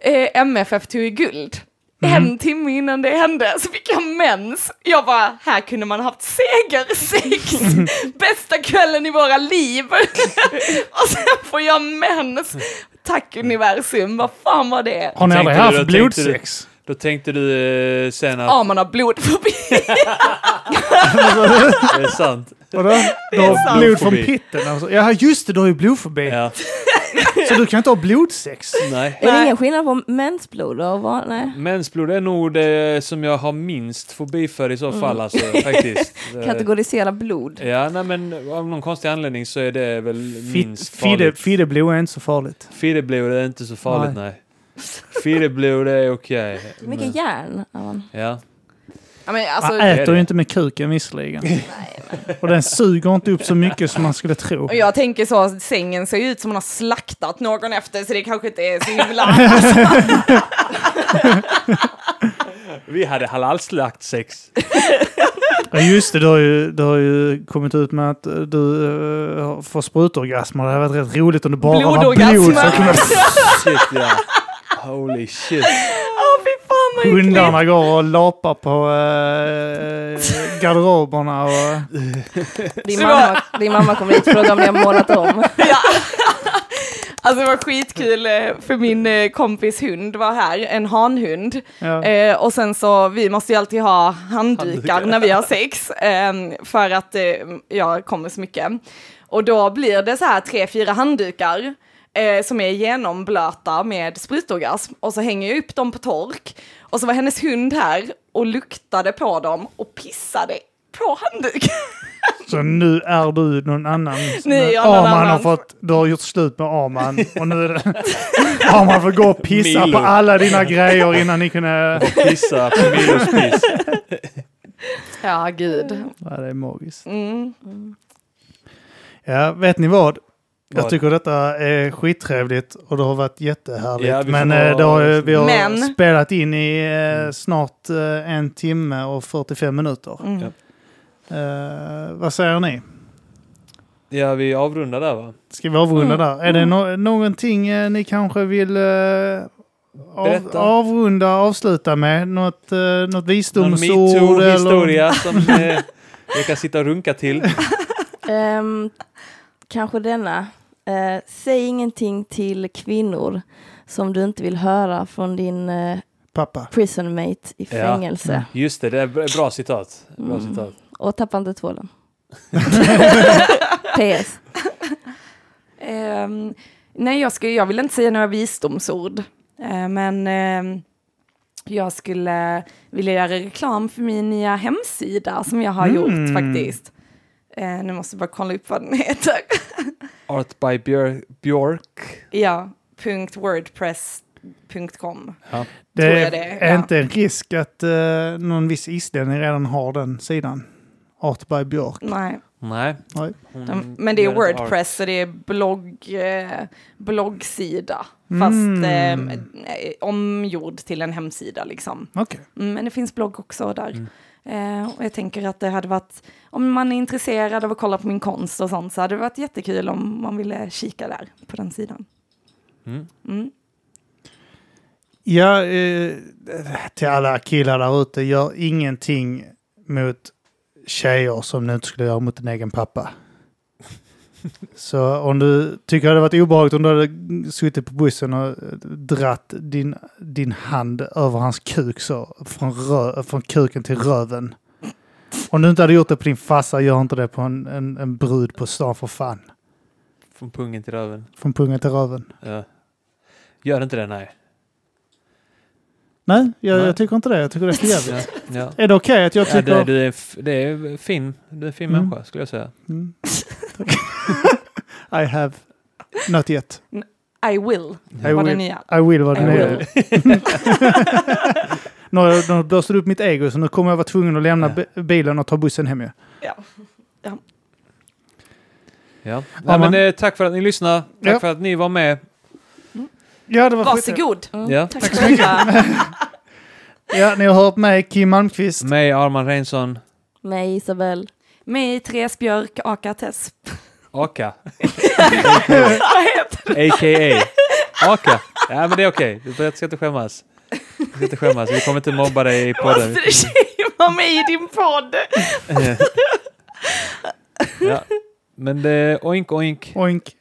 eh, MFF tog ju guld. Mhm. En timme innan det hände så fick jag mens. Jag bara, här kunde man haft segersex. Bästa kvällen i våra liv. och sen får jag mens. Tack universum, vad fan var det? Har ni aldrig haft blodsex? Då tänkte du eh, sen att... Ja, man har blodfobi. Det är sant. Vadå? Du sant. har blod från pitten? Alltså. Ja, just det, du har ju blodfobi. Ja. Så du kan inte ha blodsex? Nej. Är det Nej. ingen skillnad på mensblod och vad? Nej. Mensblod är nog det som jag har minst fobi för i så fall alltså, faktiskt. Kategorisera blod. Ja, nej men av någon konstig anledning så är det väl minst Fide, farligt. fideblod är inte så farligt. Fideblod är inte så farligt, nej. Fideblod är okej. Mycket järn. Ja. Ja, men alltså, Man är äter det. ju inte med kuken visserligen. Och den suger inte upp så mycket som man skulle tro. och jag tänker så, att sängen ser ju ut som man har slaktat någon efter, så det kanske inte är så himla... Vi hade halalslakt sex. Ja, just det, du har, ju, du har ju kommit ut med att eh, du uh, får sprutorgasmer. Det hade varit rätt roligt om det bara var blod som kunde... Shit ja. Holy shit. Åh fy fan vad! Hundarna går och lapar på uh, garderoberna och... Din mamma, din mamma kommer hit och frågar om ni har målat om. Ja. Alltså det var skitkul eh, för min eh, kompis hund var här, en hanhund. Ja. Eh, och sen så, vi måste ju alltid ha handdukar Handdukar. när vi har sex, eh, för att eh, jag kommer så mycket. Och då blir det så här tre, fyra handdukar eh, som är genomblöta med sprutorgasm. Och så hänger jag upp dem på tork. Och så var hennes hund här och luktade på dem och pissade på handduken. Så nu är du någon annan. Nu är jag någon Arman har annan. fått, du har gjort slut med Arman och nu är det... Arman får gå och pissa Milo. på alla dina grejer innan ni kunde... Pissa på Milos piss. Ja, gud. Ja, det är magiskt. Mm. Ja, vet ni vad? Jag tycker detta är skittrevligt och det har varit jättehärligt. Ja, Men nog- eh, det har, vi har Men- spelat in i eh, snart eh, en timme och 45 minuter. Mm. Ja. Eh, vad säger ni? Ja, vi avrundar där va? Ska vi avrunda Mm. där? Är det no någonting ni kanske vill eh, av, Berätta. avrunda, avsluta med? Något, eh, något Någon visdomsord? eller- metoo-historia som eh, jag kan sitta och runka till. Ehm, kanske denna. Eh, säg ingenting till kvinnor som du inte vill höra från din eh, Pappa. prison mate i Ja. fängelse. Just det, det är bra bra citat. Bra Mm. citat. Och tappa inte tvålen. PS. Ehm, nej, jag, skulle, jag vill inte säga några visdomsord, Eh, men ehm, jag skulle vilja göra reklam för min nya hemsida som jag har Mm. gjort faktiskt. Eh, nu måste jag bara kolla upp vad den heter. Art by Björ- Björk. ja, .wordpress.com. Ja. Det Tror är, jag det, är ja. inte en risk att uh, någon viss islänning redan har den sidan? Art by Björk. Nej, Nej. Nej. de, men det är art. Wordpress så det är blogg, eh, bloggsida. Mm. Fast eh, eh, omgjord till en hemsida liksom. Okej. Mm, men det finns blogg också där. Mm. Eh, och jag tänker att det hade varit, om man är intresserad av att kolla på min konst och sånt så hade det varit jättekul om man ville kika där på den sidan. Mm. Mm. Ja, eh, till alla killar där ute, gör ingenting mot tjejer som du inte skulle göra mot din egen pappa. Så om du tycker det hade varit obehagligt om du hade suttit på bussen och dratt din, din hand över hans kuk så, från, rö, från kuken till röven. Om du inte hade gjort det på din farsa, gör inte det på en, en, en brud på stan för fan. Från pungen till röven. Från pungen till röven. Ja. Gör inte det, nej. Nej, jag, Nej. jag tycker inte det. Jag tycker det är för jävligt. Ja. Ja. Är det okej att jag Ja, tycker... det, det, är, f- det är fin. Du är en fin Mm. människa, skulle jag säga. Mm. I have not yet. I will, I var det will, nya. I will vad I det will. är. Nu jag blåst upp mitt ego så nu kommer jag vara tvungen att lämna Ja. bi- bilen och ta bussen hem ju. Ja. Ja. Ja, Nej, men- men, eh, tack för att ni lyssnade. Tack Ja. för att ni var med. Ja, det var. Varsågod. Mm, Ja. Tack så mycket. Ja, ni har hört mig, Kim Malmqvist. Mig, Arman Reinsson. Mig Isabel. Mig, Therese Björk, aka Tess. Aka. A.k.a. Aka. Ja, men det är okej. Du ska inte skämmas. Du ska inte skämmas. Vi kommer inte mobba dig i podden. Måste du tjejma mig i din podd? ja. Men det, oink oink. Oink.